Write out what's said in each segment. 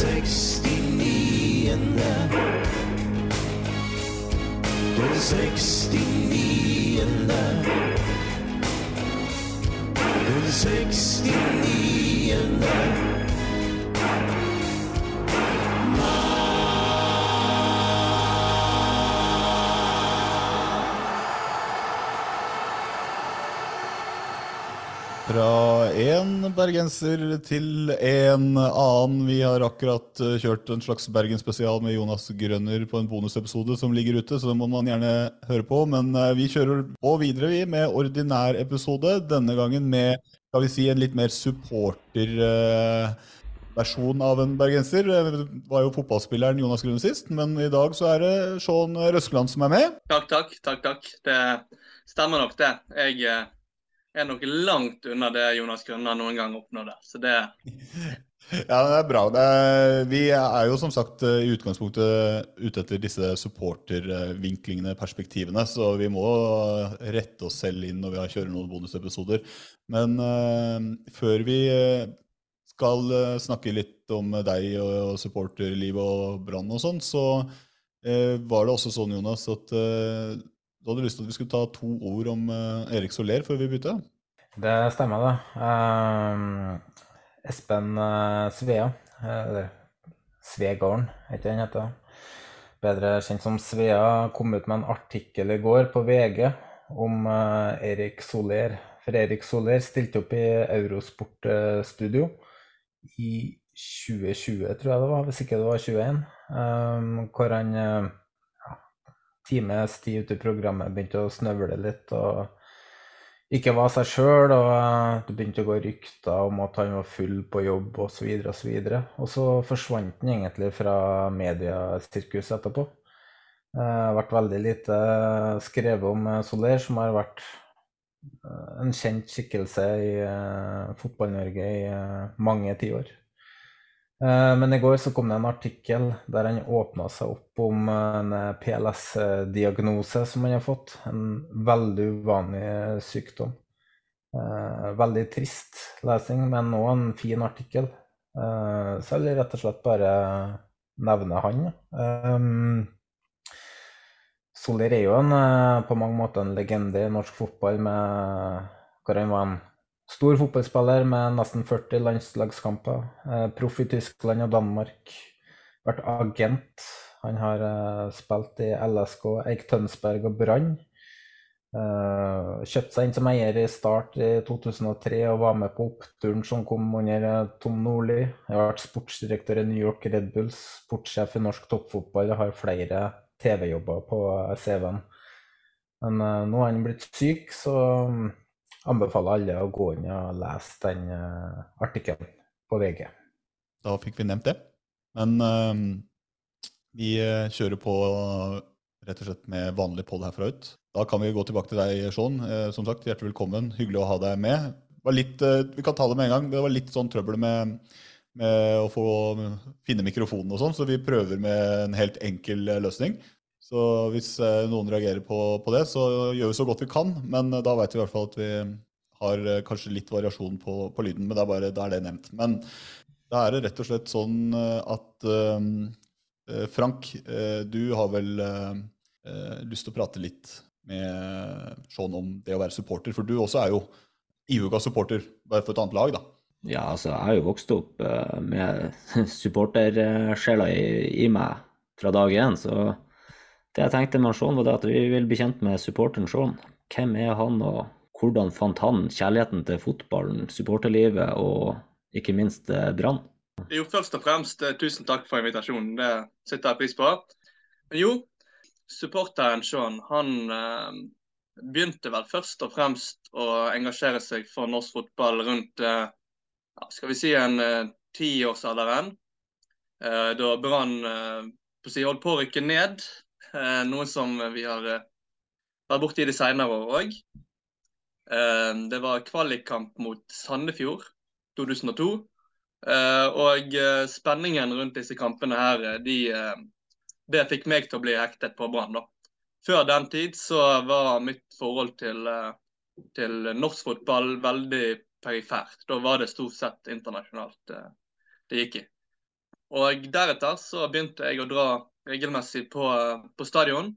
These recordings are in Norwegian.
60 in the Put 16 in the Put 60 in there. Fra én bergenser til en annen. Vi har akkurat eh, kjørt en slags Bergen-spesial med Jonas Grønner på en bonusepisode som ligger ute, så det må man gjerne høre på. Men eh, vi kjører på videre vi med ordinær episode, denne gangen med skal vi si, en litt mer supporter-versjon av en bergenser. Det var jo fotballspilleren Jonas Grønner sist, men i dag så er det Sean Røskeland som er med. Takk, takk. takk, takk. Det stemmer nok, det. Jeg eh, er nok langt unna det Jonas Grønner noen gang oppnådde. Så det Ja, det er bra. Det er, vi er jo som sagt eh, i utgangspunktet ute etter disse supportervinklingene, perspektivene, så vi må rette oss selv inn når vi kjører noen bonusepisoder. Men uh, før vi eh, skal snakke litt om deg og, supporterlivet og Brann og sånn, så uh, var det også sånn, Jonas, at eh, du hadde lyst til at vi skulle ta to ord om eh, Erik Soler før vi begynte? Det stemmer, det. Ehm, Espen eh, Svea, eh, eller Svegården, heter han heter. Bedre kjent som Svea, kom ut med en artikkel i går på VG om Erik Soler. For Erik Soler stilte opp i Eurosport-studio i 2020, tror jeg det var, hvis ikke det var 21. ehm, hvor han times tid ute i programmet begynte å snøvle litt og ikke var seg sjøl. Og eh, det begynte å gå rykter om at han var full på jobb osv. Og, så videre, og så forsvant han egentlig fra mediesirkuset etterpå. Det har vært veldig lite skrevet om eh, Soler, som har vært eh, en kjent skikkelse i eh, Fotball-Norge i eh, mange tiår. Eh, Men i går så kom det en artikkel der han åpna seg opp om en eh, PLS-diagnose som han har fått. En veldig uvanlig eh, sykdom. Veldig trist lesing, men òg en fin artikkel. Så jeg vil rett og slett bare nevne han. Soler er jo en, på mange måter en legende i norsk fotball, med, hvor han var en stor fotballspiller med nesten 40 landslagskamper. Eh, proff i Tyskland og Danmark. Vært agent. Han har eh, spilt i LSK, Eik Tønsberg og Brann. Eh, kjøpte seg inn som eier i Start i 2003 og var med på oppturen som kom under eh, Tom Nordli. Jeg har vært sportsdirektør i New York Red Bulls, sportssjef i norsk toppfotball og har flere TV-jobber på eh, CV-en. Men eh, nå har han blitt syk, så mm, anbefaler alle å gå inn og lese den uh, artikkelen på VG. Da fikk vi nevnt det. Men uh, vi eh, kjører på rett og slett med vanlig podd herfra ut. Da kan vi gå tilbake til deg, Sean. Uh, som sagt, hjertelig velkommen. Hyggelig å ha deg med. Litt, vi kan ta det med en gang. Det var litt sånn trøbbel med, med å få finne mikrofonen og sånn, så vi prøver med en helt enkel løsning. Så hvis eh, noen reagerer på, på det, så gjør vi så godt vi kan. Men eh, da vet vi i hvert fall at vi har eh, kanskje litt variasjon på, på lyden, men det er bare, da er det nevnt. Men da er det rett og slett sånn at eh, Frank, eh, du har vel eh, lyst til å prate litt med Sean om det å være supporter, for du også er jo ihuga supporter, bare for et annet lag, da. Ja, altså, jeg har jo vokst opp med supportersjela i, i meg fra dag én, så det jeg tenkte med Sean, var det at vi vil bli kjent med supporteren Sean. Hvem er han, og hvordan fant han kjærligheten til fotballen, supporterlivet og ikke minst eh, Brann? Jo, først og fremst eh, tusen takk for invitasjonen. Det setter jeg pris på. Men jo, supporteren Sean, han eh, begynte vel først og fremst å engasjere seg for norsk fotball rundt eh, skal vi si en eh, tiårsalderen. Eh, da Brann eh, holdt på å rykke ned, noe som vi har eh, vært borti de senere år òg. det var kvalikkamp mot Sandefjord 2002. og spenningen rundt disse kampene her, de, det fikk meg til å bli hektet på Brann. Før den tid så var mitt forhold til, til norsk fotball veldig perifert. Da var det stort sett internasjonalt det gikk i. Og deretter så begynte jeg å dra regelmessig på, på stadion.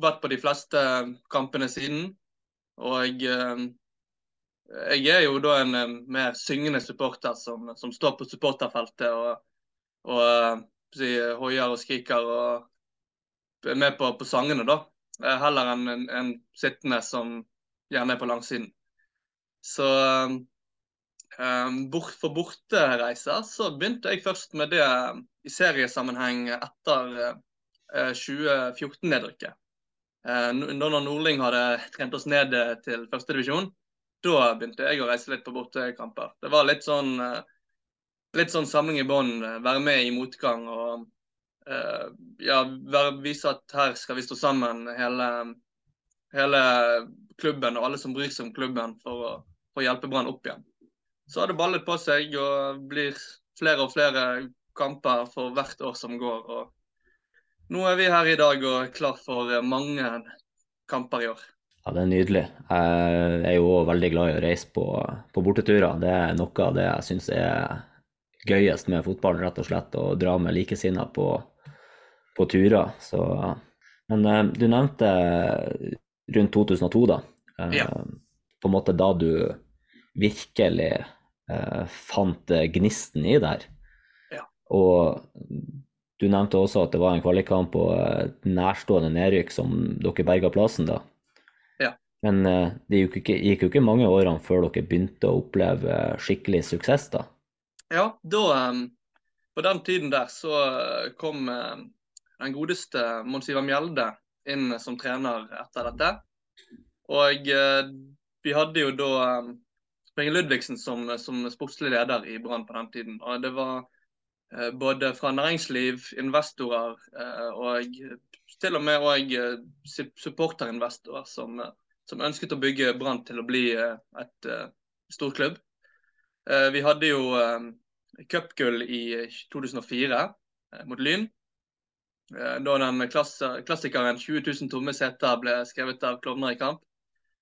Vært på de fleste kampene siden. Og eh, jeg er jo da en eh, mer syngende supporter som, som står på supporterfeltet og, og eh, si, hoier og skriker og er med på, på sangene, da. Heller enn en, en sittende som gjerne er på langsiden. Så Um, bort, for bortereiser så begynte jeg først med det i seriesammenheng etter uh, 2014-nedrykket. Uh, da Nordling hadde trent oss ned til førstedivisjon, da begynte jeg å reise litt på bortekamper. Det var litt sånn, litt sånn samling i bånn, være med i motgang og ja, vise at her skal vi stå sammen, hele, hele klubben og alle som bryr seg om klubben, for å, for å hjelpe Brann opp igjen så har det ballet på seg og blir flere og flere kamper for hvert år som går. Og nå er vi her i dag og klar for mange kamper i år. Ja, Det er nydelig. Jeg er jo òg veldig glad i å reise på, på borteturer. Det er noe av det jeg syns er gøyest med fotballen, rett og slett. Å dra med likesinnede på, på turer. Så, men eh, du nevnte rundt 2002, da. Eh, ja. På en måte da du virkelig eh, fant gnisten i det Ja. Og du nevnte også at det var en kvalikkamp og et nærstående nedrykk som dere berga plassen da. Ja. Men eh, det gikk, ikke, gikk jo ikke mange årene før dere begynte å oppleve skikkelig suksess, da. Ja, da um, På den tiden der så kom um, den godeste Mons Ivar Mjelde inn som trener etter dette. Og vi hadde jo da Springer Ludvigsen som, som sportslig leder i Brann på den tiden. Og det var eh, både fra næringsliv, investorer eh, og til og med og, eh, supporterinvestorer som, som, ønsket å bygge Brann til å bli eh, et storklubb. Eh, vi hadde jo cupgull i 2004 uh, mot Lyn. Da den klassikeren 20 000 tomme seter ble skrevet av Klovner i kamp.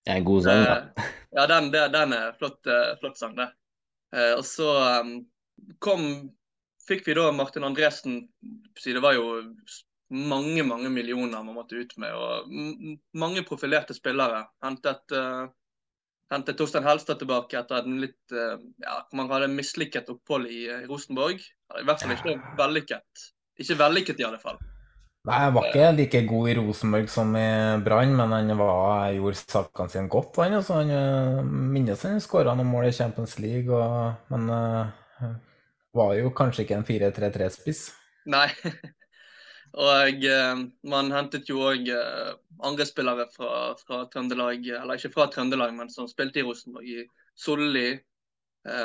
Det er en god sang, da. Eh, ja, den, den er flott, eh, flott sang, det. Eh, og så kom Fikk vi da Martin Andresen Det var jo mange, mange millioner man måtte ut med. Og mange profilerte spillere. Hentet, uh, hentet Torstein Helstad tilbake etter en litt uh, ja, Man hadde mislykket opphold i, i Rosenborg. I hvert fall ikke vellykket. Ikke vellykket, i alle fall. Nei, Han var ikke like god i Rosenborg som i Brann, men han var, gjorde sakene sine godt. Han, altså, han eh, minnes han skåra noen mål i Champions League, og, men uh, var jo kanskje ikke en 4-3-3-spiss. Nei. og eh, man hentet jo òg eh, andre spillere fra, fra, Trøndelag, eller ikke fra Trøndelag, men som spilte i Rosenborg, i Solli.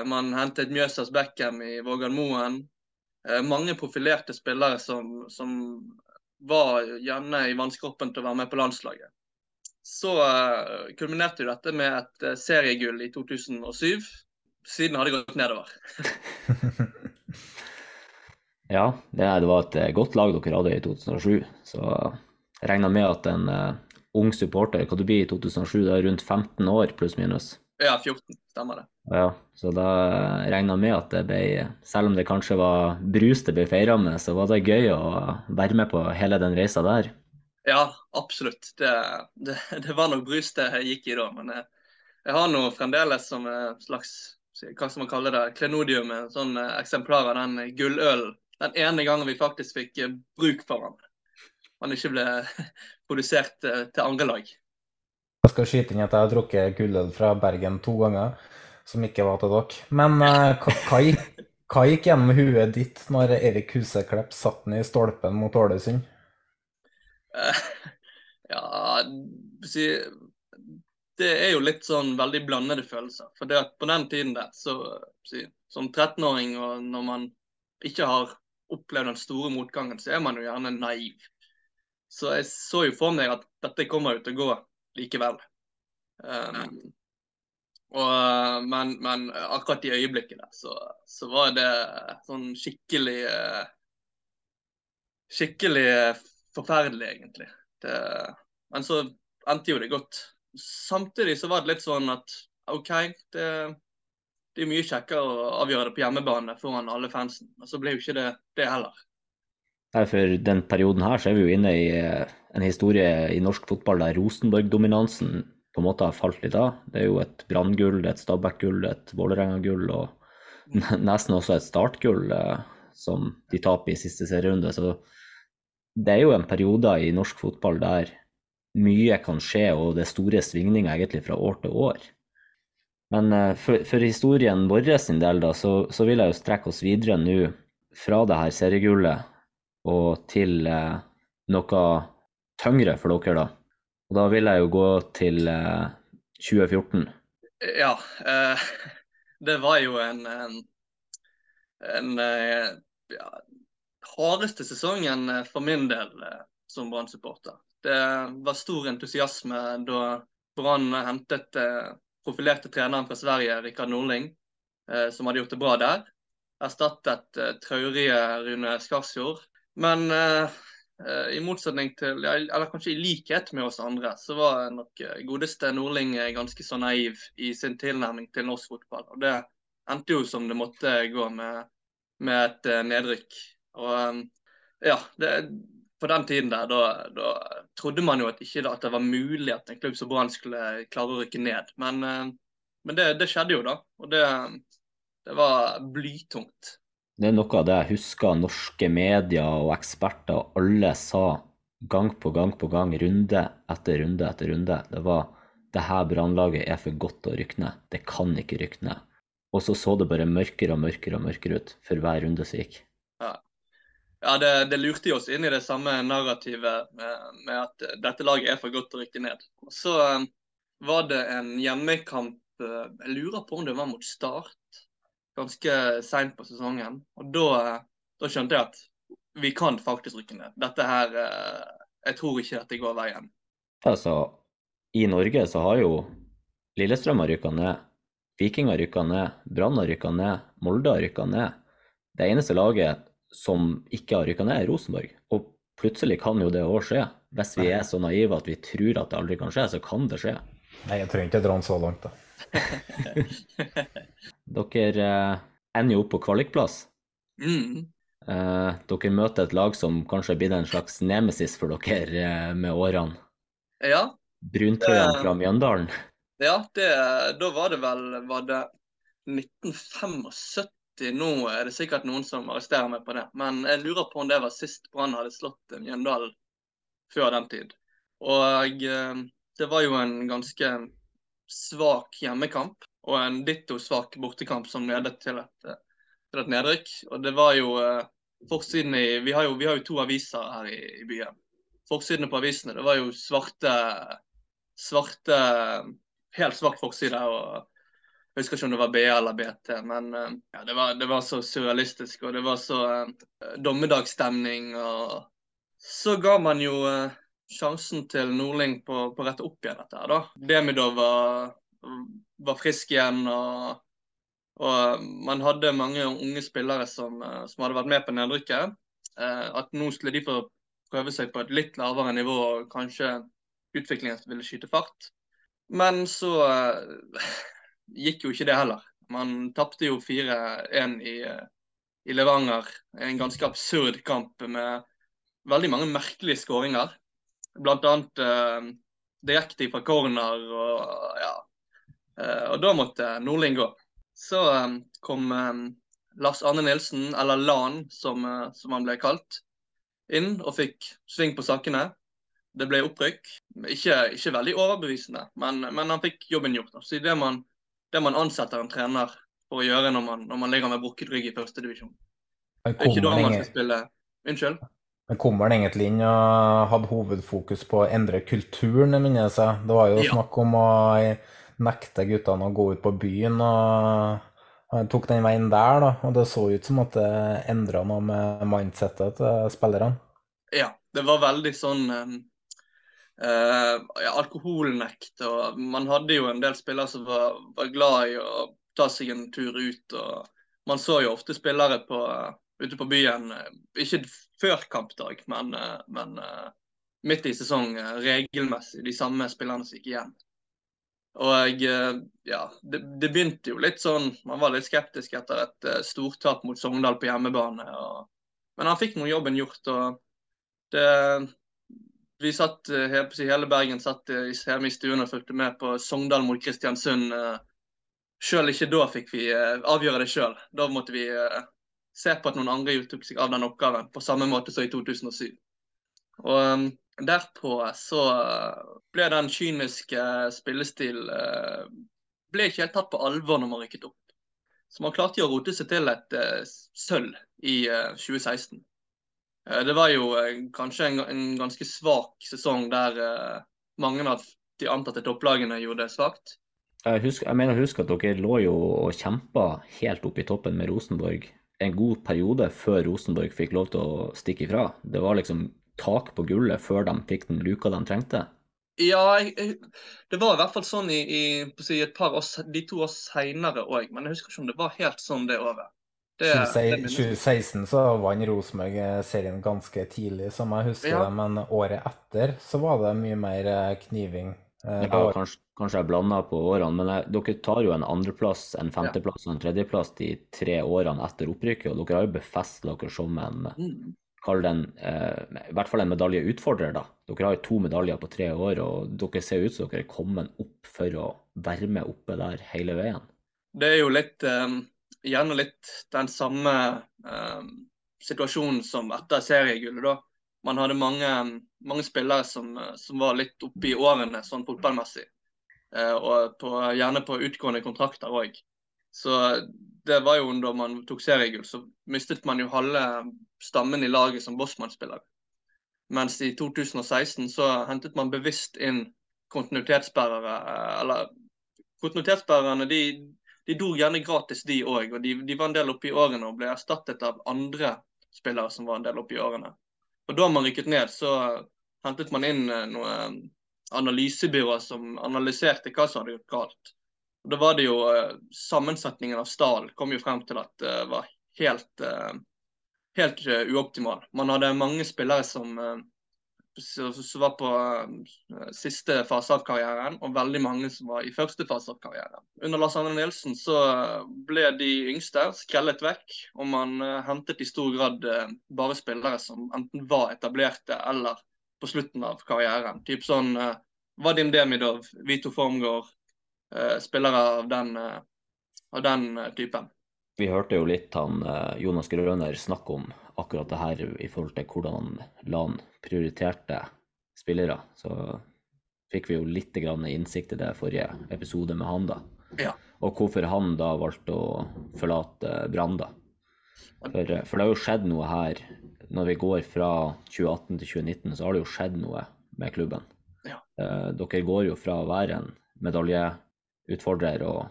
man hentet Mjøsas Beckham i Vågan Moen. mange profilerte spillere som, som var gjerne i vannskorpen til å være med på landslaget. Så uh, kulminerte jo dette med et uh, seriegull i 2007. Siden har det gått nedover. ja, det, var et eh, godt lag dere hadde i 2007. Så jeg regner med at en uh, ung supporter, hva du blir i 2007, det er rundt 15 år pluss minus? Ja, 14. Stemmer det. Ja, så da regner jeg med at det ble Selv om det kanskje var brus det ble feira med, så var det gøy å være med på hele den reisa der. Ja, absolutt. Det, det, det var nok brus det gikk i da. Men jeg, jeg har nå fremdeles som en slags hva skal man kalle det, klenodium, en sånn eh, eksemplar av den gullølen. Den ene gangen vi faktisk fikk eh, bruk for den. Han ikke ble produsert eh, til andre lag. Jeg skal skyte inn at jeg har drukket gulløl fra Bergen to ganger, som ikke var til dere. Men uh, hva, hva, gikk, gjennom huet ditt når Erik Huseklepp satt den i stolpen mot Ålesund? Uh, ja, det er jo litt sånn veldig blandede følelser. For det at på den tiden der, så som 13-åring og når man ikke har opplevd den store motgangen, så er man jo gjerne naiv. Så jeg så jo for meg at dette kommer jo til å gå likevel. Um, og, men, men, akkurat i øyeblikket der, så, så var det sånn skikkelig Skikkelig forferdelig, egentlig. Det, men så endte jo det godt samtidig så var det litt sånn at OK, det, det er mye kjekkere å avgjøre det på hjemmebane foran alle fansen. Og så ble jo ikke det det heller. Nei, For den perioden her så er vi jo inne i eh, en historie i norsk fotball der Rosenborg-dominansen på en måte har falt litt av. Det er jo et Brann-gull, et Stabæk-gull, et Vålerenga-gull og nesten også et Start-gull eh, som de taper i siste serierunde. Så det er jo en periode i norsk fotball der mye kan skje, og det er store svingninger egentlig fra år til år. Men uh, for, for, historien vår sin del, da, så, så, vil jeg jo strekke oss videre nå fra det her seriegullet og til eh, noe tyngre for dere, da. Og da vil jeg jo gå til eh, 2014. Ja. det var jo en, en, en ja, hardeste sesongen for min del som Brann-supporter. Det var stor entusiasme da Brann hentet eh, profilerte treneren fra Sverige, Rikard Norling, eh, som hadde gjort det bra der. Erstattet eh, traurige Rune Skarsfjord. Men i motsetning til, eller kanskje i likhet med oss andre, så var nok godeste Nordling ganske så naiv i sin tilnærming til norsk fotball. Og det endte jo som det måtte gå med, med et nedrykk. Og ja, det, på den tiden der, da, da, trodde man jo at ikke at det var mulig at en klubb som Brann skulle klare å rykke ned. Men, eh, men det, det, skjedde jo, da. Og det, det, var blytungt. Det er noe av det jeg husker norske medier og eksperter og alle sa gang på gang på gang, runde etter runde etter runde. Det var det her brannlaget er for godt å rykke ned. Det kan ikke rykke ned. Og så så det bare mørkere og mørkere og mørkere ut for hver runde som gikk. Ja. Ja, det, det, lurte oss inn i det samme narrativet med, med, at dette laget er for godt å rykke ned. Så um, var det en hjemmekamp uh, Jeg lurer på om det var mot Start ganske seint på sesongen. Og da, da, skjønte jeg at vi kan faktisk rykke ned. Dette her uh, Jeg tror ikke dette går veien. Altså, i Norge så har jo Lillestrøm har rykka ned, Viking har rykka ned, Brann har rykka ned, Molde har rykka ned. Det eneste laget som ikke har rykka ned, er Rosenborg. Og plutselig kan jo det òg skje. Hvis vi er så naive at vi tror at det aldri kan skje, så kan det skje. Nei, jeg trenger ikke dra den så langt, da. dere eh, ender jo opp på kvalikplass. Mm. Eh, dere møter et lag som kanskje er blitt en slags nemesis for dere eh, med årene. Ja. Bruntrøyene fra Mjøndalen. Ja, det, da var det vel var det 1975 nå er det sikkert noen som arresterer meg på det. Men jeg lurer på om det var sist Brann hadde slått Mjøndalen før den tid. Og eh, det var jo en ganske svak hjemmekamp og en ditto svak bortekamp som ledet til et, til et nedrykk. Og det var jo eh, forsiden i vi har, jo, vi har jo to aviser her i, i byen. Forsidene på avisene det var jo svarte, svarte Helt svart forside. og jeg husker ikke om det var BA eller BT, men eh, ja, det, var, det, var, så surrealistisk. Og det var så uh, dommedagsstemning. Og så ga man jo uh, sjansen til Nordling på, å rette opp igjen dette her, da. Demidov var, var frisk igjen. og og man hadde mange unge spillere som, som hadde vært med på nedrykket. Eh, at nå skulle de få prøve seg på et litt lavere nivå, og kanskje utviklingen ville skyte fart. Men så eh, gikk jo ikke det heller. Man tapte jo 4-1 i, i, Levanger. En ganske absurd kamp med veldig mange merkelige skåringer. Blant annet eh, direkte fra corner og ja, Eh, og da måtte Nordling gå. Så eh, kom eh, Lars Arne Nilsen, eller Lan som, eh, som han ble kalt, inn og fikk sving på sakene. Det ble opprykk. Ikke, ikke veldig overbevisende, men, men, han fikk jobben gjort. Altså, det, man, det man ansetter en trener for å gjøre når man, når man ligger med brukket rygg i førstedivisjon. Det er ikke da man skal spille Unnskyld? Men kom han egentlig inn og hadde hovedfokus på å endre kulturen, minner jeg seg. Det var jo Ja. snakk om å nekte guttene å gå ut på byen, og han tok den veien der, da. Og det så ut som at det endra noe med mindsettet til spillerne. Ja, det var veldig sånn eh, ja, alkoholnekt. og Man hadde jo en del spillere som var, var glad i å ta seg en tur ut. og Man så jo ofte spillere på, eh, ute på byen, eh, ikke før kampdag, men, eh, men eh, midt i sesong eh, regelmessig. De samme spillerne som gikk igjen. Og eh, ja, det, det begynte jo litt sånn Man var litt skeptisk etter et eh, stortap mot Sogndal på hjemmebane. Og, men han fikk nå jobben gjort. og det, vi satt, eh, Hele Bergen satt eh, hjemme i stuen og fulgte med på Sogndal mot Kristiansund. Sjøl Selv ikke da fikk vi eh, avgjøre det sjøl. Da måtte vi eh, se på at noen andre tok seg av den oppgaven, på samme måte som i 2007. Og eh, derpå så eh, ble den kyniske spillestil eh, ble ikke helt tatt på alvor når man rykket opp. Så man klarte jo å rote seg til et eh, sølv i eh, 2016. Eh, Det var jo eh, kanskje en, en ganske svak sesong der eh, mange av de antatte topplagene gjorde det svakt. Jeg, husker, jeg mener å huske at dere lå jo og kjempa helt opp i toppen med Rosenborg en god periode før Rosenborg fikk lov til å stikke ifra. Det var liksom tak på gullet før de fikk den luka de trengte. Ja, jeg, det var i hvert fall sånn i, i si, et par år, de to år seinere òg, men jeg husker ikke om det var helt sånn det året. Det, det 2016 minnes jeg. 2016 så vant Rosenborg eh, serien ganske tidlig, som jeg husker Ja. det, men året etter så var det mye mer eh, kniving. Eh, Ja, kanskje, kanskje jeg blanda på årene, men jeg, dere tar jo en andreplass, en femteplass og en tredjeplass de tre årene etter opprykket, og dere har jo befestet dere som en Mm. Kall det en eh, I hvert fall en medaljeutfordrer, da. Dere har jo to medaljer på tre år, og dere ser ut som dere er kommet opp for å være med oppe der hele veien. Det er jo litt eh, Gjerne litt den samme eh, situasjonen som etter seriegullet, da. Man hadde mange, mange spillere som, som var litt oppe i årene sånn fotballmessig. Eh, og på, gjerne på utgående kontrakter òg. Så det var jo da man tok seriegull, så mistet man jo halve stammen i laget som Bossmann-spiller. Mens i 2016 så hentet man bevisst inn kontinuitetsbærere. eh, Eller kontinuitetsbærerne de, de dro gjerne gratis, de òg. Og de, de var en del oppe i årene og ble erstattet av andre spillere som var en del oppe i årene. Og da man rykket ned, så hentet man inn noen noe analysebyrå som analyserte hva som hadde gått galt. Og Da var det jo eh, Sammensetningen av stallen kom jo frem til at det var helt, eh, helt eh, uoptimal. Man hadde mange spillere som, eh, som var på eh, siste fase av karrieren, og veldig mange som var i første fase av karrieren. Under Lars Arne Nilsen så ble de yngste skrellet vekk, og man eh, hentet i stor grad eh, bare spillere som enten var etablerte eller på slutten av karrieren. Typ sånn Vadim Demidov, Vito Formgård, spillere av den, av den typen. Vi hørte jo litt han eh, Jonas Grøner snakke om akkurat det her i forhold til hvordan LAN prioriterte spillere. Så fikk vi jo litt grann innsikt i det forrige episode med han, da. Ja. Og hvorfor han da valgte å forlate Brann, da. For, eh, for det har jo skjedd noe her. Når vi går fra 2018 til 2019, så har det jo skjedd noe med klubben. Ja. Eh, dere går jo fra å være en medaljeutfordrer og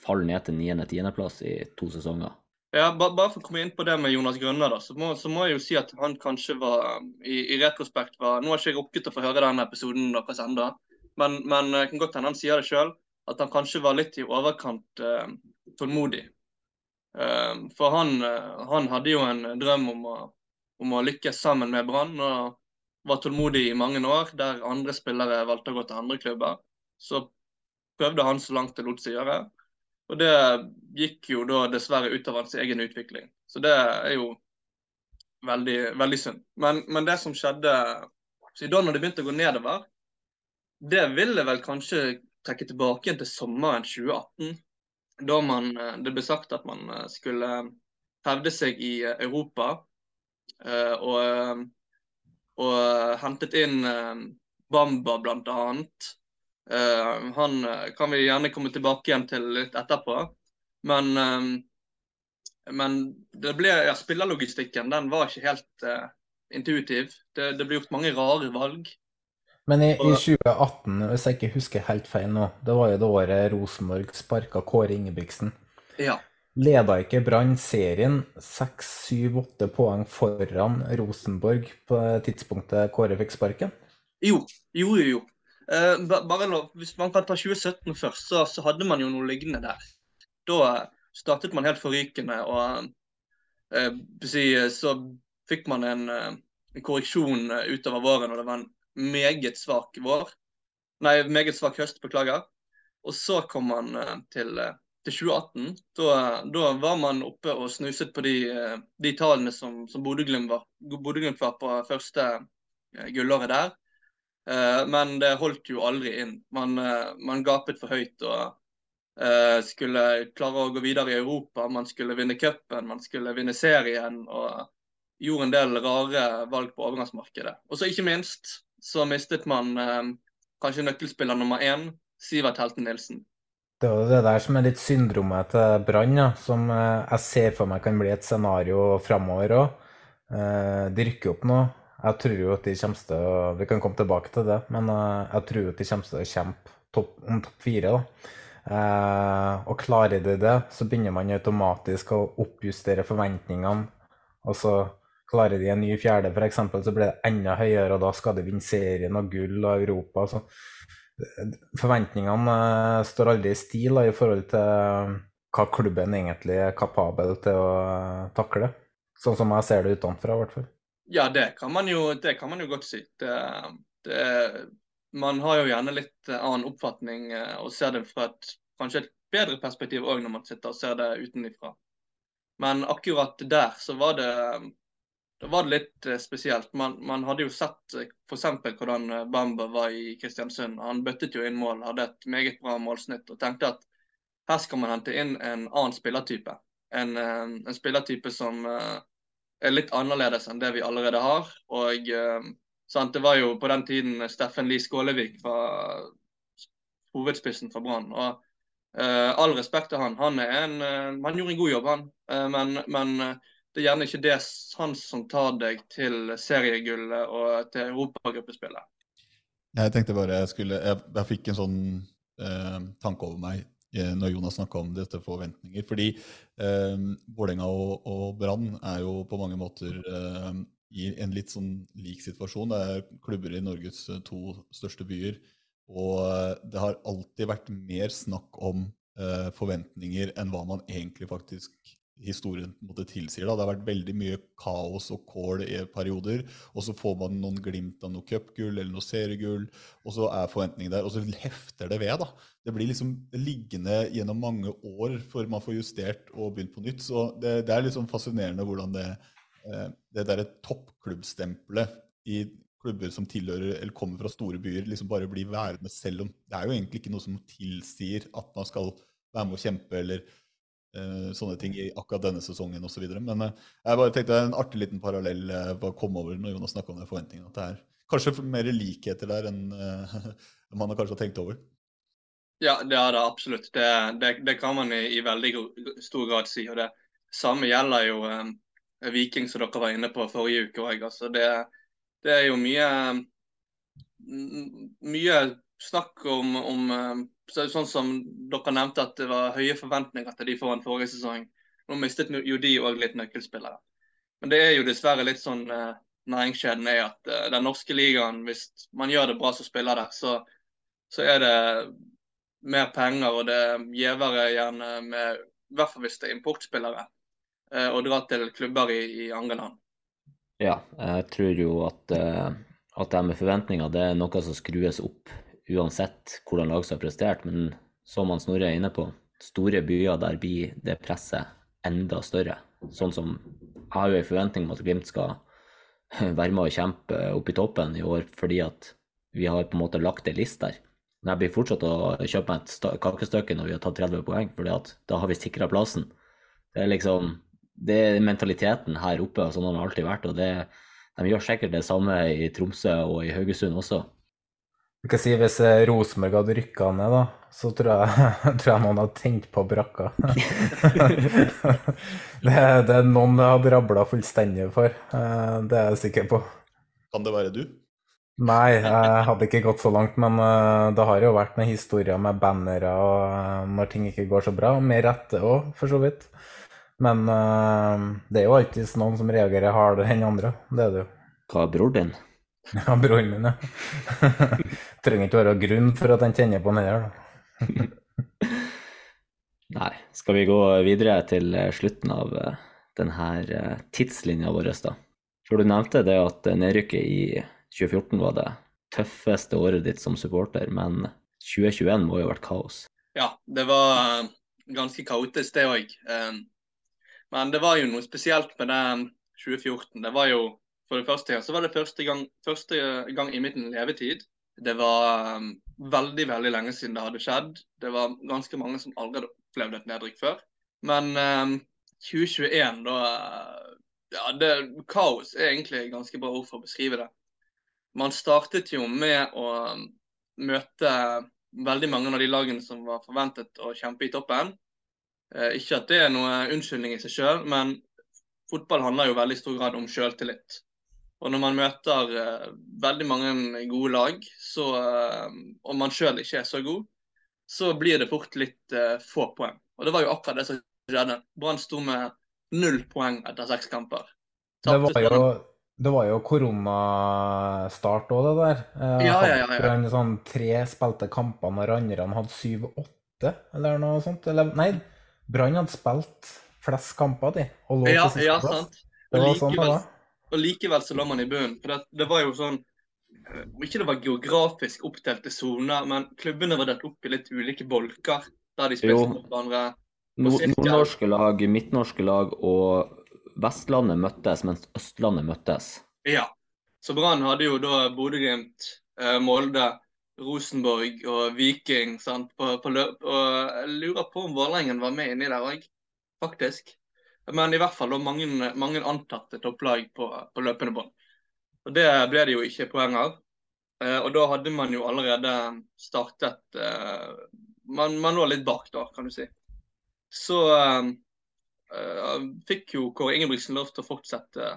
falle ned til 9.-10.-plass i to sesonger. Ja, bare, Bare for å komme inn på det med Jonas Grønner, da, så må, så må jeg jo si at han kanskje var i, i retrospekt var, Nå har ikke jeg rukket å få høre den episoden deres ennå, men, men jeg kan godt hende han sier det sjøl. At han kanskje var litt i overkant eh, tålmodig. Eh, for han, eh, han hadde jo en drøm om å, om å lykkes sammen med Brann. og var tålmodig i mange år, der andre spillere valgte å gå til andre klubber. Så prøvde han så langt det lot seg gjøre. Og det gikk jo da dessverre utover hans egen utvikling. Så det er jo veldig, veldig synd. Men, men det som skjedde så da når det begynte å gå nedover, det ville vel kanskje trekke tilbake igjen til sommeren 2018. Da man, eh, det ble sagt at man eh, skulle hevde seg i eh, Europa. eh, og, eh, og hentet inn eh, Bamba blant Eh, han eh, kan vi gjerne komme tilbake igjen til litt etterpå. Men, uh, men det ble, ja, spillerlogistikken den var ikke helt uh, intuitiv. Det, det ble gjort mange rare valg. Men i, i 2018, hvis jeg ikke husker helt feil nå, det var jo det året Rosenborg sparka Kåre Ingebrigtsen. Ja. Leda ikke Brann serien 6-7-8 poeng foran Rosenborg på tidspunktet Kåre fikk sparken? Jo, jo, jo. jo. Ba- bare lov, hvis man kan ta 2017 først, så, så hadde man jo noe lignende der. Da startet man helt forrykende, og uh, så fikk man en, en korreksjon utover våren, og det var en meget svak vår. Nei, meget svak høst, beklager. Og så kom man til, til 2018. Da, da var man oppe og snuset på de, de tallene som, som Bodø-Glimt var, var på første gullåret der. Eh, men det holdt jo aldri inn. Man, eh, man gapet for høyt og eh, skulle klare å gå videre i Europa. Man skulle vinne cupen, man skulle vinne serien og gjorde en del rare valg på overgangsmarkedet. Og så ikke minst så mistet man kanskje nøkkelspiller nummer én, Sivert Helten Nilsen. Det er det der som er litt syndromet til Brann, ja, som jeg ser for meg kan bli et scenario framover òg. De rykker opp nå. Jeg tror jo at de kommer til å Vi kan komme tilbake til det, men eh, jeg tror at de kommer til å kjempe topp, om topp fire. da. Eh, og klarer de det, så begynner man automatisk å oppjustere forventningene. Og så klarer de en ny fjerde, f.eks., så blir det enda høyere, og da skal de vinne serien og gull og Europa. Så forventningene eh, står aldri i stil da, i forhold til eh, hva klubben egentlig er kapabel til å eh, takle. Sånn som jeg ser det utenfra, i hvert fall. Ja, det kan man jo, det kan man jo godt si. Det, det, man har jo gjerne litt eh, annen oppfatning eh, og ser det fra et kanskje et bedre perspektiv òg når man sitter og ser det utenfra. Men akkurat der så var det, da var det litt eh, spesielt. Man, man hadde jo sett f.eks. hvordan Bamba var i Kristiansund. Han bøttet jo inn mål, hadde et meget bra målsnitt og tenkte at her skal man hente inn en annen spillertype. En, en spillertype som eh, er litt annerledes enn det vi allerede har. Og eh, sant, det var jo på den tiden Steffen Lie Skålevik var hovedspissen for Brann. Og uh, all respekt til han. Han, en, uh, han gjorde en god jobb, han. Uh, men, men det er gjerne ikke det han som tar deg til seriegullet og til europagruppespillet. Jeg tenkte bare jeg skulle Jeg, jeg fikk en sånn tanke over meg når Jonas snakka om dette forventninger. Fordi eh, Vålerenga og, og Brann er jo på mange måter eh, i en litt sånn lik situasjon. Det er klubber i Norges eh, to største byer. Og eh, det har alltid vært mer snakk om eh, forventninger enn hva man egentlig faktisk historien måte tilsier. Da. Det har vært veldig mye kaos og kål i perioder, og så får man noen glimt av noe cupgull eller noe seriegull, og så er forventningen der, og så hefter det ved. da. Det blir liksom liggende gjennom mange år før man får justert og begynt på nytt. Så det, det er liksom fascinerende hvordan det, eh, det derre toppklubbstempelet i klubber som tilhører eller kommer fra store byer, liksom bare blir værende selv om det er jo egentlig ikke noe som tilsier at man skal være med å kjempe eller sånne ting i akkurat denne sesongen osv. Men eh, jeg bare tenkte en artig liten parallell eh, bare kom over når Jonas snakka om den forventningen. At det er kanskje mer likheter der enn man man kanskje har tenkt over. Ja, det er det absolutt. Det, det, det kan man i, i veldig stor grad si. og Det samme gjelder jo eh, Viking, som dere var inne på forrige uke òg. Altså det, det er jo mye mye snakk om, om eh, så, sånn som dere nevnte, at det var høye forventninger til de foran forrige sesong. Nå mistet jo de òg litt nøkkelspillere. Men det er jo dessverre litt sånn eh, næringskjeden er at eh, den norske ligaen, hvis man gjør det bra som spiller der, så, så er det mer penger, og det er gjevere gjerne med I hvert fall hvis det er importspillere, eh, å dra til klubber i, i andre land. Ja, jeg tror jo at, eh, at det med forventninger det er noe som skrues opp uansett hvordan lag som har prestert. Men som han Snorre er inne på, store byer der blir det presset enda større. Sånn som jeg har jo en forventning om at Glimt skal være med å kjempe opp i toppen i år, fordi at vi har på en måte lagt en list der. Men jeg blir fortsatt å kjøpe meg et kakestykke når vi har tatt 30 poeng, for da har vi sikra plassen. Det er liksom Det er mentaliteten her oppe, og sånn har det alltid vært. Og det, de gjør sikkert det samme i Tromsø og i Haugesund også. Du kan si Hvis eh, Rosenborg hadde rykka ned, da, så tror jeg, tror jeg noen hadde tent på brakka. det, er- det er noen jeg hadde rabla fullstendig for. eh, Det er jeg sikker på. Kan det være du? Nei, jeg hadde ikke gått så langt, men eh, det har jo vært noen historier med bannere og når ting ikke går så bra. Med rette òg, for så vidt. Men det er jo alltid noen som reagerer hardere enn andre. Det er det jo. Hva er bror din? Ja, broren min, ja. Trenger ikke være grunn for at han kjenner på den der, da. Nei. Skal vi gå videre til eh, slutten av eh, denne tidslinja vår, da? For du nevnte det at eh, nedrykket i 2014 var det tøffeste året ditt som supporter, men 2021 må jo ha vært kaos. Ja, det var eh, ganske kaotisk, det òg. Men det var jo noe spesielt med den 2014. Det var jo For det første her, så var det første gang, første gang i min levetid. Det var um, veldig veldig lenge siden det hadde skjedd. Det var ganske mange som aldri hadde opplevd et nedrykk før. Men um, 2021, da Ja, det, kaos er egentlig ganske bra ord for å beskrive det. Man startet jo med å um, møte veldig mange av de lagene som var forventet å kjempe i toppen. Eh, ikke at det er noe unnskyldning i seg sjøl, men fotball handler jo veldig stor grad om sjøltillit. Og når man møter eh, veldig mange gode lag, så, eh, og man sjøl ikke er så god, så blir det fort litt eh, få poeng. Og det var jo akkurat det som skjedde. Brann sto med null poeng etter seks kamper. Det var jo, det var jo koronastart òg, det der. Eh, Ja, ja, ja, hadde ja. Brann sånn tre spilte kamper når andre hadde syv-åtte, eller noe sånt. Eller nei, Brann hadde spilt flest kamper, de, og lå Ja, på ja, sisteplass. sant. Det Og var sånn det var. Og likevel så lå man i bunnen. For det, det var jo sånn Om Ikke det var geografisk oppdelte soner, men klubbene var delt opp i litt ulike bolker. Der de spilte mot hverandre. Nordnorske lag, midtnorske lag og Vestlandet møttes, mens Østlandet møttes. Ja. Så Brann hadde jo da Bodø-Glimt, eh, Molde, Rosenborg og Viking sant, på, på løp. Og jeg lurer på om Vålerengen var med inni der òg, faktisk. Men i hvert fall da mange, mange antatte topplag på, på løpende bånd. Og Det ble det jo ikke poeng av. Eh, og da hadde man jo allerede startet eh, man, man lå litt bak da, kan du si. Så eh, eh, fikk jo Kåre Ingebrigtsen lov til å fortsette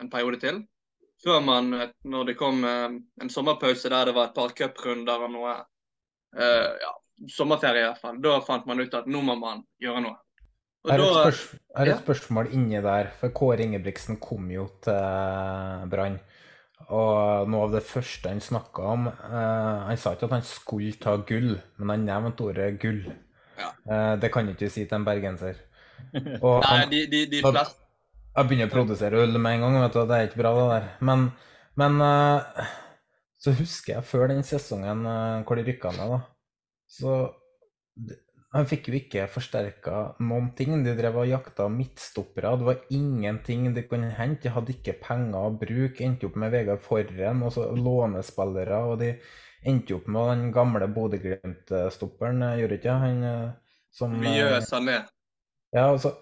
en periode til. Før man, eh, når det kom eh, en sommerpause der det var et par cuprunder og noe ja, sommerferie i hvert fall, da fant man ut at nå må man gjøre noe. Og et, da- spørs jeg et ja. spørsmål inni der, for Kåre Ingebrigtsen kom jo til Brann. Og noe av det første han snakka om eh, Han sa ikke at han skulle ta gull, men han nevnte ordet gull. Eh, det kan ikke si til en bergenser. Og Nei, han- de, de, de fleste Jeg begynner å produsere øl med en gang, vet du, det er ikke bra, det der. Men, men eh, så husker jeg før den sesongen eh, hvor de rykka ned, da. Så han fikk jo ikke forsterka noen ting. De drev og jakta midtstoppere. Det var ingenting de kunne hente. De hadde ikke penger å bruke. Endte opp med Vegard Forren og så lånespillere. Og de endte opp med den gamle Bodø-Glimt-stopperen, eh, gjorde ikke han eh, som eh, Vieux Sané. ja, altså,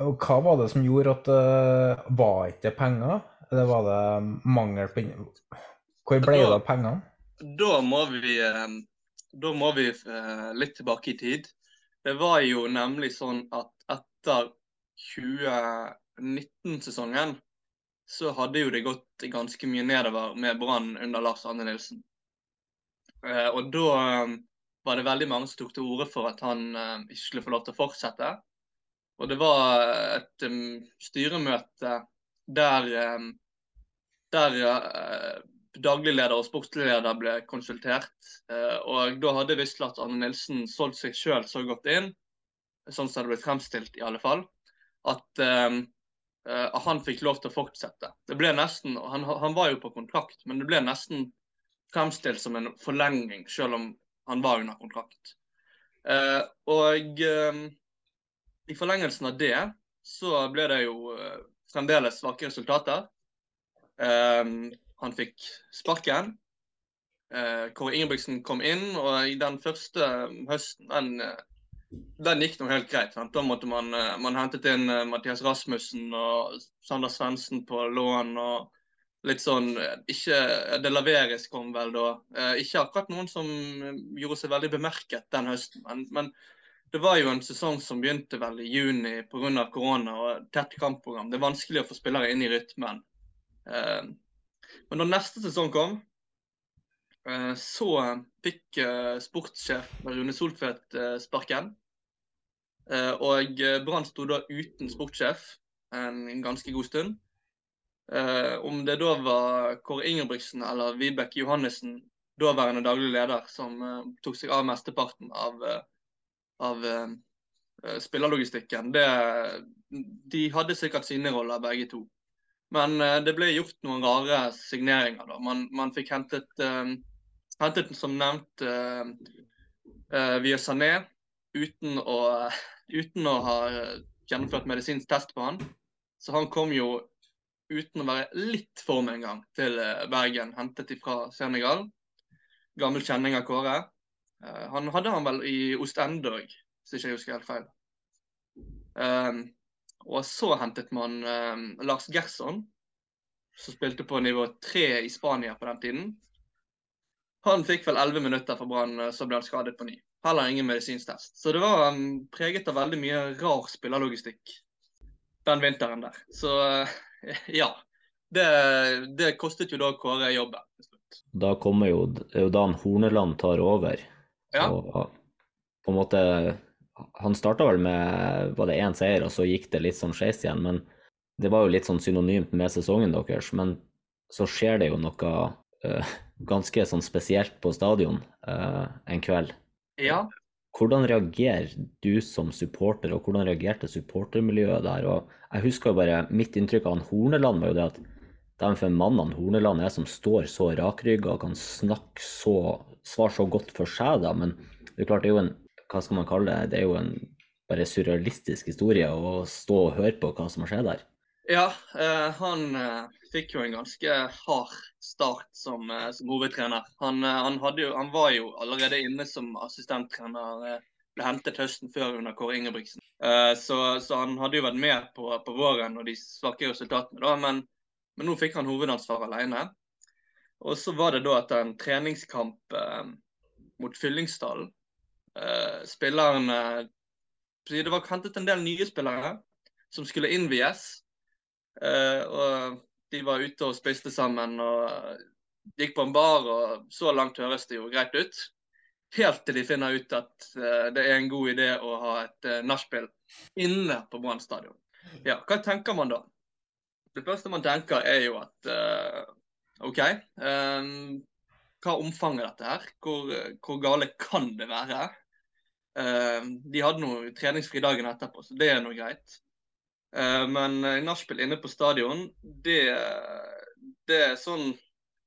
og hva var det som gjorde at det var ikke penger? Eller var det mangel på Hvor ble det av pengene? Da må vi, eh, da må vi eh, litt tilbake i tid. Det var jo nemlig sånn at etter 2019-sesongen så hadde jo det gått ganske mye nedover med Brann under Lars Arne Nilsen. Eh, Og da eh, var det veldig mange som tok til orde for at han eh, ikke skulle få lov til å fortsette. Og det var et um, styremøte der, um, der uh, daglig leder og sportslig leder ble konsultert. Uh, og da hadde visst at Arne Nilsen solgt seg sjøl så godt inn, sånn som det ble fremstilt i alle fall, at um, han fikk lov til å fortsette. Det ble nesten, han, han var jo på kontrakt, men det ble nesten fremstilt som en forlenging, selv om han var under kontrakt. Uh, og um, i forlengelsen av det så ble det jo fremdeles svake resultater. Um, han fikk sparken. eh, Kåre Ingebrigtsen kom inn, og i den første høsten, den, eh, den gikk nå helt greit. Sant? Da måtte man, eh, man hentet inn eh, Mathias Rasmussen og Sander Svendsen på lån. og litt sånn ikke De Laveris kom vel da. Eh, ikke akkurat noen som gjorde seg veldig bemerket den høsten. Men, men det var jo en sesong som begynte vel i juni pga. korona og tett kampprogram. Det er vanskelig å få spillere inn i rytmen. Eh, men da neste sesong kom, eh, så fikk eh, sportssjef Rune Soltvedt eh, sparken. og Brann sto da uten sportssjef en, ganske god stund. Om det da var Kåre Ingebrigtsen eller Vibeke Johannessen, daværende daglig leder, som tok seg av mesteparten av, av spillerlogistikken, det, de hadde sikkert sine roller, begge to. Men eh, det ble gjort noen rare signeringer. da. Man, man fikk hentet, eh, hentet som nevnt via Sané uten å, uten å ha gjennomført medisinsk test på han. Så han kom jo uten å være litt form en gang, til Bergen. Hentet fra Senegal. Gammel kjenning av Kåre. Uh, han hadde han vel i Ostende òg, hvis ikke jeg husker helt feil. Um, og så hentet man um, Lars Gerson, som spilte på nivå tre i Spania på den tiden. Han fikk vel elleve minutter for Brann, så ble han skadet på ny. Heller ingen medisinstest. Så det var um, preget av veldig mye rar spillerlogistikk den vinteren der. Så ja. Det, det, kostet jo da Kåre jobben. Da kommer jo, jo da Horneland tar over. Ja. Og på en måte Han starta vel med var det én seier, og så gikk det litt sånn skeis igjen. Men det var jo litt sånn synonymt med sesongen deres. Men så skjer det jo noe uh, ganske sånn spesielt på stadion uh, en kveld. Ja. Hvordan reagerer du som supporter, og hvordan reagerte supportermiljøet der? Og jeg husker jo bare, Mitt inntrykk av han Horneland var jo det at de for mannene Horneland er som står så rakrygga og kan snakke så, svare så godt for seg, da. Men det er klart, det er jo en hva skal man kalle det, det er jo en bare surrealistisk historie å stå og høre på hva som har skjedd der. Ja, eh, han eh, fikk jo en ganske hard start som, eh, som hovedtrener. Han, eh, han, jo, han, var jo allerede inne som assistenttrener. Ble hentet høsten før under Kåre Ingebrigtsen. Eh, så, så, han hadde jo vært med på, på våren og de svake resultatene, da, men, men, nå fikk han hovedansvar alene. Og så var det da etter en treningskamp eh, mot Fyllingsdalen. Uh, spillerne Det var hentet en del nye spillere som skulle innvies. og de var ute og spiste sammen og gikk på en bar, og så langt høres det jo greit ut. Helt til de finner ut at det er en god idé å ha et uh, nachspiel inne på Brann stadion. Ja, hva tenker man da? Det første man tenker, er jo at uh, OK, um, hva er dette her? Hvor, hvor, gale kan det være? Uh, de hadde noe treningsfri dagen etterpå, så det er noe greit. Uh, men nachspiel inne på stadion, det, det, er sånn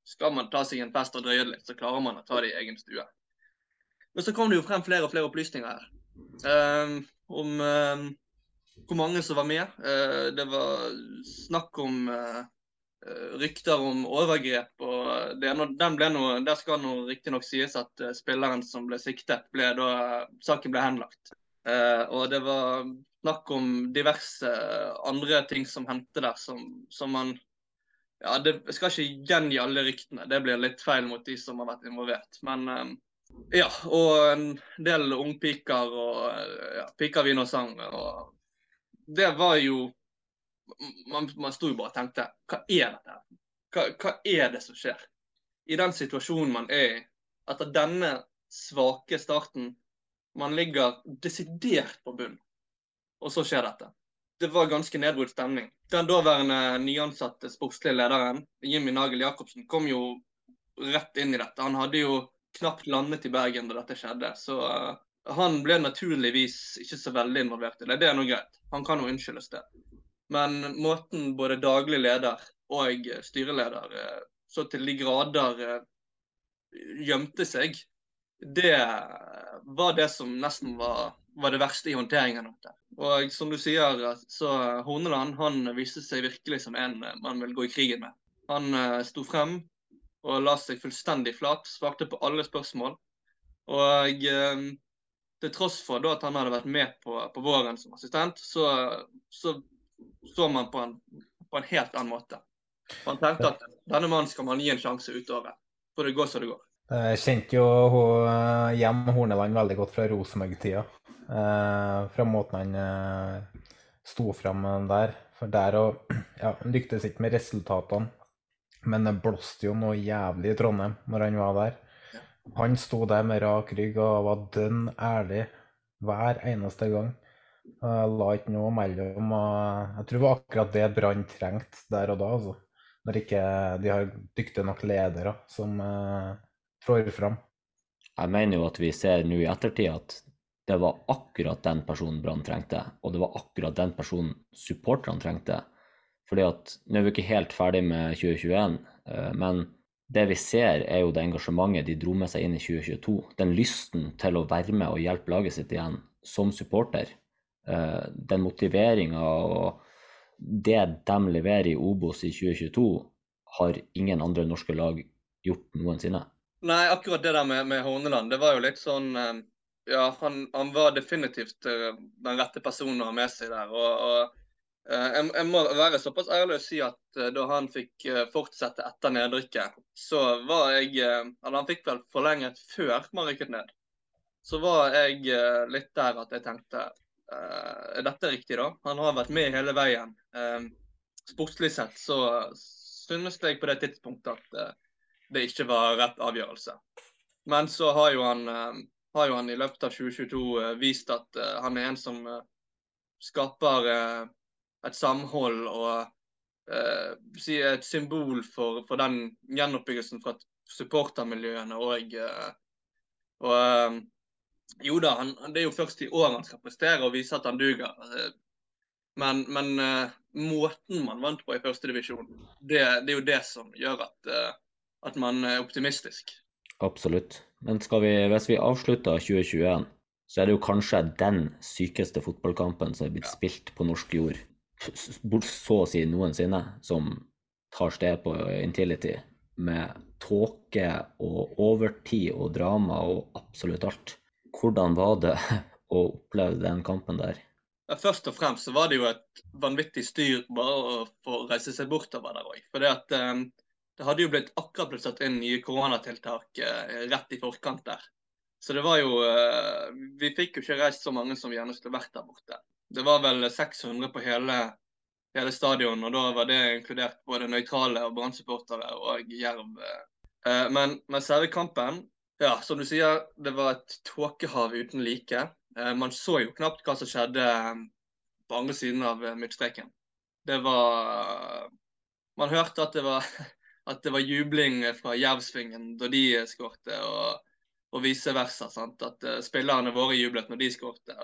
Skal man ta seg en fest og drøye litt, så klarer man å ta det i egen stue. Men så kom det jo frem flere og flere opplysninger her. Um, om hvor mange som var med. Det var snakk om uh, rykter om overgrep. og det, den ble noe, Der skal nå riktignok sies at uh, spilleren som ble siktet, ble da saken ble henlagt. og det var snakk om diverse andre ting som hendte der, som, som man ja, det, skal ikke gjengi alle ryktene, det blir litt feil mot de som har vært involvert. Men uh, ja, og en del ungpiker og ja, piker, vin og sang. Og det var jo Man, man sto jo bare og tenkte Hva er dette? Hva, hva er det som skjer? I den situasjonen man er i, etter denne svake starten Man ligger desidert på bunn, og så skjer dette. Det var ganske nedbrutt stemning. Den daværende nyansatte sportslige lederen, Jimmy Nagel Jacobsen, kom jo rett inn i dette. Han hadde jo knapt landet i Bergen da dette skjedde. Så uh, han ble naturligvis ikke så veldig involvert i det. Det er noe greit. Han kan jo unnskyldes det. Men måten både daglig leder og styreleder uh, så til de grader uh, gjemte seg, det var det som nesten var, var det verste i håndteringen av det. Og som du sier, så Horneland han viste seg virkelig som en man vil gå i krigen med. Han sto frem og la seg fullstendig flat. Svarte på alle spørsmål. Og eh, til tross for at han hadde vært med på, på våren som assistent, så så, så man på en, på en helt annen måte. Man tenkte at denne mannen skal man gi en sjanse utover. For det går så det går. Jeg kjente jo hun, Hjem Horneland veldig godt fra Rosenborg-tida. Eh, fra måten han eh, sto fram der. For der og Ja, han lyktes ikke med resultatene, men det blåste jo noe jævlig i Trondheim når han var der. Han sto der med rak rygg og var dønn ærlig hver eneste gang. Jeg la ikke noe mellom. Jeg tror det var akkurat det Brann trengte der og da. altså. Når ikke de har dyktige nok ledere som uh, trår fram. Jeg mener jo at vi ser nå i ettertid at det var akkurat den personen Brann trengte, og det var akkurat den personen supporterne trengte. Fordi at Nå er vi ikke helt ferdig med 2021, eh, men det vi ser, er jo det engasjementet de dro med seg inn i 2022. Den lysten til å være med og hjelpe laget sitt igjen som supporter. Eh, Den motiveringa og det de leverer i Obos i 2022, har ingen andre norske lag gjort noensinne. Nei, akkurat det der med, med Horneland, det var jo litt sånn eh, Ja, han, han var definitivt eh, den rette personen å ha med seg der. og, og jeg, jeg må være såpass ærlig å si at da han fikk fortsette etter nedrykket, så var jeg Eller han fikk vel forlenget før man rykket ned. Så var jeg litt der at jeg tenkte Er dette riktig, da? Han har vært med hele veien. Eh, sportslig sett så synes jeg på det tidspunktet at eh, det ikke var rett avgjørelse. Men så har jo han, eh, har jo han i løpet av 2022 eh, vist at eh, han er en som eh, skaper eh, et samhold og eh, et symbol for, for den gjenoppbyggelsen fra supportermiljøene og eh, og eh, jo da, han, det er jo først i år han skal prestere og vise at han duger. Eh, Men, men eh, måten man vant på i førstedivisjon, det, det er jo det som gjør at, eh, at man er optimistisk. Absolutt. Men skal vi, hvis vi avslutter 2021, så er det jo kanskje den sykeste fotballkampen som er blitt spilt på norsk jord, så å si noensinne, som tar sted på Intility, med tåke og overtid og drama og absolutt alt. Hvordan var det å oppleve den kampen der? Ja, Først og fremst så var det jo et vanvittig styr bare å få reise seg bortover der òg. For eh, det hadde jo blitt akkurat blitt satt inn nye koronatiltak eh, rett i forkant der. Så det var jo eh, Vi fikk jo ikke reist så mange som vi gjerne skulle vært der borte. Det var vel 600 på hele, hele stadion, og da var det inkludert både nøytrale og Brann-supportere og Jerv. eh. Men, men selve kampen, ja, som du sier, det var et tåkehav uten like. Eh, Man så jo knapt hva som skjedde eh, på andre siden av eh, midtstreken. Det var Man hørte at det var, at det var jubling fra Jervsvingen da de skårte, og, og vice versa. sant? At spillerne våre jublet når de skårte.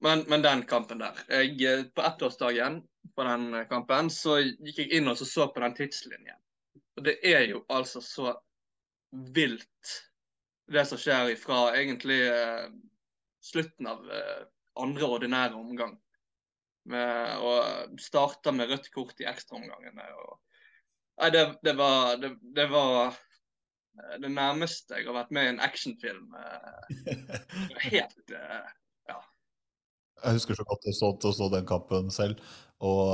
Men, men den kampen der jeg, På ettårsdagen på den kampen så gikk jeg inn og så, så på den tidslinjen. Og det er jo altså så vilt, det som skjer ifra egentlig eh, slutten av eh, andre ordinære omgang. Med, og starta med rødt kort i ekstraomgangene. og- Nei, det, det var det, det var eh, det nærmeste jeg har vært med i en actionfilm. eh, Helt eh, Jeg husker så godt jeg så, så den kampen selv, og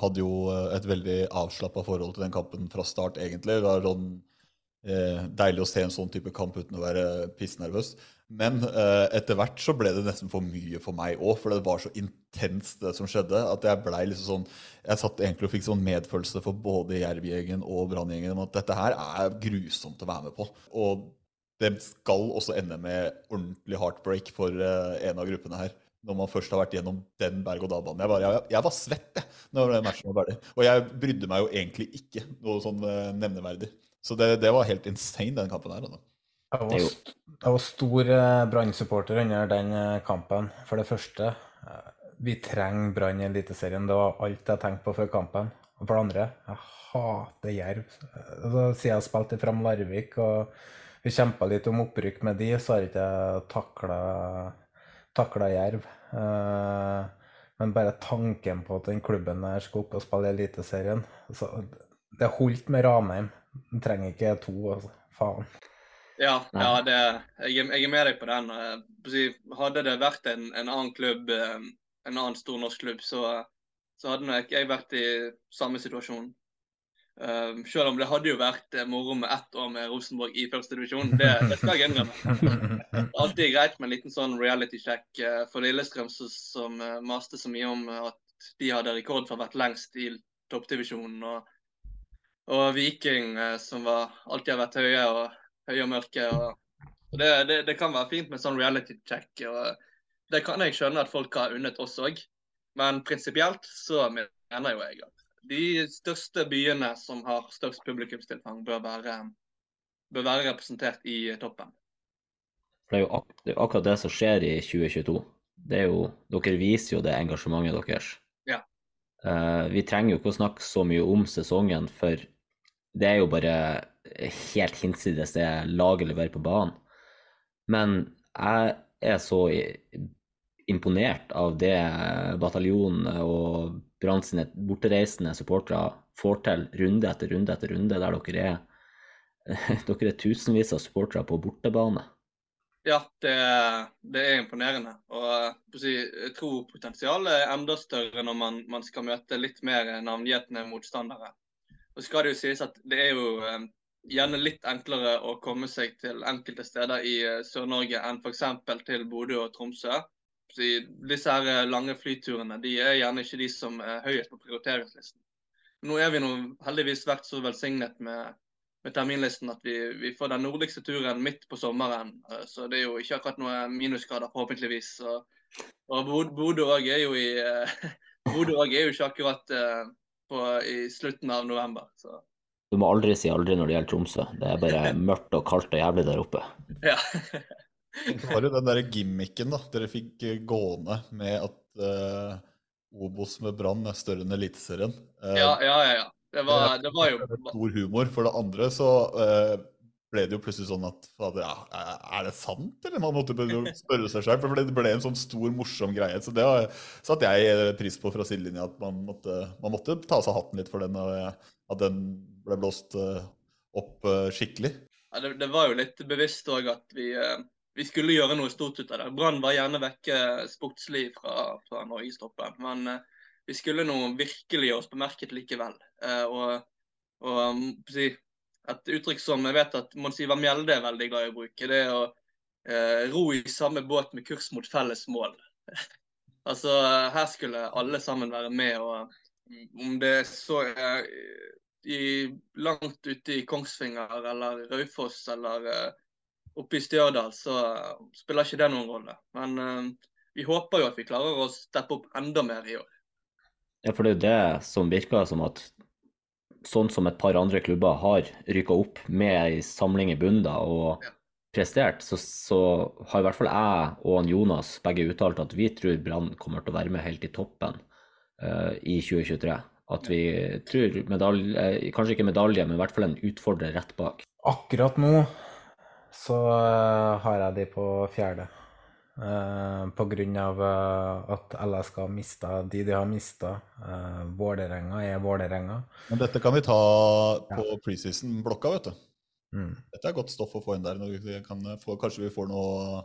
hadde jo et veldig avslappa forhold til den kampen fra start, egentlig. Det var sånn eh, deilig å se en sånn type kamp uten å være pissnervøs. Men eh, etter hvert så ble det nesten for mye for meg òg, for det var så intenst det som skjedde, at jeg ble liksom sånn Jeg satt egentlig og fikk sånn medfølelse for både Jerv-gjengen og Brann-gjengen om at dette her er grusomt å være med på. Og det skal også ende med ordentlig heartbreak for eh, en av gruppene her. Når man først har vært gjennom den berg-og-dal-banen. Jeg, jeg, jeg var svett jeg, når matchen var ferdig. Og jeg brydde meg jo egentlig ikke noe sånn eh, nevneverdig. Så det, det var helt insane, den kampen her. Da. Jeg var, jeg var stor eh, Brann-supporter under den eh, kampen. For det første, eh, vi trenger Brann i Eliteserien. Det var alt jeg tenkte på før kampen. Og for det andre, jeg hater Jerv. Altså, Siden jeg spilte Fram Larvik og vi kjempa litt om opprykk med de, så har ikke jeg takla, takla Jerv. Eh, Men bare tanken på at den klubben der skal opp og spille i Eliteserien så Det holdt med Ranheim. Du trenger ikke to, altså. Faen. Ja, ja det, jeg, jeg er med deg på den. Eh, Hadde det vært en, en annen klubb, eh, en annen stor norsk klubb, så, så hadde nok jeg vært i samme situasjon. Eh, selv om det hadde jo vært moro med ett år med Rosenborg i første divisjon. Det, det skal jeg innrømme. Det alltid greit med en liten sånn reality check for Lillestrøm, som, som uh, maste så mye om at de hadde rekord for å ha vært lengst i toppdivisjonen. Og, og Viking, eh, som var, alltid har vært høye og, høye og mørke. Og, og det, det, det kan være fint med sånn reality check. og Det kan jeg skjønne at folk har unnet oss òg. Men prinsipielt så mener jo jeg at de største byene som har størst publikumstilfang, bør være, bør være representert i toppen. Det er jo ak det er akkurat det som skjer i 2022. Det er jo, dere viser jo det engasjementet deres. Ja. Uh, vi trenger jo ikke å snakke så mye om sesongen, for det er jo bare helt hinsides det laget leverer på banen. Men jeg er så imponert av det bataljonen og Brann sine bortereisende supportere får til runde etter runde etter runde, der dere er, dere er tusenvis av supportere på bortebane. Ja, det, det er imponerende. Og jeg tror potensialet er enda større når man, man skal møte litt mer navngjetne motstandere. Og skal det jo sies at det er jo eh, gjerne litt enklere å komme seg til enkelte steder i eh, Sør-Norge enn f.eks. til Bodø og Tromsø. Så disse her eh, lange flyturene de er gjerne ikke de som er høyest på prioriteringslisten. Nå er vi nå heldigvis vært så velsignet med, med terminlisten at vi, vi får den nordligste turen midt på sommeren. Så det er jo ikke akkurat noe minusgrader, forhåpentligvis. Og, og Bodø òg er jo i Bodø òg er jo ikke akkurat på, i slutten av november. Så Du må aldri si aldri når det gjelder Tromsø. Det er bare mørkt og kaldt og jævlig der oppe. ja. Det var jo den der gimmicken da, dere fikk eh, gående med at uh, Obos med Brann er større enn Eliteserien. Uh, ja, ja, ja. ja. Det var, det var jo stor humor. For det andre så eh, ble det jo plutselig sånn at ja, er det sant, eller? Man måtte spørre seg selv, for det ble en sånn stor, morsom greie. Så det satte jeg eh, pris på fra sidelinja, at man måtte, man måtte ta av seg hatten litt for den, og eh, at den ble blåst eh, opp skikkelig. Ja, det, det var jo litt bevisst òg at vi, vi skulle gjøre noe stort ut av det. Brann var gjerne vekke sportslig fra, fra norgestoppen, men vi skulle nå virkelig gjøre oss bemerket likevel. Og og si, et uttrykk som jeg vet at Mons Ivar Mjelde er veldig glad i å bruke, det er å eh, ro i samme båt med kurs mot felles mål. altså, her skulle alle sammen være med, og om det så er i, langt ute i Kongsvinger eller Raufoss eller eh, oppe i Stjørdal, så spiller ikke det noen rolle. Men eh, vi håper jo at vi klarer å steppe opp enda mer i år. Ja, for det er jo det som virker som at sånn som et par andre klubber har rykka opp med ei samling i bunnen og og prestert, så, så har i hvert fall jeg og Jonas begge uttalt at vi tror Brann kommer til å være med helt i toppen uh, i 2023. At vi tror medalje, eh, kanskje ikke medalje, men i hvert fall en utfordrer rett bak. Akkurat nå så eh, har jeg de på fjerde. Eh, på grunn av eh, at LSK har mista de de har mista. Uh, Vålerenga er Vålerenga. Men dette kan vi ta på preseason-blokka, vet du. Mm. Dette er godt stoff å få inn der. når vi kan få, kanskje vi får, noe,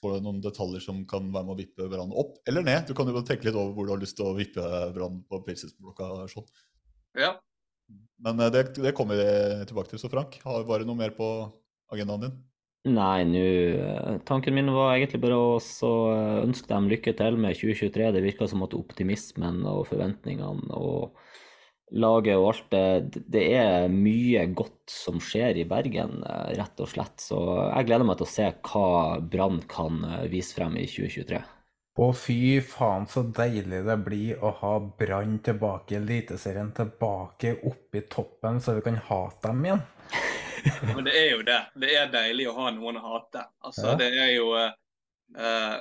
får noen detaljer som kan være med å vippe Brann opp eller ned. Du kan jo tenke litt over hvor du har lyst til å vippe Brann på preseason-blokka. Sånn. Ja. Men uh, det, det kommer vi tilbake til. Så Frank, har, var det noe mer på agendaen din? Nei, nå eh, Tanken min var egentlig bare å så eh, ønske dem lykke til med 2023. Det virker som at optimismen og forventningene og laget og alt det Det er mye godt som skjer i Bergen, eh, rett og slett. Så jeg gleder meg til å se hva Brann kan vise frem i 2023. Å, fy faen så deilig det blir å ha Brann tilbake i Eliteserien, tilbake opp i toppen, så vi kan hate dem igjen. Men det er jo det. Det er deilig å ha noen å hate. Altså, Ja. det er jo eh, eh,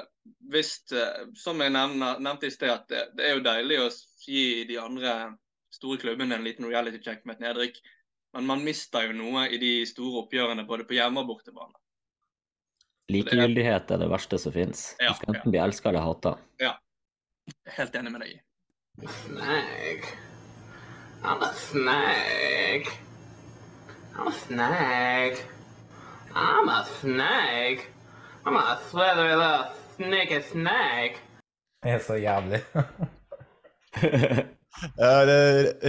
hvis, eh, Som jeg nevner, nevnte i sted, at det, det er jo deilig å gi de andre store klubbene en liten reality check med et nedrykk. Men man mister jo noe i de store oppgjørene både på hjemme- og bortebane. Likegyldighet er det verste som finnes. Ja, Du skal enten bli elska eller hata. Ja. Helt enig med deg. Snag. Han er snag. I'm a snake. I'm a snake. I'm a slithery little sneaky snake. Det er så jævlig. Eh,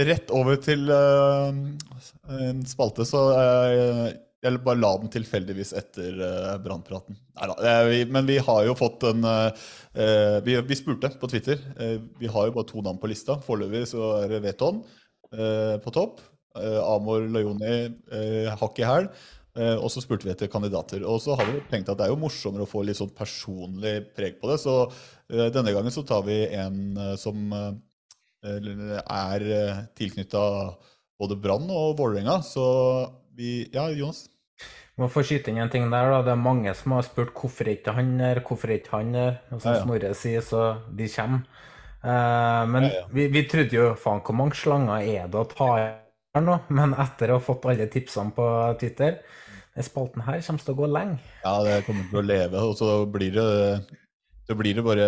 Rett over til eh, en spalte, så eh, jeg bare la den tilfeldigvis etter uh, brannpraten. Men vi har jo fått en vi, vi spurte på Twitter. Eh, vi har jo bare to navn på lista. Foreløpig så er det Veton eh, på topp. Eh, Amor Lajoni eh, hakk i hæl. Eh, og så spurte vi etter kandidater. Og så har vi tenkt at det er jo morsommere å få litt sånn personlig preg på det. Så eh, denne gangen så tar vi en eh, som eh, er tilknytta både Brann og Vålerenga. Så vi Ja, Jonas? Må få skyte inn en ting der, da. Det er mange som har spurt hvorfor ikke han er, hvorfor ikke han er. Og som Ja, ja. Snorre sier, så de kommer. Eh, men ja. Vi, vi trodde jo faen hvor mange slanger er det å ta i her nå? Men etter å ha fått alle tipsene på Twitter, den spalten her kommer til å gå lenge. Ja, det kommer til å leve, og så blir det det, blir det bare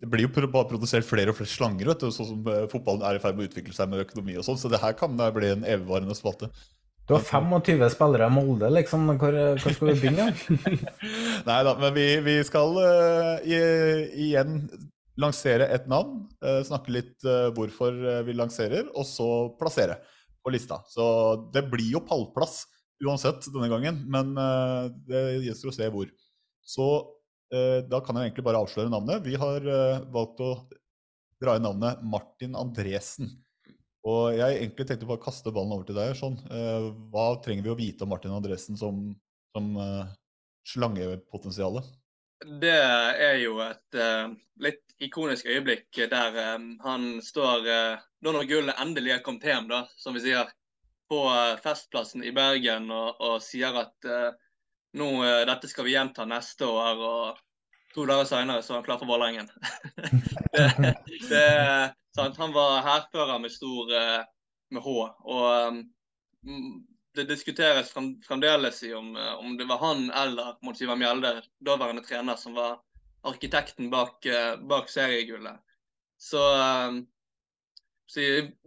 Det blir jo bare produsert flere og flere slanger, vet du, sånn som eh, fotballen er i ferd med å utvikle seg med økonomi og sånn. Så det her kan da bli en evigvarende spalte. Du har 25 spillere i Molde, liksom. Hvor, hvor skal vi begynne? Nei da, men vi, vi skal uh, i, igjen lansere et navn. Uh, snakke litt uh, hvorfor vi lanserer, og så plassere på lista. Så det blir jo pallplass uansett denne gangen, men eh, det gjenstår å se hvor. Så eh, da kan jeg egentlig bare avsløre navnet. Vi har eh, valgt å dra inn navnet Martin Andresen. Og jeg egentlig tenkte bare å kaste ballen over til deg. sånn. Hva trenger vi å vite om Martin Andresen som, som uh, slangepotensialet? Det er jo et uh, litt ikonisk øyeblikk der um, han står eh, Da når gullet endelig er kommet hjem, da, som vi sier, på eh, Festplassen i Bergen og, og sier at uh, nå, uh, dette skal vi gjenta neste år, og to dager seinere så er han klar for Vålerengen. Han var hærfører med stor uh, med H. og um, det diskuteres frem, fremdeles i om, om det var han eller Mons Ivar Mjelde, daværende trener, som var arkitekten bak, bak seriegullet. Så, i-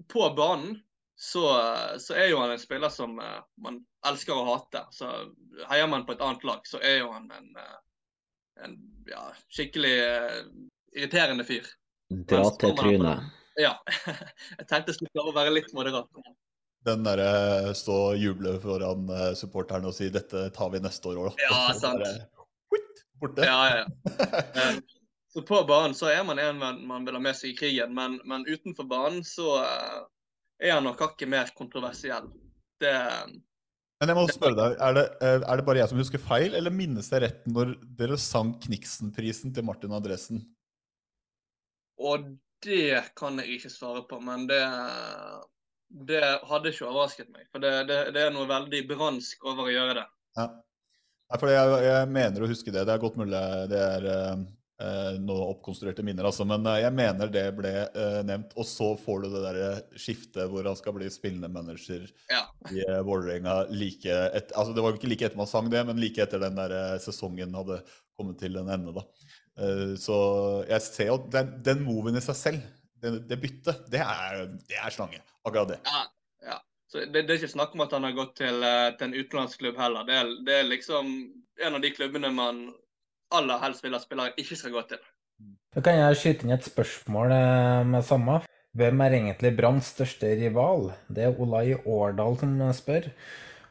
på banen så, så er jo han en spiller som eh, man elsker å hate. Så heier man på et annet lag, så er jo han en, eh, en ja, skikkelig eh, irriterende fyr. Dra til trynet. Ja. Jeg tenkte jeg skulle klare å være litt moderat. Den derre stå og juble foran supporterne og si 'dette tar vi neste år òg', da. Ja, sant. borte. Ja, ja, ja. Så på banen så er man en man, vil ha med seg i krigen, men, men utenfor banen så eh, er han nok hakket mer kontroversiell. Det, Men jeg må spørre deg, er det, eh, er det bare jeg som husker feil, eller minnes jeg rett når dere sang Kniksen-prisen til Martin Andresen? og det kan jeg ikke svare på, men det, det hadde ikke overrasket meg. For det, det, det er noe veldig bransk over å gjøre det. Ja. Nei, for jeg, jeg mener å huske det. Det er godt mulig det er eh, noe oppkonstruerte minner, altså. Men eh, jeg mener det ble eh, nevnt. Og så får du det derre skiftet hvor han skal bli spillende manager Ja. i uh, Vålerenga like et, Altså det var jo ikke like etter man sang det, men like etter den der eh, sesongen hadde kommet til en ende, da. Eh, så jeg ser jo den, den moven i seg selv, det, det byttet, det er, det er slange. Akkurat det. Ja, ja. Så det, det er ikke snakk om at han har gått til, eh, til en utenlandsklubb heller. Det er, det er liksom en av de klubbene man aller helst vil at spillere ikke skal gå til. Da kan jeg skyte inn et spørsmål eh, med samme. Hvem er egentlig Branns største rival? Det er Olai Årdal som spør.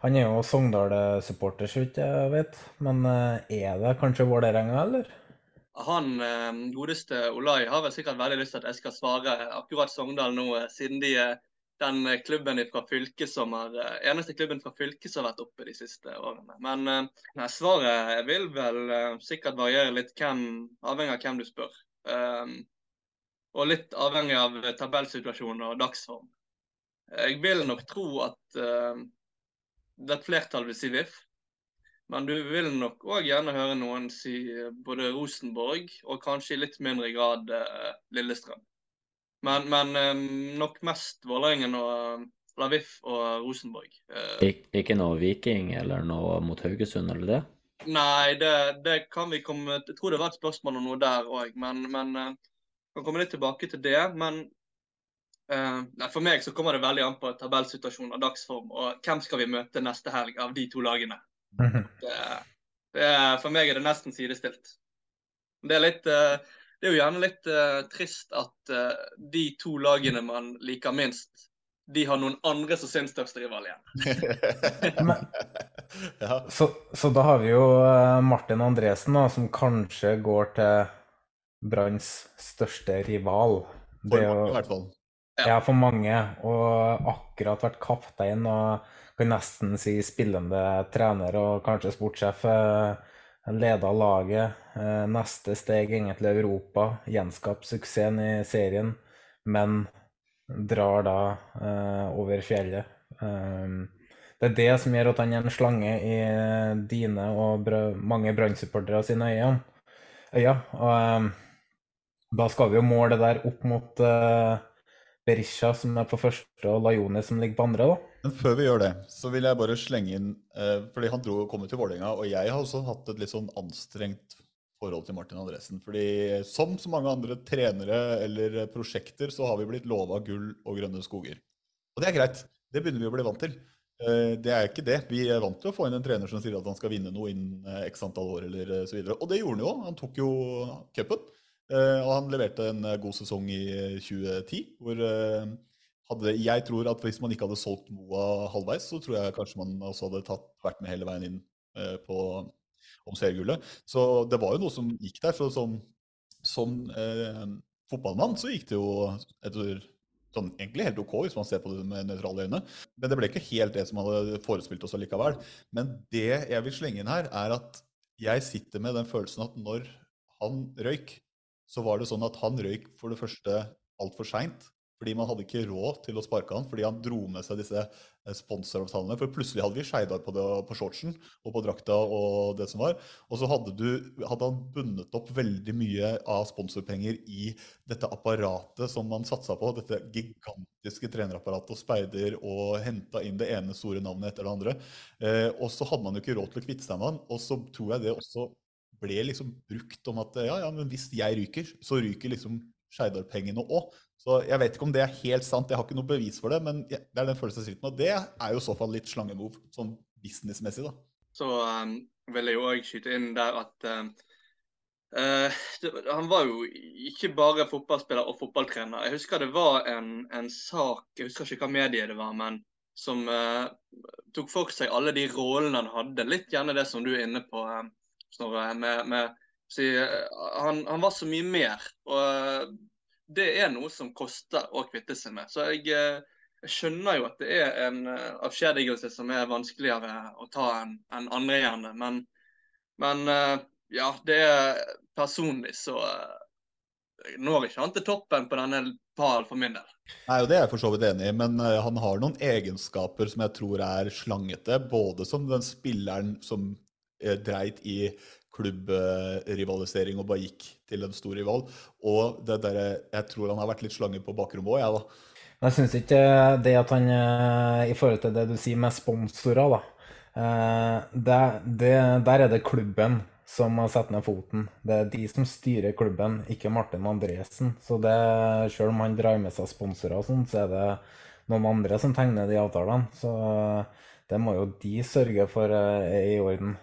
Han er jo Sogndal-supporter, så vidt jeg vet. Men eh, er det kanskje Vålerenga, eller? Han eh, godeste Olai har vel sikkert veldig lyst til at jeg skal svare akkurat Sogndal nå, siden de den eh, klubben fra fylket som har, eh, eneste klubben fra fylket som har vært oppe de siste årene. Men eh, nei, svaret vil vel sikkert variere litt hvem, avhengig av hvem du spør. Um, og litt avhengig av tabellsituasjonen og dagsform. Jeg vil nok tro at uh, det er et flertall vil si VIF. Men du vil nok òg gjerne høre noen si både Rosenborg og kanskje i litt mindre grad uh, Lillestrøm. Men, men nok mest Vålerengen og Laviff og Rosenborg. Eh, Ik ikke noe Viking eller noe mot Haugesund eller det? Nei, det, det kan vi komme Jeg tror det var et spørsmål om noe der òg, men, men kan komme litt tilbake til det. Men uh, nei, for meg så kommer det veldig an på tabellsituasjon og dagsform, og hvem skal vi møte neste helg av de to lagene. Det, det er, for meg er det nesten sidestilt. Det er, litt, eh, det er jo gjerne litt uh, trist at uh, de to lagene man liker minst, de har noen andre som sin største rival igjen. Ja. Så, så da har vi jo eh, Martin Andresen, da, som kanskje går til Branns største rival. For Det er mange, i hvert fall. Ja, for mange. Og akkurat vært kaptein og kan nesten si spillende trener og kanskje sportssjef. eh, Leda laget. eh, Neste steg egentlig Europa. Gjenskap suksessen i serien, men drar da eh, over fjellet. Um, det er det som gjør at han er en slange i dine og mange Brann-supportere sine øyne. øyne. Og da skal vi jo måle det der opp mot Berisha, som er på første, og Lajoni, som ligger på andre. da. Men før vi gjør det, så vil jeg bare slenge inn eh, Fordi han dro kom til Vålerenga, og jeg har også hatt et litt sånn anstrengt forhold til Martin Andresen. Fordi som så mange andre trenere eller prosjekter, så har vi blitt lova gull og grønne skoger. Og det er greit. Det begynner vi å bli vant til. Eh, Det er ikke det. Vi er vant til å få inn en trener som sier at han skal vinne noe innen eh, x antall år eller eh, så videre. Og det gjorde han jo. Han tok jo cupen. Og han leverte en god sesong i eh, 2010, hvor hadde, jeg tror at hvis man ikke hadde solgt Moa halvveis, så tror jeg kanskje man også hadde tatt, vært med hele veien inn eh, på, om seriegullet. Så det var jo noe som gikk der. Så som, som eh, fotballmann så gikk det jo etter sånn, egentlig helt OK, hvis man ser på det med nøytrale øyne. Men det ble ikke helt det som hadde forespilt oss allikevel. Men det jeg vil slenge inn her, er at jeg sitter med den følelsen at når han røyk, så var det sånn at han røyk for det første altfor seint. Fordi man hadde ikke råd til å sparke han, fordi han dro med seg disse eh, sponsoravtalene. For plutselig hadde vi Skeidar på, på shortsen og på drakta og det som var. Og så hadde, du, hadde han bundet opp veldig mye av sponsorpenger i dette apparatet som man satsa på. Dette gigantiske trenerapparatet og speider og henta inn det ene store navnet etter det andre. Eh, og så hadde man jo ikke råd til å kvitte seg med han. Og så tror jeg det også ble liksom brukt om at ja, ja, men hvis jeg ryker, så ryker liksom Skeidar-pengene òg. Så jeg vet ikke om det er helt sant, jeg har ikke noe bevis for det, men det er den følelsen jeg sitter med. Og det er jo i så fall litt slangemove, sånn businessmessig, da. Så um, vil jeg jo òg skyte inn der at um, uh, det, han var jo ikke bare fotballspiller og fotballtrener. Jeg husker det var en, en sak, jeg husker ikke hva medie det var, men som uh, tok for seg alle de rollene han hadde. Litt gjerne det som du er inne på, um, Snorre. Med, med, eh, han, han var så mye mer. Og eh, det er noe som koster å kvitte seg med. Så jeg, eh, jeg skjønner jo at det er en eh, avskjedigelse som er vanskeligere å ta enn en andre gjerne. Men, men eh, ja, det er personlig så jeg når ikke han til toppen på denne palen for min del. Nei, og Det er jeg for så vidt enig i, men eh, han har noen egenskaper som jeg tror er slangete. Både som den spilleren som eh, dreit i klubbrivalisering og bare gikk til en stor rival, og det der, Jeg tror han har vært litt slange på bakrommet òg, jeg, da. Jeg syns ikke det at han eh, I forhold til det du sier med sponsorer, da. eh, Det, det, der er det klubben som har satt ned foten. Det er de som styrer klubben, ikke Martin Andresen. Så det, selv om han drar med seg sponsorer og sånn, så er det noen andre som tegner de avtalene. Så det må jo de sørge for eh, er i orden.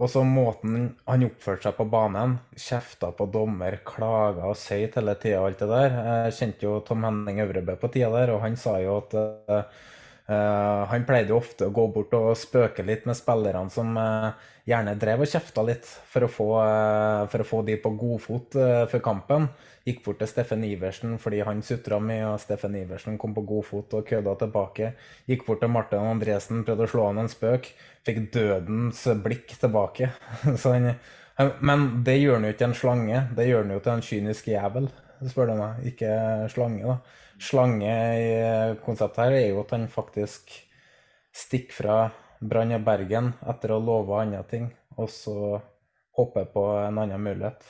Og så måten han oppførte seg på banen, kjefta på dommer, klaga og søyt hele tida og alt det der. Jeg kjente jo Tom Henning Øvrebø på tida der, og han sa jo at eh, eh, han pleide jo ofte å gå bort og spøke litt med spillerne som uh, gjerne drev og kjefta litt, for å få, uh, for å få de på godfot uh, før kampen. Gikk bort til Steffen Iversen fordi han sutra mye, og Steffen Iversen kom på godfot og kødda tilbake. Gikk bort til Martin Andresen, prøvde å slå han en spøk. Fikk dødens blikk tilbake. Han, han, men det gjør han jo ikke en slange, det gjør han jo til en kynisk jævel, spør du meg. Ikke slange, da. Slange i konseptet her er jo at han faktisk stikker fra Brann og Bergen etter å ha lova andre ting, og så hopper på en annen mulighet.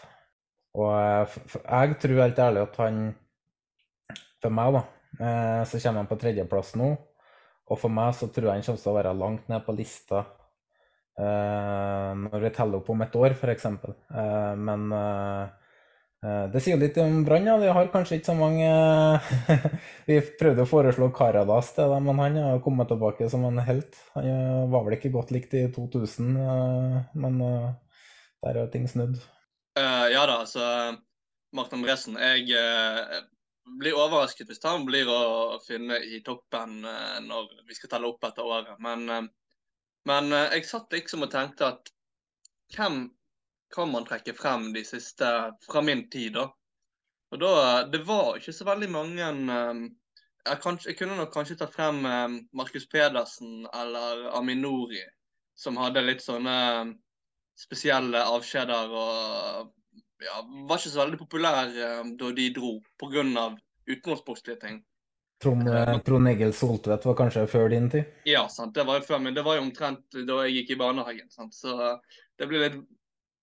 Og eh, jeg tror helt ærlig at han For meg, da, eh, så kommer han på tredjeplass nå. Og for meg så tror jeg han kommer til å være langt ned på lista eh, når vi teller opp om et år, f.eks. Eh, men eh, Eh, Det sier jo litt om Brann, ja. De har kanskje ikke så mange Vi prøvde å foreslå Karadas til dem, men han har kommet tilbake som en helt. Han eh, var vel ikke godt likt i 2000, eh, men eh, der er ting snudd. Uh, ja da, altså Martin Andresen. Jeg uh, blir overrasket hvis han blir å finne i toppen uh, når vi skal telle opp etter året. Men, eh, men eh, jeg satt liksom og tenkte at hvem kan man trekke frem de siste fra min tid, da? Og da, Det var ikke så veldig mange um, jeg, kanskje, jeg kunne nok kanskje tatt frem um, Markus Pedersen eller Aminori, som hadde litt sånne eh, spesielle avskjeder og ja, var ikke så veldig populær um, da de dro, pga. utenomsportslige ting. Trond, eh, Trond Egil Soltvedt var kanskje før din tid? Ja, sant, det var jo før, men det var jo omtrent da jeg gikk i barnehagen. sant, Så det blir litt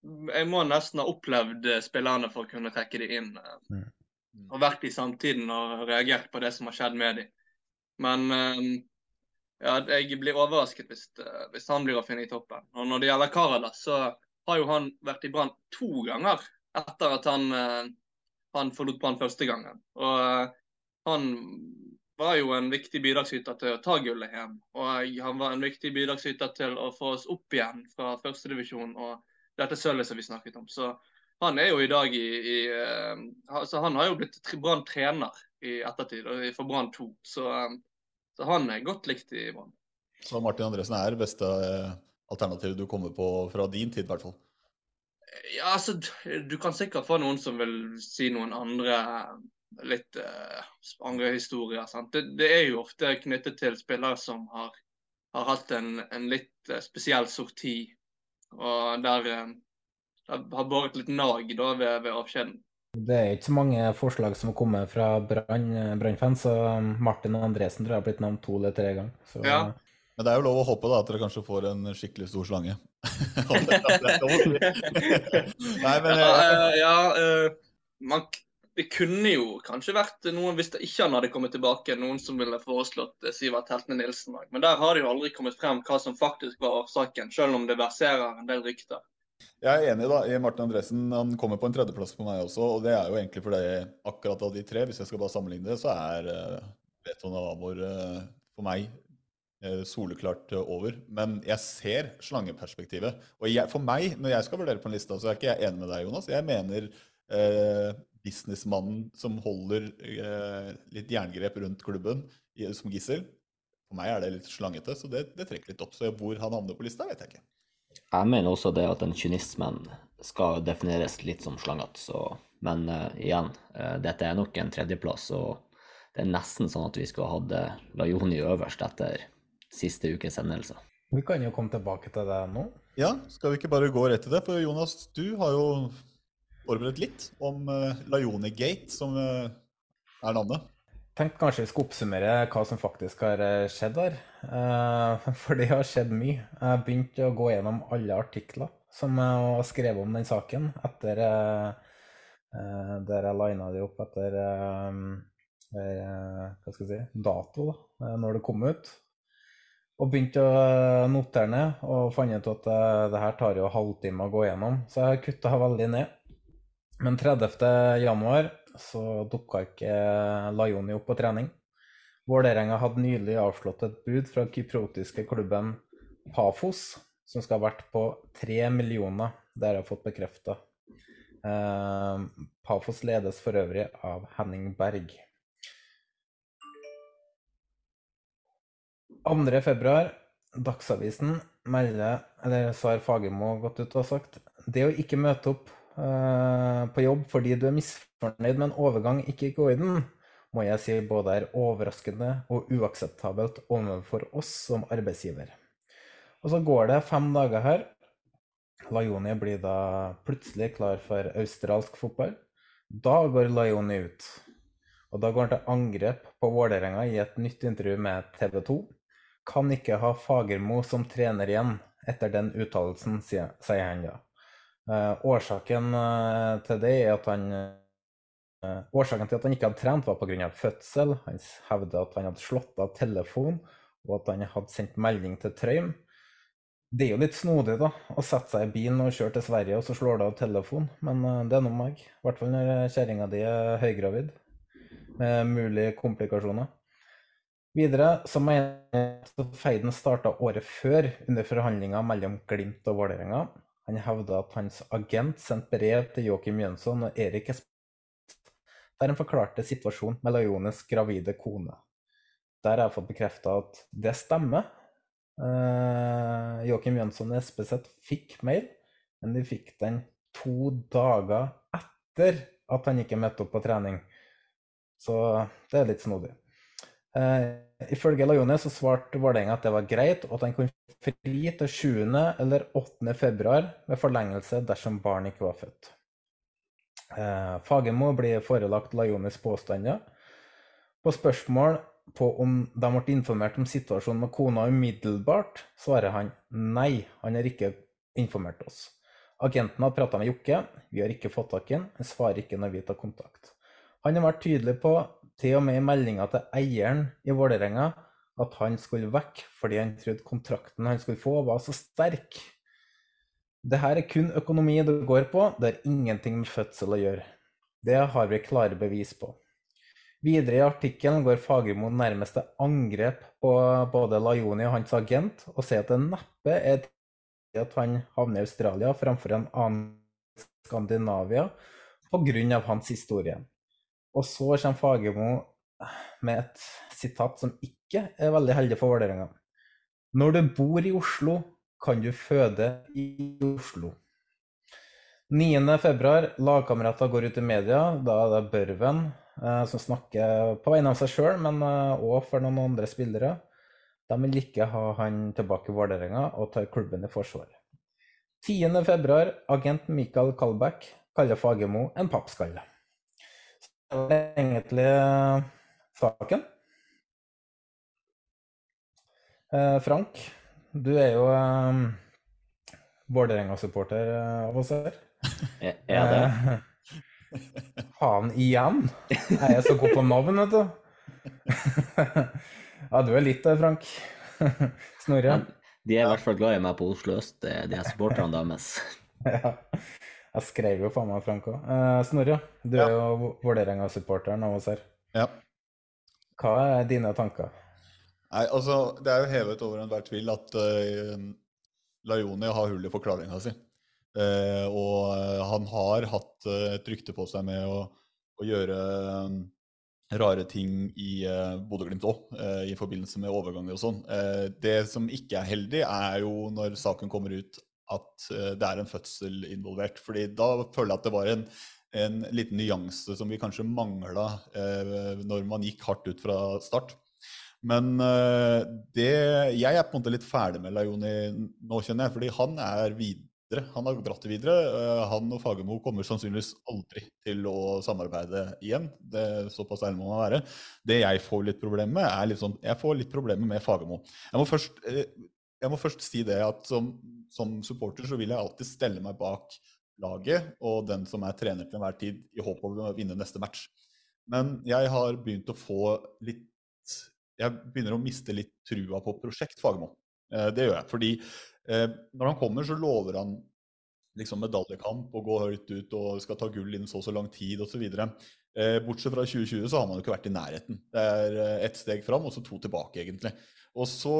Jeg må nesten ha opplevd eh, spillerne for å kunne trekke dem inn. eh, Mm. Og vært i samtiden og reagert på det som har skjedd med dem. Men eh, ja, jeg blir overrasket hvis, hvis han blir å finne i toppen. Og når det gjelder Karadas, så har jo han vært i Brann to ganger etter at han, han forlot Brann første gangen. Og han var jo en viktig bidragsyter til å ta gullet hjem. Og han var en viktig bidragsyter til å få oss opp igjen fra førstedivisjon og dette sølvet som vi snakket om. Så han er jo i dag i, i altså Han har jo blitt tre- Brann-trener i ettertid, og for Brann 2. Så, eh, så han er godt likt i Brann. Så Martin Andresen er det beste eh, alternativet du kommer på fra din tid, i hvert fall. Ja, altså, du kan sikkert få noen som vil si noen andre litt uh, andre historier. Sant? Det, det er jo ofte knyttet til spillere som har, har hatt en, en litt uh, spesiell sorti, og der eh, det har båret litt nag da ved, ved avskjeden. Det er ikke så mange forslag som har kommet fra Brann- Brann-fans, så Martin Andresen tror jeg har blitt nevnt to eller tre ganger. Så, Ja. Men det er jo lov å håpe da, at dere kanskje får en skikkelig stor slange. Nei, men ja, ja, eh, ja eh, man, det kunne jo kanskje vært noen, hvis det ikke han hadde kommet tilbake, noen som ville foreslått eh, Sivert Heltene Nilsen. også. Men der har det jo aldri kommet frem hva som faktisk var årsaken, selv om det verserer en del rykter. Jeg er enig da, i Martin Andresen. Han kommer på en tredjeplass på meg også. Og det er jo egentlig fordi akkurat av de tre, hvis jeg skal bare sammenligne det, så er uh, Amor eh, for meg soleklart over. Men jeg ser slangeperspektivet. Og jeg, for meg, når jeg skal vurdere på en liste, så er ikke jeg enig med deg, Jonas. Jeg mener businessmannen som holder eh, litt jerngrep rundt klubben i, som gissel. For meg er det litt slangete, så det, det trekker litt opp. Så hvor han havner på lista, vet jeg ikke. Jeg mener også det at en kynismen skal defineres litt som slangete, så Men uh, igjen, uh, dette er nok en tredjeplass, og det er nesten sånn at vi skulle hatt eh, Lajoni øverst etter siste ukes hendelser. Vi kan jo komme tilbake til det nå. Ja, skal vi ikke bare gå rett til det? For Jonas, du har jo forberedt litt om uh, Lajoni Gate, som uh, er navnet. Tenkte kanskje vi skal oppsummere hva som faktisk har eh, skjedd her. Uh, For det har skjedd mye. Jeg begynte å gå gjennom alle artikler som jeg har skrevet om den saken, etter uh, eh, der jeg lina de opp etter eh, eh, hva skal jeg si, dato, da, eh, når det kom ut. Og begynte å eh, notere ned, og fant ut at eh, det her tar jo halvtime å gå gjennom. Så jeg kutta veldig ned. Men 30. januar så dukka ikke Lajoni opp på trening. Vålerenga hadde nylig avslått et bud fra kypriotiske klubben Pafos, som skal ha vært på tre millioner. Det har jeg fått bekrefta. Eh, Pafos ledes for øvrig av Henning Berg. 2. februar, Dagsavisen melder, eller så har Fagermo gått ut og sagt, det å ikke møte opp på jobb fordi du er misfornøyd med en overgang ikke går i den, må jeg si både er overraskende og uakseptabelt overfor oss som arbeidsgiver. Og så går det fem dager her. Lajoni blir da plutselig klar for australsk fotball. Da går Lajoni ut. Og da går han til angrep på Vålerenga i et nytt intervju med TV 2. Kan ikke ha Fagermo som trener igjen etter den uttalelsen, sier han da. Eh, årsaken eh, til det er at han eh, Årsaken til at han ikke hadde trent, var pga. fødsel. Han hevder at han hadde slått av telefon, og at han hadde sendt melding til Trøim. Det er jo litt snodig, da, å sette seg i bilen og kjøre til Sverige, og så slår det av telefon. Men det er nå meg. I hvert fall når kjerringa di er høygravid, med mulige komplikasjoner. Videre så mener jeg at feiden starta året før, under forhandlinger mellom Glimt og Vålerenga. Han hevda at hans agent sendte brev til Joakim Jønsson og Erik Espen der han forklarte situasjonen med Lajones gravide kone. Der har jeg fått bekrefta at det stemmer. Eh, Joakim Jønsson og Espeseth fikk mail, men de fikk den to dager etter at han ikke møtte opp på trening. Så det er litt snodig. Uh, ifølge Lajone så svarte Vålerenga at det var greit, og at han kunne fri til 7. eller 8. februar med forlengelse dersom barn ikke var født. Uh, Fagermo blir forelagt Lajones påstander. På spørsmål på om de ble informert om situasjonen med kona umiddelbart, svarer han nei, han har ikke informert oss. Agenten har prata med Jokke, vi har ikke fått tak i ham, han svarer ikke når vi tar kontakt. Han har vært tydelig på, til og med i meldinga til eieren i Vålerenga, at han skulle vekk fordi han trodde kontrakten han skulle få, var så sterk. Det her er kun økonomi det går på, det har ingenting med fødsel å gjøre. Det har vi klare bevis på. Videre i artikkelen går Fagermo nærmest til angrep på både Lajoni og hans agent, og sier at det neppe er at han havner i Australia framfor en annen Skandinavia pga. hans historie. Og så kommer Fagermo med et sitat som ikke er veldig heldig for Vålerenga. Når du bor i Oslo, kan du føde i Oslo. 9.2. Lagkamerater går ut i media. Da er det Børven Eh, som snakker på vegne av seg sjøl, men òg eh, for noen andre spillere. De vil ikke ha han tilbake i Vålerenga og tar klubben i forsvar. 10.2. Agent Mikael Kalbæk kaller Fagermo en pappskalle. Det er egentlig eh, saken. Frank, du er jo Vålerenga-supporter av oss her. Er det? Faen igjen? Er jeg så god på navn, vet du? ja, du er litt der, Frank. Snorre? de er i hvert fall glad i meg på Oslo øst, de er supporterne deres. ja. Jeg skrev jo faen meg Frank òg. Uh, Snorre, du ja. er jo Vålerenga-supporteren av oss her. Ja. Hva er dine tanker? Nei, altså, Det er jo hevet over enhver tvil at uh, Lajoni har hull i forklaringa si. Uh, og eh, han har hatt uh, et rykte på seg med å, å gjøre rare ting i uh, Bodø-Glimt òg, uh, i forbindelse med overganger og sånn. Uh, det som ikke er heldig, er jo når saken kommer ut at uh, det er en fødsel involvert. fordi da føler jeg at det var en, en liten nyanse som vi kanskje mangla når man gikk hardt ut fra start. Men det, jeg er på en måte litt ferdig med Lajoni nå, kjenner jeg, fordi han er videre. han har dratt det videre. Eh, han og Fagermo kommer sannsynligvis aldri til å samarbeide igjen. Det, er såpass ærlig må man være. Det jeg får litt problemer med, er litt sånn, jeg får litt problemer med Fagermo. Jeg må først, eh, jeg må først si det at som, som, supporter så vil jeg alltid stelle meg bak laget og den som er trener til enhver tid, i håp om å vinne neste match. Men jeg har begynt å få litt Jeg begynner å miste litt trua på prosjekt Fagermo. Eh, det gjør jeg. Fordi Eh, når han kommer, så lover han liksom medaljekamp og gå høyt ut og skal ta gull innen så og så lang tid osv. Eh, bortsett fra 2020 så har man jo ikke vært i nærheten. Det er eh, ett steg fram og så to tilbake, egentlig. Og så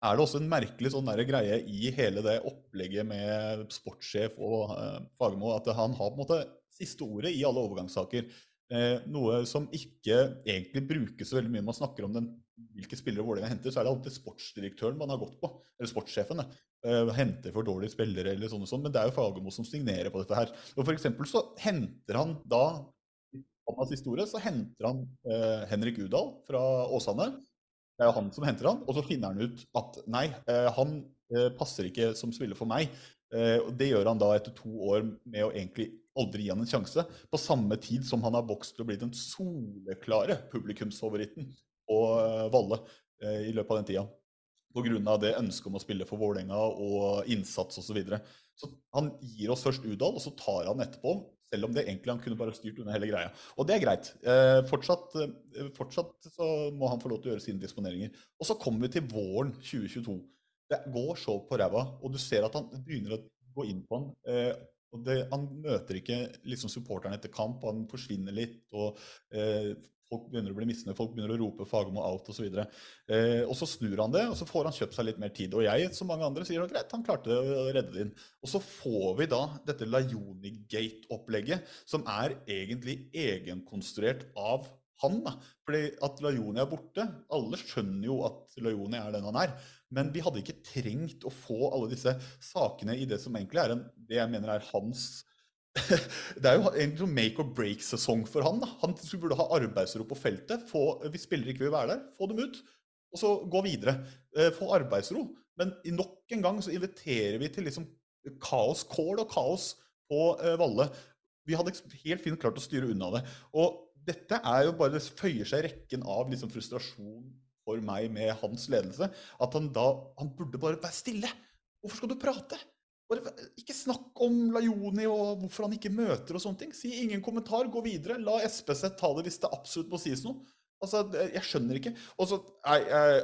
er det også en merkelig sånn greie i hele det opplegget med sportssjef og eh, Fagermo at han har på en måte siste ordet i alle overgangssaker. Eh, noe som ikke egentlig brukes så veldig mye. Man snakker om den, hvilke spillere Vålerenga henter, så er det alltid sportsdirektøren man har gått på. Eller sportssjefen. Eh, henter for dårlige spillere eller sånn og sånn. Men det er jo Fagermo som signerer på dette her. Og for eksempel så henter han da hans historie, så henter han eh, Henrik Udal fra Åsane. Det er jo han som henter han, og så finner han ut at nei, eh, han eh, passer ikke som spiller for meg. Eh, Det gjør han da etter to år med å egentlig aldri gi han en sjanse. På samme tid som han har vokst til å bli den soleklare publikumsfavoritten eh, Valle i løpet av den tida. Pga. det ønsket om å spille for Vålerenga og innsats osv. Så, videre. så han gir oss først Udal, og så tar han etterpå. Selv om det egentlig han kunne bare styrt under hele greia. Og det er greit. Eh, fortsatt, fortsatt så må han få lov til å gjøre sine disponeringer. Og så kommer vi til våren 2022. Det går så på ræva, og du ser at han begynner å gå inn på han. Eh, og det, Han møter ikke liksom supporterne etter kamp, han forsvinner litt. og eh, Folk begynner å bli misnøye, folk begynner å rope Fagermo out osv. Eh, og så snur han det, og så får han kjøpt seg litt mer tid. Og jeg, som mange andre, sier at greit, han klarte å redde det inn. Og så får vi da dette Lajoni-gate-opplegget, som er egentlig egenkonstruert av han. da. Fordi at Lajoni er borte. Alle skjønner jo at Lajoni er den han er. Men vi hadde ikke trengt å få alle disse sakene i det som egentlig er en, det jeg mener er hans det er jo egentlig en make or break-sesong for han. da. Han burde ha arbeidsro på feltet. Få, hvis spillere ikke vil være der, få dem ut. Og så gå videre. Eh, få arbeidsro. Men nok en gang så inviterer vi til liksom kaos, kål og kaos på eh, Valle. Vi hadde helt fint klart å styre unna det. Og dette er jo bare, det føyer seg i rekken av liksom frustrasjon for meg med hans ledelse. At han da Han burde bare være stille. Hvorfor skal du prate? Bare, ikke snakk om Lajoni og hvorfor han ikke møter og sånne ting. Si ingen kommentar, gå videre. La SPC ta det hvis det absolutt må sies noe. Altså, Jeg skjønner ikke. Og så, nei, er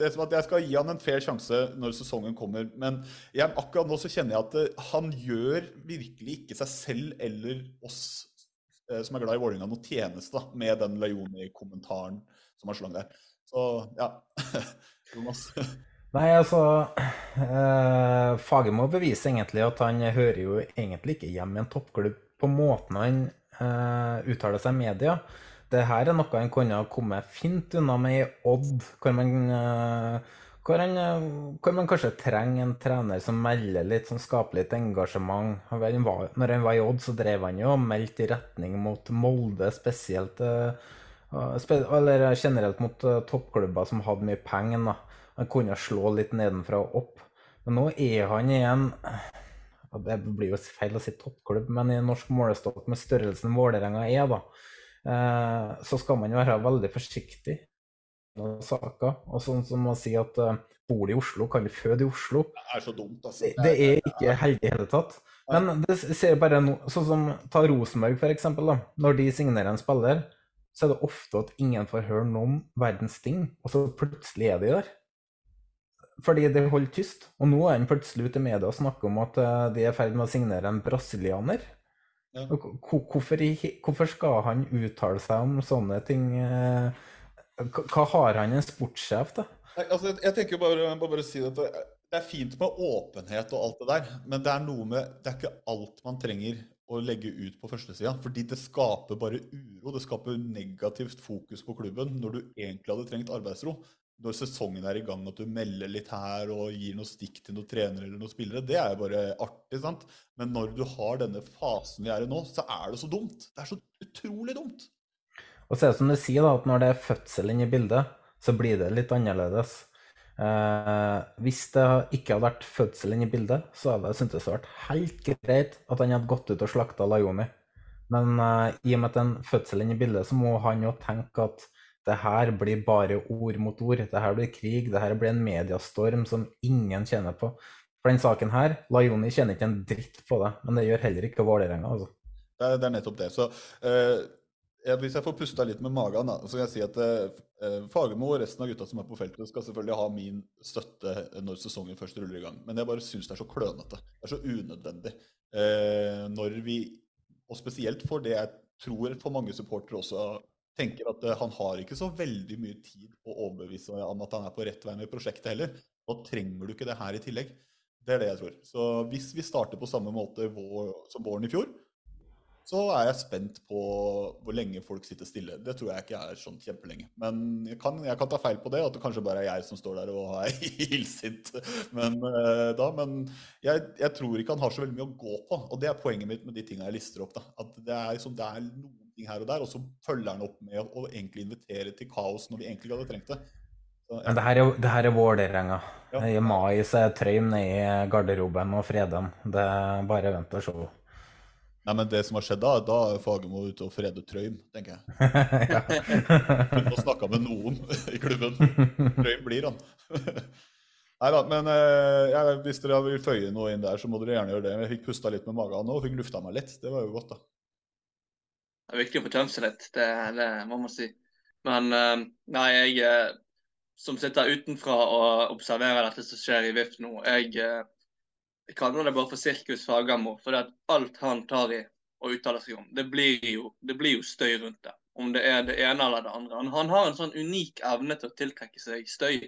det som at Jeg skal gi han en fair sjanse når sesongen kommer, men jeg, akkurat nå så kjenner jeg at uh, han gjør virkelig ikke seg selv eller oss uh, som er glad i Vålerenga, noe tjeneste da, med den Lajoni-kommentaren som han slang der. Så ja. Jonas. Nei, altså eh, Fagermo beviser egentlig at han hører jo egentlig ikke hjemme i en toppklubb på måten han eh, uttaler seg i media. Det her er noe han kunne ha kommet fint unna med i Odd, hvor man, eh, hvor, han, eh, hvor man kanskje trenger en trener som melder litt, som skaper litt engasjement. Når han var i Odd, så drev han jo og meldte i retning mot Molde spesielt. Eh, eller generelt mot toppklubber som hadde mye penger. Han kunne slå litt nedenfra og opp. Men nå er han i en Det blir jo feil å si toppklubb, men i en norsk målestokk med størrelsen Vålerenga er, da, eh, så skal man jo være veldig forsiktig med saker. Og sånn som å si at uh, bor du i Oslo, kan du føde i Oslo. Det er så dumt, altså. Det, det er ikke heldig i hele tatt. Men det ser bare no, sånn som ta Rosenborg, da. Når de signerer en spiller, så er det ofte at ingen får høre noen verdens ting, og så plutselig er de der. Fordi det holder tyst. Og nå er han plutselig ute i media og snakker om at eh, de er i ferd med å signere en brasilianer. Ja. Hvorfor, hvorfor, skal han uttale seg om sånne ting? Eh, hva har han en sportssjef til? Altså, jeg tenker bare, bare si at det, det er fint med åpenhet og alt det der, men det er noe med Det er ikke alt man trenger å legge ut på førstesida. Fordi det skaper bare uro. Det skaper negativt fokus på klubben når du egentlig hadde trengt arbeidsro når sesongen er i gang, at du melder litt her og gir noe stikk til noen trenere eller noen spillere, det er jo bare artig. sant? Men når du har denne fasen vi er i nå, så er det så dumt. Det er så utrolig dumt. Og så er det som du sier, da, at når det er fødsel inne i bildet, så blir det litt annerledes. Eh, hvis det ikke hadde vært fødsel inne i bildet, så hadde jeg syntes det vært helt greit at han hadde gått ut og slakta Lajoni. Men eh, i og med at det er en fødsel inne i bildet, så må han jo tenke at det her blir bare ord mot ord. Det her blir krig. Det her blir en mediastorm som ingen tjener på. For den saken her, Lajoni tjener ikke en dritt på det, men det gjør heller ikke Vålerenga. Altså. Det, det er nettopp det. Så uh, hvis jeg får pusta litt med magen, da, så kan jeg si at uh, Fagermo og resten av gutta som er på feltet, skal selvfølgelig ha min støtte når sesongen først ruller i gang. Men jeg bare syns det er så klønete. Det er så unødvendig. Uh, når vi, og spesielt for det jeg tror for mange supportere også tenker at uh, han har ikke så veldig mye tid på å overbevise om at han er på rett vei med prosjektet heller. Da trenger du ikke det her i tillegg. Det er det jeg tror. Så hvis vi starter på samme måte vår, som våren i fjor, så er jeg spent på hvor lenge folk sitter stille. Det tror jeg ikke er sånn kjempelenge. Men jeg kan, jeg kan ta feil på det, at det kanskje bare er jeg som står der og er illsint men, uh, da. Men jeg, jeg, tror ikke han har så veldig mye å gå på. Og det er poenget mitt med de tingene jeg lister opp. da. At det er, liksom, det er noen ting her og der, og så følger han opp med å egentlig invitere til kaos når vi egentlig ikke hadde trengt det. Så, ja. Men det her er, det her er Vålerenga. Ja. I mai så er Trøim nede i garderoben og freder Det er bare vent og se. Nei, men det som har skjedd da, da er Fagermo ute og freder Trøim, tenker jeg. Kunne ha snakke med noen i klubben. Trøim blir han. Nei da, men eh, ja, hvis dere vil føye noe inn der, så må dere gjerne gjøre det. Jeg fikk pusta litt med magen nå og fikk lufta meg litt. Det var jo godt, da. Det er viktig å få tømt seg litt, det, det må man si. Men uh, nei, jeg, som sitter utenfra og observerer dette som skjer i VIF nå, jeg, eh, jeg kaller det bare for sirkus Fagermo. For det at alt han tar i og uttaler seg om, det blir, jo, det blir jo støy rundt det. Om det er det ene eller det andre. Han, han har en sånn unik evne til å tiltrekke seg støy.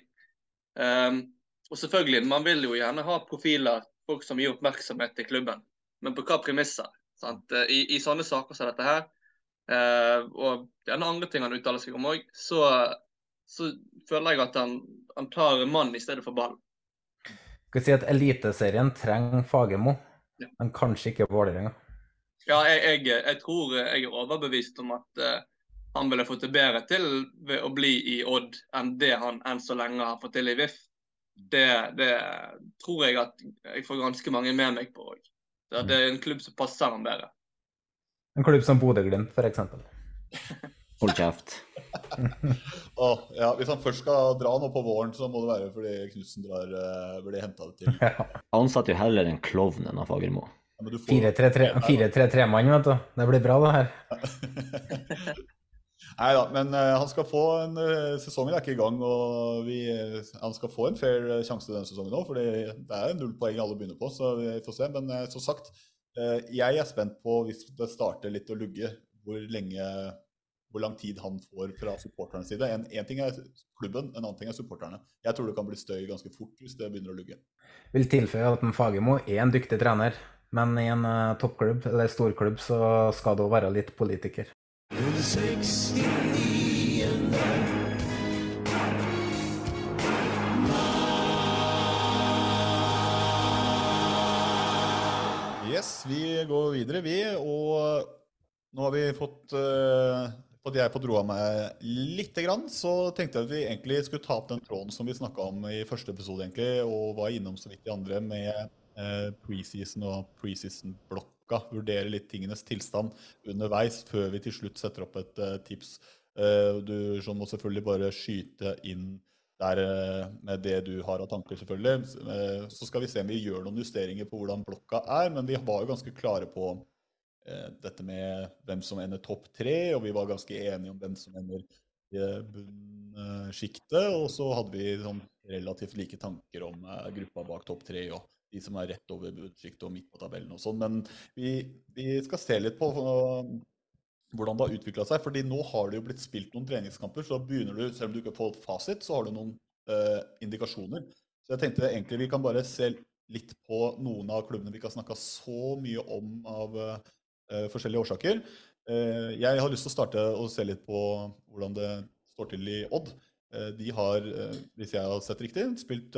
Um, og selvfølgelig, man vil jo gjerne ha profiler, folk som gir oppmerksomhet til klubben. Men på hva premisser? I, I sånne saker som dette her, og den andre ting han uttaler seg om òg, så, så, føler jeg at han, han tar mann i stedet for ball. Skal si at Eliteserien trenger Fagermo, ja. men kanskje ikke Vålerenga. Ja, jeg, jeg, jeg, tror jeg er overbevist om at uh, han ville fått det bedre til ved å bli i Odd enn det han enn så lenge har fått til i VIF. Det, det tror jeg at jeg får ganske mange med meg på òg. Det er en klubb som passer ham bedre. En klubb som Bodø-Glimt, f.eks. Hold kjeft. oh, ja, hvis han først skal dra nå på våren, så må det være fordi Knutsen drar, uh, blir henta til. Ja. Han satt jo heller en klovn enn Fagermo. 4-3-3-mann, vet du. Det blir bra, det her. Nei da, men uh, han skal få en uh, Sesongen er ikke i gang, og vi, uh, han skal få en fair sjanse denne sesongen òg. For det er null poeng alle begynner på, så vi får se. Men som sagt, jeg er spent på, hvis det starter litt å lugge, hvor lenge hvor lang tid han får fra supporternes side. En, en, ting er klubben, en annen ting er supporterne. Jeg tror det kan bli støy ganske fort hvis det begynner å lugge. Vil tilføye at Fagermo er en dyktig trener, men i en toppklubb eller storklubb så skal det òg være litt politiker. Yes, vi går videre, vi. Og nå har vi fått uh, fått jeg fått roa meg grann, så tenkte jeg at vi egentlig skulle ta opp den tråden som vi snakka om i første episode, egentlig, og var innom så vidt de andre med uh, preseason og preseason-blokka. vurdere litt tingenes tilstand underveis før vi til slutt setter opp et uh, tips. Uh, du må selvfølgelig bare skyte inn der uh, med det du har av tanker, selvfølgelig. så skal vi se om vi gjør noen justeringer på hvordan blokka er, men vi var jo ganske klare på dette med hvem som ender topp tre, og vi var ganske enige om hvem som ender i bunnsjiktet. Og så hadde vi sånn relativt like tanker om gruppa bak topp tre. og de som er rett over bunnsjiktet og midt på tabellen og sånn. Men vi, vi, skal se litt på hvordan det har utvikla seg. fordi nå har det jo blitt spilt noen treningskamper, så begynner du, selv om du ikke har fått fasit, så har du noen uh, indikasjoner. Så jeg tenkte egentlig vi kan bare se litt på noen av klubbene vi ikke har snakka så mye om av uh, forskjellige årsaker. Uh, jeg har lyst til å starte og se litt på hvordan det står til i Odd. De har, hvis jeg har sett riktig, spilt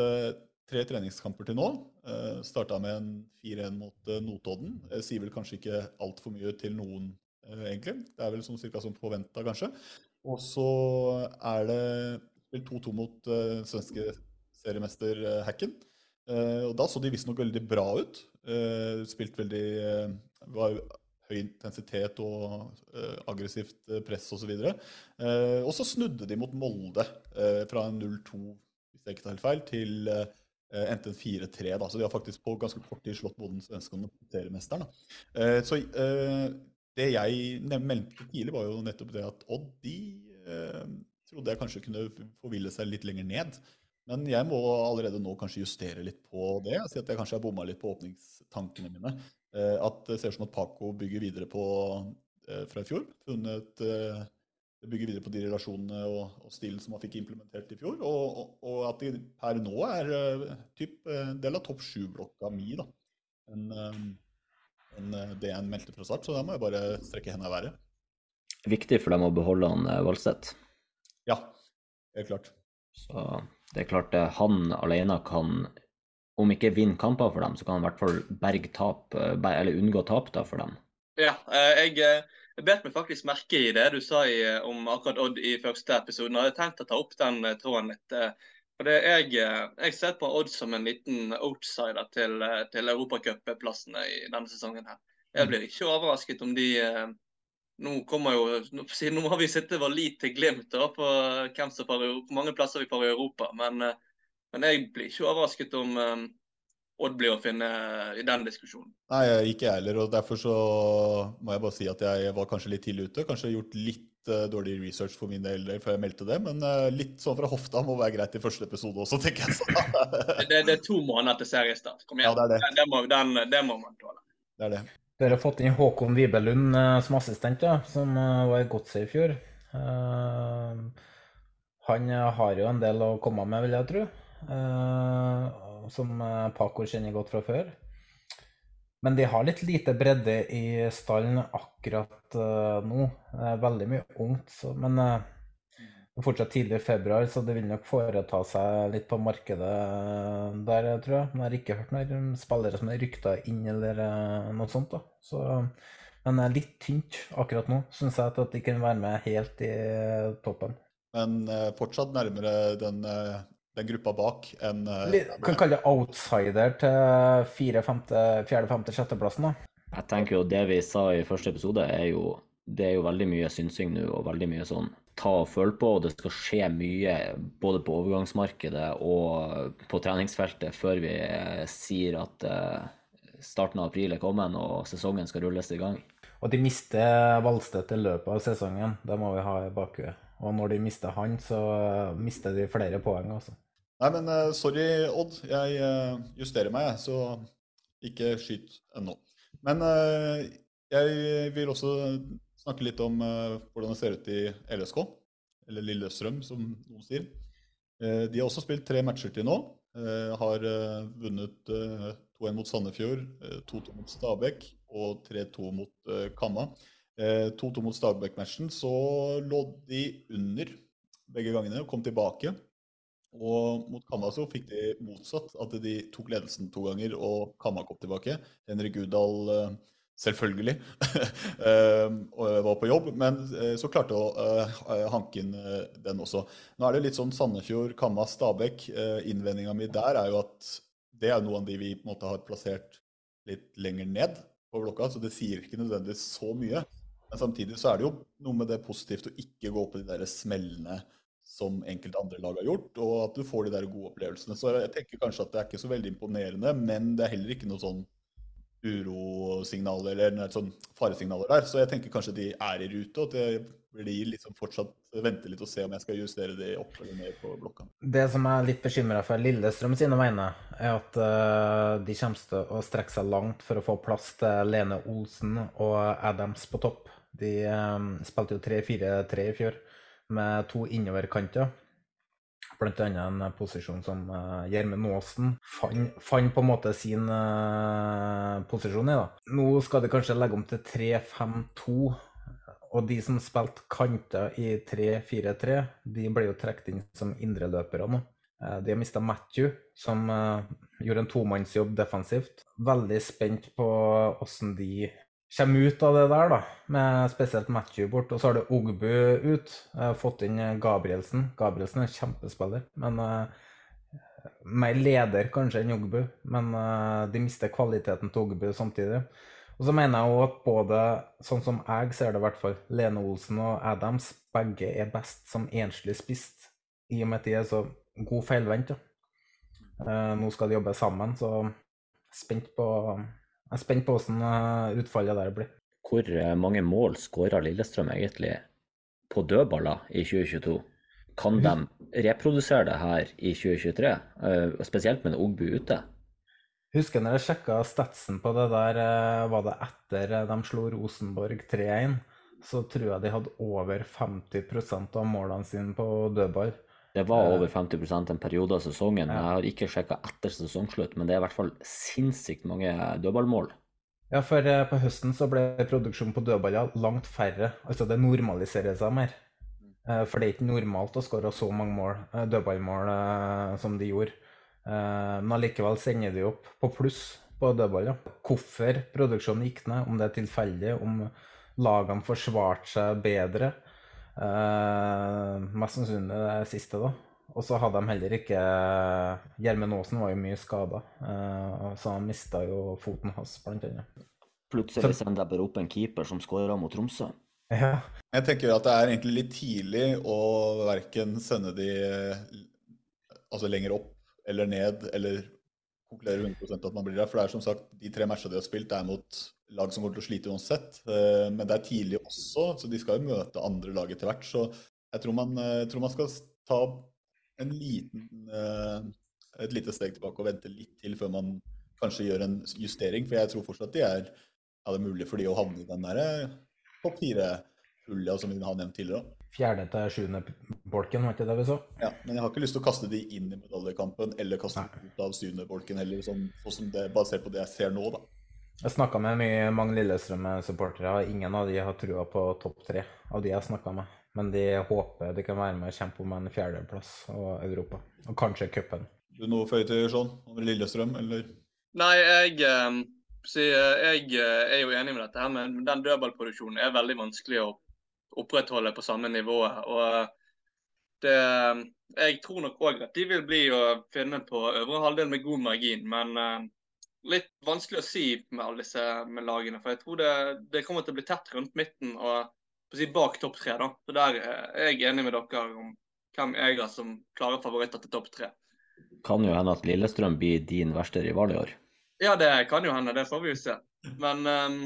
tre treningskamper til nå. Eh, Starta med en 4-1 mot Notodden. Jeg sier vel kanskje ikke altfor mye til noen, egentlig. Det er vel sånn cirka som forventa, kanskje. Og så er det spilt 2-2 mot uh, svenske seriemester uh, Hacken. og da så de visstnok veldig bra ut. spilt veldig var høy intensitet og aggressivt press osv. Og, uh, og så snudde de mot Molde fra en 0-2 hvis jeg ikke tar helt feil, til endte en 4-3, da, så de har faktisk på ganske kort tid slått både den svenske og den seriemesteren. Så det jeg meldte tidlig, var jo nettopp det at Odd de trodde jeg kanskje kunne forville seg litt lenger ned. Men jeg må allerede nå kanskje justere litt på det. Si at jeg kanskje har bomma litt på åpningstankene mine. At det ser ut som at Paco bygger videre på fra i fjor. Funnet bygger videre på de relasjonene og, og, stilen som man fikk implementert i fjor. Og, og, og at de per nå er uh, typ, uh, del av topp sju-blokka mi. da. En, um, en, det en meldte fra start, så da må jeg bare strekke hendene i været. Viktig for dem å beholde han Valstedt? Ja, helt klart. Så det er klart han alene kan, om ikke vinne kamper for dem, så kan han i hvert fall berge tap, eller unngå tap da for dem. Ja, jeg jeg bet meg faktisk merke i det du sa i, om akkurat Odd i første episoden. Jeg hadde tenkt å ta opp den eh, tråden litt. Eh, for det, jeg, eh, jeg ser på Odd som en liten outsider til, til europacupplassene i denne sesongen. her. Jeg blir ikke overrasket om de Nå kommer jo, nå har vi sittet vår lit til Glimt da, på hvem som får, hvor mange plasser vi får i Europa. Men, men jeg blir ikke overrasket om Odd blir å finne i den diskusjonen? Nei, ikke jeg heller. og Derfor så må jeg bare si at jeg var kanskje litt tidlig ute. Kanskje gjort litt eh, dårlig research for min del før jeg meldte det, men eh, litt sånn fra hofta må være greit i første episode også, tenker jeg. Så. Det, det er to måneder til seriestart. Kom igjen. Ja, det er det. Den, må, den, det må man tåle. Det er det. Dere har fått inn Håkon Wibelund eh, som assistent, ja, som eh, var i Godset i fjor. Uh, han eh, har jo en del å komme med, vil jeg tro, Uh, som eh, Paco kjenner godt fra før. Men de har litt lite bredde i stallen akkurat uh, nå. Det er veldig mye ungt, så, men uh, det er fortsatt tidlig i februar, så det vil nok foreta seg litt på markedet der, tror jeg. Men jeg har ikke hørt noen spillere som er rykta inn eller uh, noe sånt. da. Så, men det er litt tynt akkurat nå, syns jeg, til at de kan være med helt i toppen. Men eh, fortsatt nærmere den, eh, den gruppa bak enn eh, Kan kalle det outsider til fire, femte, fjerde, femte, sjetteplassen. da. Jeg tenker jo det vi sa i første episode, er jo det er jo veldig mye synsing nå, og veldig mye sånn ta og føle på, og det skal skje mye både på overgangsmarkedet og på treningsfeltet før vi eh, sier at eh, starten av april er kommet og sesongen skal rulles i gang. Og de mister Valstedt i løpet av sesongen, det må vi ha i bakhuet. Og når de mister han, så mister de flere poeng, altså. Nei, men uh, sorry, Odd. Jeg uh, justerer meg, så ikke skyt ennå. Men uh, jeg vil også snakke litt om hvordan det ser ut i LSK, eller Lillestrøm, som noen sier. De har også spilt tre matcher til nå. Har vunnet eh, 2-1 mot Sandefjord, eh, 2-2 mot Stabæk og 3-2 mot Kamma. Eh, 2-2 mot Stabæk-matchen så lå de under begge gangene og kom tilbake. Og mot Kamma fikk de motsatt, at de tok ledelsen to ganger og Kamma kom tilbake. Henrik Udal eh, selvfølgelig eh, var på jobb, men eh, så klarte å eh, hanke inn eh, den også. Nå er det litt sånn Sandefjord, Kamma, Stabæk. Eh, Innvendinga mi der er jo at det er noen av de vi på en måte har plassert litt lenger ned på blokka, så det sier ikke nødvendigvis så mye. Men samtidig så er det jo noe med det positivt å ikke gå på de der smellene som enkelte andre lag har gjort, og at du får de der gode opplevelsene. Så jeg tenker kanskje at det er ikke så veldig imponerende, men det er heller ikke noe sånn urosignaler eller noe sånn faresignaler der. Så jeg tenker kanskje de er i rute, og at jeg blir liksom fortsatt vente litt og se om jeg skal justere de opp eller ned på blokka. Det som jeg er litt bekymra for Lillestrøm sine vegne, er at uh, de kommer til å strekke seg langt for å få plass til Lene Olsen og Adams på topp. De eh, spilte jo 3-4-3 i fjor, med to innoverkanter. Blant annet en posisjon som eh, Gjermund Aasen fant, fan på en måte sin uh, posisjon i. da. Nå skal de kanskje legge om til 3-5-2. Og de som spilte kanter i 3-4-3, de ble jo trukket inn som indreløpere nå. Eh, De har mista Matthew, som eh, gjorde en tomannsjobb defensivt. Veldig spent på hvordan de kommer ut av det der, da. Med spesielt Matthew bort. Og så har du Ogbu ut. Fått inn eh, Gabrielsen. Gabrielsen er en kjempespiller, men uh, mer leder kanskje enn Ogbu. Men uh, de mister kvaliteten til Ogbu samtidig. Og så mener jeg òg at både, sånn som jeg ser det i hvert fall, Lene Olsen og Adams, begge er best som enslig spist, i og med at de er så god feilvendt. Eh, nå skal de jobbe sammen, så spent på, jeg er spent på hvordan eh, utfallet der blir. Hvor eh, mange mål skåra Lillestrøm egentlig på dødballer i 2022? Kan de reprodusere det her i 2023, eh, spesielt med Ogbu ute? Husker når jeg sjekka statsen på det der, var det etter de slo Rosenborg 3-1, så tror jeg de hadde over 50 av målene sine på dødball. Det var Eh, over 50% en periode av sesongen. Jeg har ikke sjekka etter sesongslutt, men det er i hvert fall sinnssykt mange dødballmål. Ja, for eh, på høsten så ble produksjonen på dødballer langt færre. Altså det normaliserer seg mer. Eh, For det er ikke normalt å skåre så mange mål, dødballmål som de gjorde. Men allikevel sender de opp på pluss på dødballer. Hvorfor produksjonen gikk ned, om det er tilfeldig, om lagene forsvarte seg bedre. Eh, Mest sannsynlig det siste, da. Og så hadde de heller ikke Gjermund Aasen var jo mye skada, så han mista jo foten hans, blant annet. Plutselig sender jeg bare opp en keeper som skåra mot Tromsø. Ja. Jeg tenker at det er egentlig litt tidlig å verken sende de eh, altså lenger opp eller ned, eller konkludere 100 at man blir der. For det er som sagt, de tre matchene de har spilt, det er mot lag som kommer til å slite uansett. Eh, Men det er tidlig også, så de skal jo møte andre lag etter hvert. Så jeg tror man, eh, jeg tror man skal ta en liten, eh, et lite steg tilbake og vente litt til før man kanskje gjør en justering. For jeg tror fortsatt de er er det mulig for de å havne i den der eh, topp fire-hulja som vi har nevnt tidligere. Fjerde til sjuende bolken, var ikke det vi så? Ja, men jeg har ikke lyst til å kaste de inn i medaljekampen eller kaste dem ut av syvende bolken heller, sånn, sånn det, basert på det jeg ser nå, da. Jeg snakka med mye, mange Lillestrøm-supportere, og ingen av de har trua på topp tre av de jeg snakka med. Men de håper de kan være med og kjempe om en fjerdeplass og Europa, og kanskje cupen. Du noe føye til, Sean? Om Lillestrøm, eller? Nei, jeg, eh, eh, jeg eh, er jo enig med dette her, men den dødballproduksjonen er veldig vanskelig å opprettholde på samme nivå. Og det, jeg tror nok òg at de vil bli å finne på øvre halvdel med god margin. Men litt vanskelig å si med alle disse med lagene. For jeg tror det, det kommer til å bli tett rundt midten og si, bak topp tre. da. Så Der eh, er jeg enig med dere om hvem jeg har som klare favoritter til topp tre. Kan jo hende at Lillestrøm blir din verste rival i år. Ja, det kan jo hende. Det får vi jo se. Men um,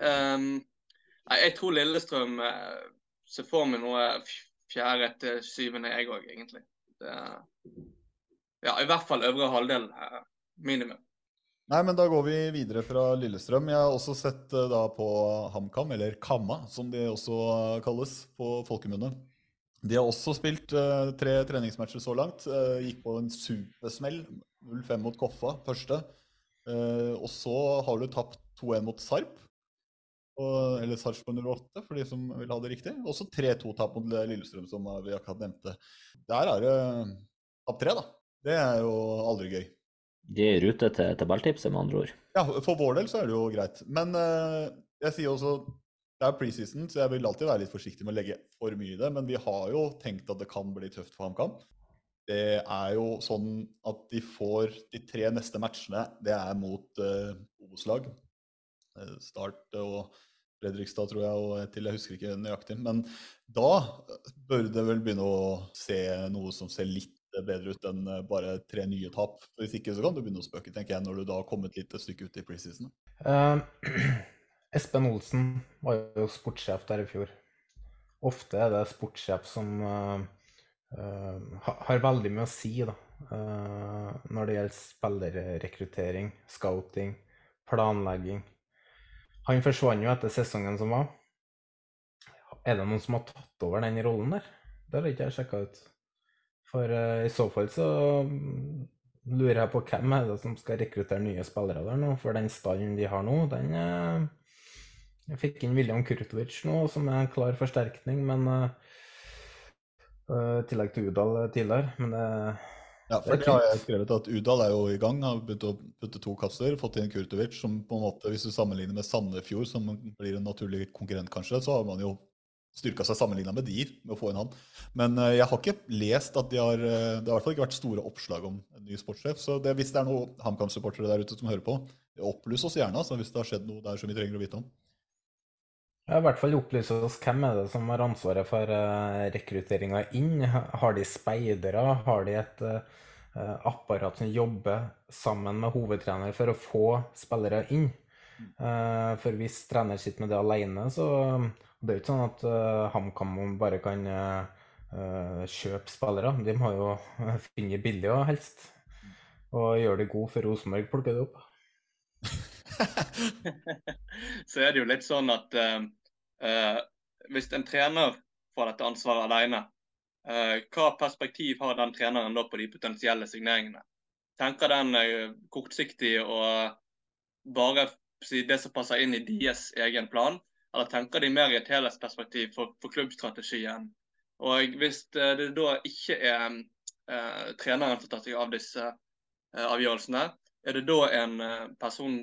um, jeg tror Lillestrøm eh, ser for meg noe fjerde til syvende, jeg òg, egentlig. Det, ja, I hvert fall øvre halvdel. eh, minimum. Nei, men da går vi videre fra Lillestrøm. Jeg har også sett eh, da på HamKam, eller Kamma, som de også eh, kalles på folkemunne. De har også spilt uh, tre treningsmatcher så langt. Uh, gikk på en supersmell. 0-5 mot Koffa, første. Uh, og så har du tapt 2-1 mot Sarp. Og, eller Sarpsborg 08, for de som vil ha det riktig. Også 3-2-tap mot Lillestrøm, som vi akkurat nevnte. Der er det tapp tre, da. Det er jo aldri gøy. De er i rute til tabelltipset, med andre ord. Ja, for vår del så er det jo greit. Men eh, jeg sier også det er preseason, så jeg vil alltid være litt forsiktig med å legge for mye i det. Men vi har jo tenkt at det kan bli tøft for HamKam. Det er jo sånn at de får de tre neste matchene, det er mot uh, Obos-lag. Eh, Start og Fredrikstad, tror jeg, og til. Jeg husker ikke nøyaktig. Men da bør det vel begynne å se noe som ser litt bedre ut enn eh, bare tre nye tap. Hvis ikke så kan du begynne å spøke, tenker jeg, når du da har kommet litt et stykke ut i preseason. Uh, Espen Olsen var jo sportssjef der i fjor. Ofte er det sportssjef som uh, uh, har veldig mye å si da, når det gjelder spillerrekruttering, scouting, planlegging. Han forsvant jo etter sesongen som var. Er det noen som har tatt over den rollen der? Det har ikke jeg sjekka ut. For uh, i så fall så mm, lurer jeg på hvem er det som skal rekruttere nye spillere der nå, for den stallen de har nå, den uh, Jeg fikk inn William Kurtovic nå, som er en klar forsterkning, men eh, uh, I tillegg til Udal tidligere, men det Ja, for det har jeg skrevet at Udal er jo i gang, har begynt å putte to kasser, fått inn Kurtovic, som på en måte, hvis du sammenligner med Sandefjord, som blir en naturlig konkurrent kanskje, så har man jo styrka seg sammenligna med de med å få inn han. Men eh, jeg har ikke lest at de har eh, Det har i hvert fall ikke vært store oppslag om en ny sportssjef. Så det, hvis det er noen HamKam-supportere der ute som hører på, opplys oss gjerne altså, hvis det har skjedd noe der som vi trenger å vite om. Ja, I hvert fall opplyse oss hvem er det som har ansvaret for uh, rekrutteringa inn. Har de speidere? Har de et eh, eh, apparat som jobber sammen med hovedtrener for å få spillere inn? Eh, for hvis trener sitter med det alene, så Det er jo ikke sånn at uh, HamKam bare kan eh, kjøpe spillere. De må jo finne billig og helst. Og gjøre det god for Rosenborg plukker det opp. så er det jo litt sånn at uh, hvis en trener får dette ansvaret alene, hva perspektiv har den treneren da på de potensielle signeringene? Tenker den kortsiktig og bare det som passer inn i deres egen plan, eller tenker de mer i et helhetsperspektiv for, for klubbstrategien? Og hvis eh, det da ikke er eh, treneren som tar seg av disse eh, avgjørelsene, er det da en eh, person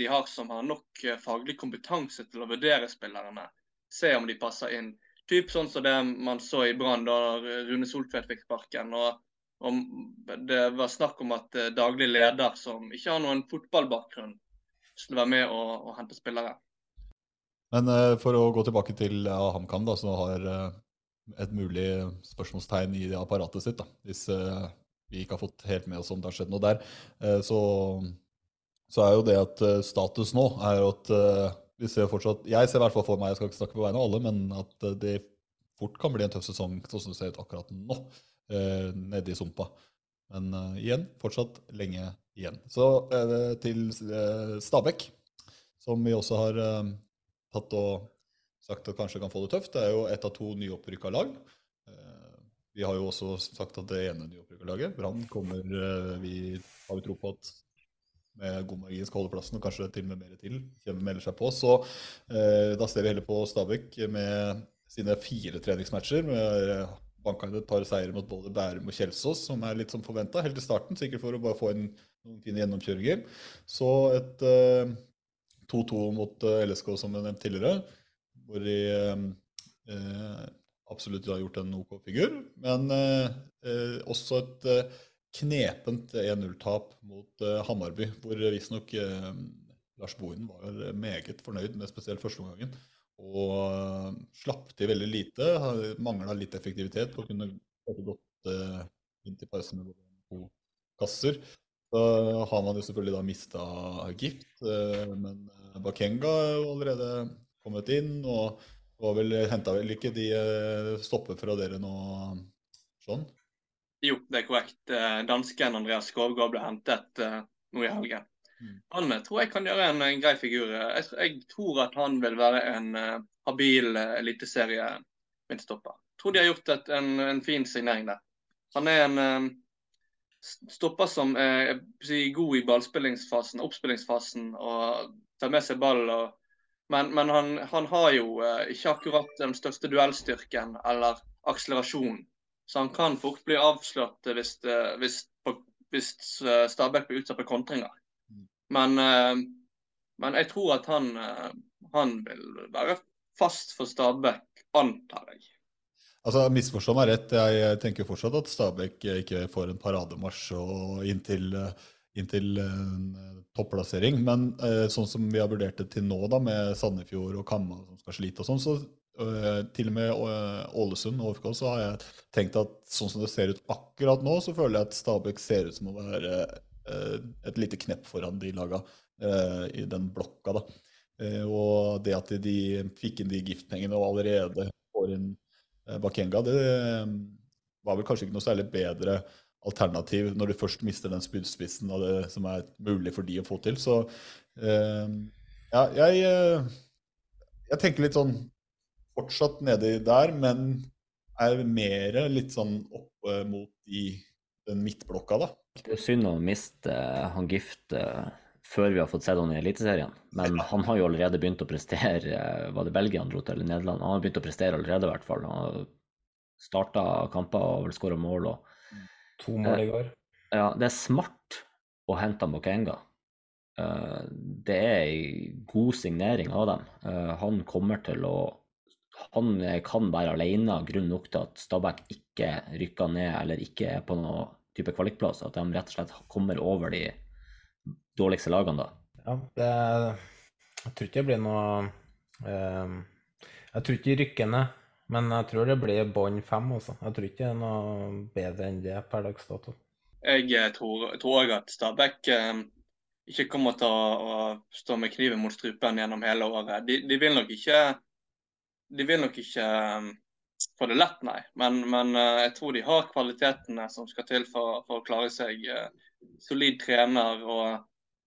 de har som har nok eh, faglig kompetanse til å vurdere spillerne, se om de passer inn. Typ sånn som det man så i Brann da Rune Soltvedt fikk sparken. og om Det var snakk om at daglig leder som ikke har noen fotballbakgrunn, skulle være med og, og hente spillere. Men eh, for å gå tilbake til ja, HamKam, da, som har eh, et mulig spørsmålstegn i apparatet sitt. da. Hvis, eh, vi ikke har fått helt med oss om det har skjedd noe der, eh, så, så er jo det at eh, status nå er at eh, vi ser fortsatt Jeg ser i hvert fall for meg, jeg skal ikke snakke på vegne av alle, men at eh, det fort kan bli en tøff sesong sånn som det ser ut akkurat nå, eh, nede i sumpa. Men uh, igjen, fortsatt lenge igjen. Så uh, til uh, Stabæk, som vi også har tatt og sagt at kanskje kan få det tøft. Det er jo ett av to nyopprykka lag. Eh, Vi har jo også sagt at det ene nyopprykka laget, Brann, kommer eh, vi har vi tro på at med god margin skal holde plassen, og kanskje til og med mer til, kommer melder seg på. Så eh, da ser vi heller på Stabæk med sine fire treningsmatcher. med et par seire mot både Bærum og Kjelsås, som er litt som forventa helt i starten, sikkert for å bare få inn noen fine gjennomkjøringer. Så et 2-2 mot eh, LSK, som jeg nevnte tidligere, hvor de eh, eh, absolutt har gjort en OK figur. Men eh, eh, også et knepent 1-0-tap mot Hammarby, hvor visstnok eh, Lars Bohinen var meget fornøyd med spesielt førsteomgangen. Og slapp til veldig lite. Mangla litt effektivitet å kunne gått inn til pausen med to kasser. Så har man jo selvfølgelig da mista gift, men Bakenga er jo allerede kommet inn. og var vel, Henta vel ikke de eh, stopper fra dere nå, sånn? Jo, det er korrekt. Eh, Dansken Andreas Skovgård ble hentet eh, nå i helgen. Han eh, tror jeg kan gjøre en, grei figur. Jeg, jeg tror at han vil være en habil eliteserie-midtstopper. Jeg tror de har gjort et, en, en fin signering der. Han er en stopper som er er god i ballspillingsfasen, oppspillingsfasen, og tar med seg ball. Og, men men han, han har jo eh, ikke akkurat den største duellstyrken eller akselerasjonen. Så han kan fort bli avslørt hvis, eh, hvis, hvis eh, Stabæk blir utsatt for kontringer. Men, eh, men jeg tror at han, han vil være fast for Stabæk, antar jeg. Altså, Misforstå meg rett, jeg tenker fortsatt at Stabæk ikke får en parademarsj og inntil, inntil en eh, topplassering. Men eh, sånn som vi har vurdert det til nå, da, med Sandefjord og Kamma som skal slite og sånn, så eh, til og med Ålesund og OFK, så har jeg tenkt at sånn som det ser ut akkurat nå, så føler jeg at Stabæk ser ut som å være et lite knepp foran de laga i den blokka. da. Og det at de fikk inn de giftpengene og allerede får inn Bakenga, det var vel kanskje ikke noe særlig bedre alternativ når du først mister den spydspissen og det som er mulig for de å få til. Så eh, ja, jeg, eh, jeg tenker litt sånn fortsatt nedi der, men er mer litt sånn opp eh, mot i den midtblokka, da. Det er synd å miste han Gift eh, før vi har fått sett han i Eliteserien. Men han har jo allerede begynt å prestere. eh, Var det Belgia han dro til, eller Nederland? Han har begynt å prestere allerede, i hvert fall. Han starta kamper og vel skåra mål. Og, To mål i går. ja, det er smart å hente Mokenga. Eh, det er ei god signering av dem. Eh, han kommer til å Han eh, kan være alene grunn nok til at Stabæk ikke rykker ned eller ikke er på noen type kvalikplass. At de rett og slett kommer over de dårligste lagene da. Ja, det Jeg tror ikke det blir noe eh, Jeg tror ikke de rykker ned, men jeg tror det blir bånn fem, også. Jeg tror ikke det er noe bedre enn det per dags dato. Jeg eh, tror òg at Stabæk eh, ikke kommer til å, å stå med kniven mot strupen gjennom hele året. De, de vil nok ikke de vil nok ikke eh, få det lett, nei. Men, men eh, jeg tror de har kvalitetene som skal til for, for å klare seg. Solid trener og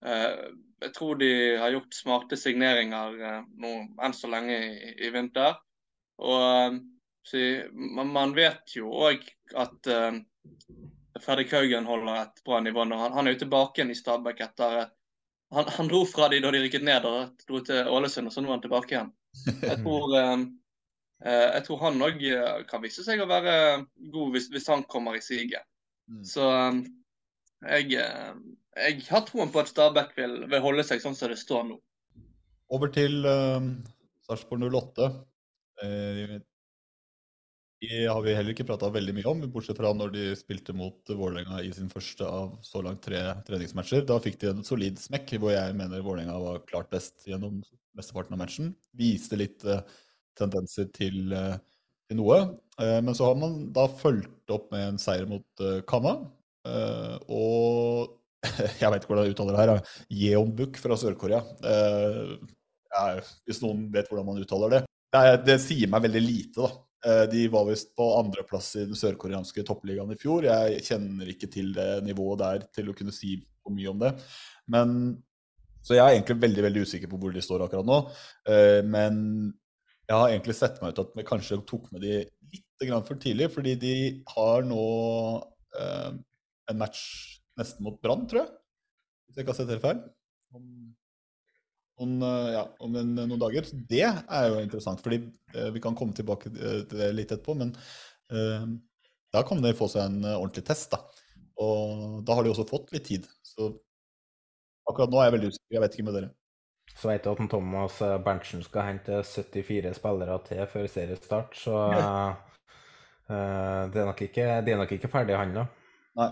eh, jeg tror de har gjort smarte signeringer eh, nå enn så lenge i, i vinter. Og så, man, vet jo òg at uh, Fredrik Haugen holder et bra nivå nå. Han, han er jo tilbake igjen i Stabæk etter eh, han, han dro fra de da de rykket ned og dro til Ålesund, og så nå er han tilbake igjen. Jeg tror, eh, eh, jeg tror han òg kan vise seg å være god hvis, hvis han kommer i siget. Så eh, jeg, eh, jeg har troen på at Stabæk vil, vil holde seg sånn som det står nå. Over til uh, Sarpsborg 08. Eh, de har vi heller ikke prata veldig mye om, bortsett fra når de spilte mot Vålerenga i sin første av så langt tre treningsmatcher. Da fikk de en solid smekk, hvor jeg mener Vålerenga var klart best gjennom mesteparten av matchen. Viste litt eh, tendenser til, eh, til noe. Eh, men så har man da fulgt opp med en seier mot Kama. Eh, og jeg vet ikke hvordan jeg uttaler det her. Yeonbuk fra Sør-Korea. Eh, hvis noen vet hvordan man uttaler det. Det, det sier meg veldig lite, da. Eh, De var visst på andreplass i den sørkoreanske toppligaen i fjor. Jeg kjenner ikke til det nivået der til å kunne si for mye om det. Men, så jeg er egentlig veldig veldig usikker på hvor de står akkurat nå. Eh, Men jeg har egentlig sett meg ut at vi kanskje tok med de litt for tidlig, fordi de har nå eh, en match nesten mot Brann, tror jeg. Hvis jeg ikke har sett helt feil. Om, eh, ja, om en, noen dager. Det er jo interessant, fordi eh, vi kan komme tilbake eh, til det litt etterpå. Men eh, da kan de få seg en ordentlig test, da. Og da har de også fått litt tid. Så akkurat nå er jeg veldig usikker. Jeg vet ikke med dere. Så vet du at Thomas Berntsen skal hente 74 spillere til før seriestart, så eh, det, er nok ikke, det er nok ikke ferdig handla. Nei.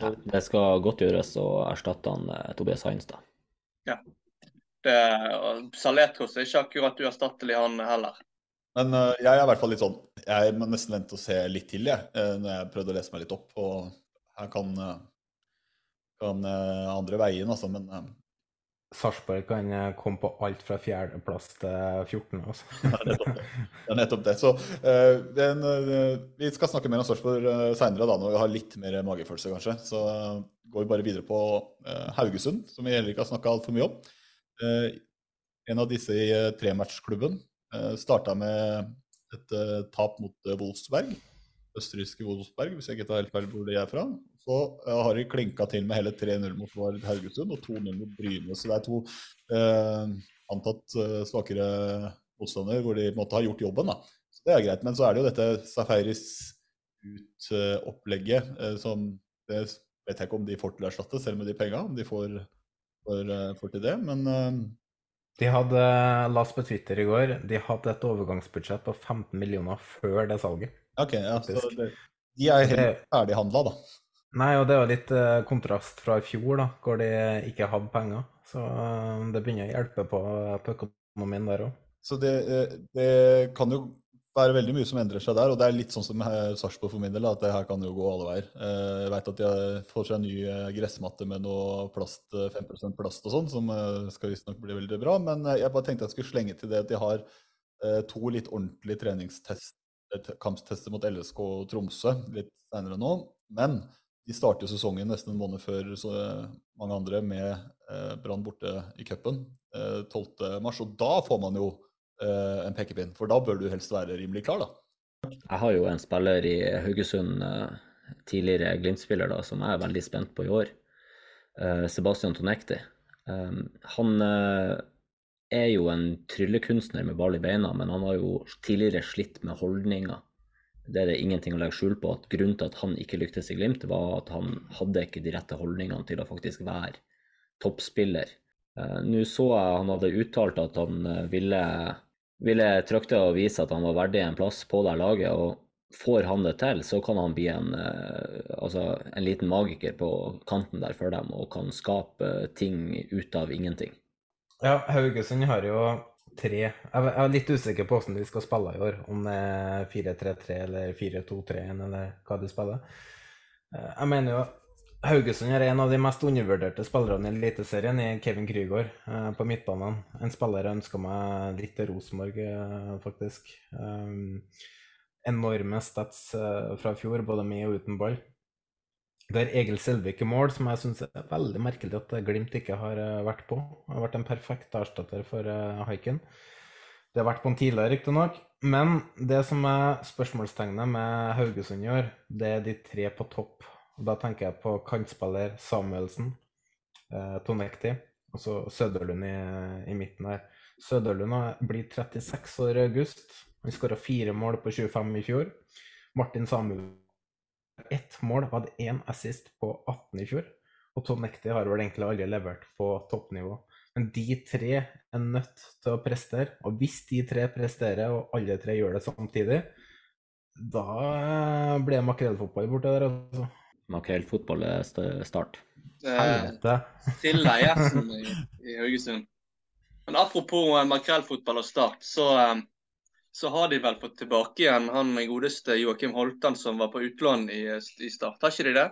Ja, det skal godt gjøres å erstatte han Tobias Heinz, da. Ja. Det, og Saletros er ikke akkurat uerstattelig, han heller. Men eh, jeg er i hvert fall litt sånn Jeg må nesten vente og se litt til, jeg. eh, når jeg prøvde å lese meg litt opp. Og her kan, eh, kan eh, andre veien, altså. Men eh, Sarpsborg kan eh, komme på alt fra fjerdeplass til 14. Altså. det er nettopp det. Det er nettopp det. Så uh, den, uh, vi skal snakke mer om Sarpsborg uh, seinere, når vi har litt mer magefølelse, kanskje. Så uh, går vi bare videre på eh, Haugesund, som vi heller ikke har snakka altfor mye om. Eh, en av disse i uh, trematchklubben uh, starta med et eh, tap mot eh, Wolfsberg. Østerrikske Wolfsberg, hvis jeg ikke tar helt feil hvor de er fra. Så eh, har de klinka til med hele 3-0 mot Vard Haugesund og 2-0 mot Bryne. Så det er to eh, antatt eh, svakere motstandere hvor de måtte ha gjort jobben. da. Så det er greit. Men så er det jo dette Safaris ut-opplegget eh, som Det vet jeg ikke om de får til å erstatte, selv med de penga. Om de får, får, for, til det. Men eh, De hadde, last på Twitter i går, de hadde et overgangsbudsjett på 15 millioner før det salget. ok, ja, så det, de er helt ferdighandla, da. Nei, og det er jo litt eh, kontrast fra i fjor, da, hvor de ikke hadde penger. Så eh, det begynner å hjelpe på, på økonomien der òg. Så det, eh, det kan jo være veldig mye som endrer seg der, og det er litt sånn som Sarpsborg for min del, at det her kan jo gå alle veier. Eh, Jeg vet at de får seg en ny eh, gressmatte med noe plast, eh, 5 plast og sånn, som eh, skal visstnok bli veldig bra. Men eh, jeg bare tenkte jeg skulle slenge til det at de har eh, to litt ordentlige treningstest, eh, kamptester mot LSK og Tromsø litt senere nå. Men de starter sesongen nesten en måned før eh, mange andre med eh, Brann borte i cupen eh, 12. mars, og da får man jo eh, en pekepinn, for da bør du helst være rimelig klar, da. Jeg har jo en spiller i Haugesund, eh, tidligere Glimt-spiller, da, som jeg er veldig spent på i år. Eh, Sebastian Tonekti. Han er jo en tryllekunstner med ball i beina, men han har jo tidligere slitt med holdninger. Det er det ingenting å legge skjul på. at Grunnen til at han ikke lyktes i Glimt, var at han hadde ikke de rette holdningene til å faktisk være toppspiller. Nå så jeg han hadde uttalt at han ville, ville trykte og vise at han var verdig en plass på det laget. og Får han det til, så kan han bli en, eh, altså en liten magiker på kanten der for dem og kan skape ting ut av ingenting. Ja, Haugesund har jo tre Jeg er litt usikker på hvordan de skal spille i år. Om det er 4-3-3 eller 4-2-3-1 eller hva de spiller. Eh, Jeg mener jo Haugesund er en av de mest undervurderte spillerne i Eliteserien, i Kevin Krygård eh, på midtbanen. En spiller jeg ønska meg litt til Rosenborg, eh, faktisk. Um, enorme stats eh, fra fjor, både med og uten ball. Det er Egil Selvik i mål, som jeg syns er veldig merkelig at Glimt ikke har eh, vært på. Han har vært en perfekt erstatter for eh, Haiken. Det har vært på en tidligere, riktignok. Men det som er spørsmålstegnet med Haugesund i år, det er de tre på topp. Og Da tenker jeg på kantspiller Samuelsen, eh, Tonekti og så Søderlund i, i midten her. Søderlund blir 36 år i august. Han skåra fire mål på 25 i fjor. Martin Samuelsen ett mål, hadde én assist på 18 i fjor. Og Tonekti har vel egentlig aldri levert på toppnivå. Men de tre er nødt til å prestere. Og hvis de tre presterer, og alle tre gjør det samtidig, da eh, blir det makrellfotball borte der, altså. Makrellfotball er st- start. Eh, Helvete. Silda i i, i Haugesund. Men apropos eh, makrellfotball og Start, så, eh, så har de vel fått tilbake igjen han godeste Joakim Holtan som var på utlån i, i Start. Har ikke de det?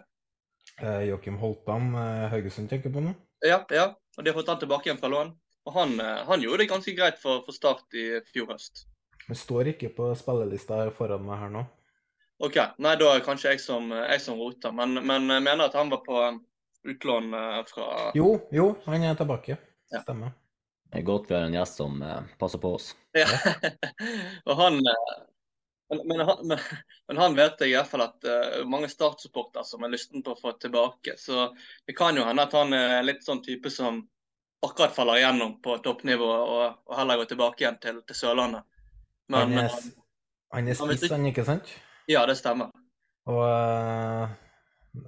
Eh, Joakim Holtan, Haugesund tenker på nå? Ja, ja. Og de har fått han tilbake igjen fra lån. Og han, han gjorde det ganske greit for, for Start i fjor høst. Men står ikke på spillelista foran meg her nå. OK. Nei, da er det kanskje jeg som, jeg som roter. Men, men jeg mener at han var på um, utlån eh, fra Jo, jo, han er tilbake. Ja. Stemmer. Det er godt vi har en gjest som eh, passer på oss. Ja. og han eh, men, men, han, men, men han vet jeg i hvert fall at uh, mange Start-supportere som er lysten på å få tilbake. Så det kan jo hende at han er litt sånn type som akkurat faller igjennom på toppnivå og, og heller går tilbake igjen til, til Sørlandet. Men han er, han er spiss, han, ikke sant? Ja, det stemmer. Og uh,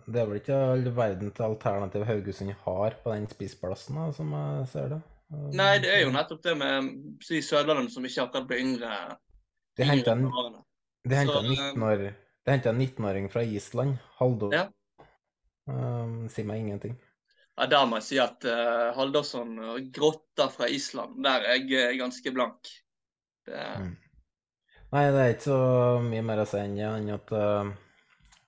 det er vel ikke all verden til alternativ Haugesund har på den spissplassen, da, som jeg ser det. Uh, Nei, det er jo nettopp det med si Sørlandet som ikke akkurat blir yngre. De henta en, de en 19-år de hentet en 19-åring fra Island, Haldor. Ja. Um, sier meg ingenting. Ja, Der må jeg si at uh, Haldorsson og Grotta fra Island, der er jeg er ganske blank. Det, Mm. Nei, det er ikke så mye mer å si enn det, enn at eh,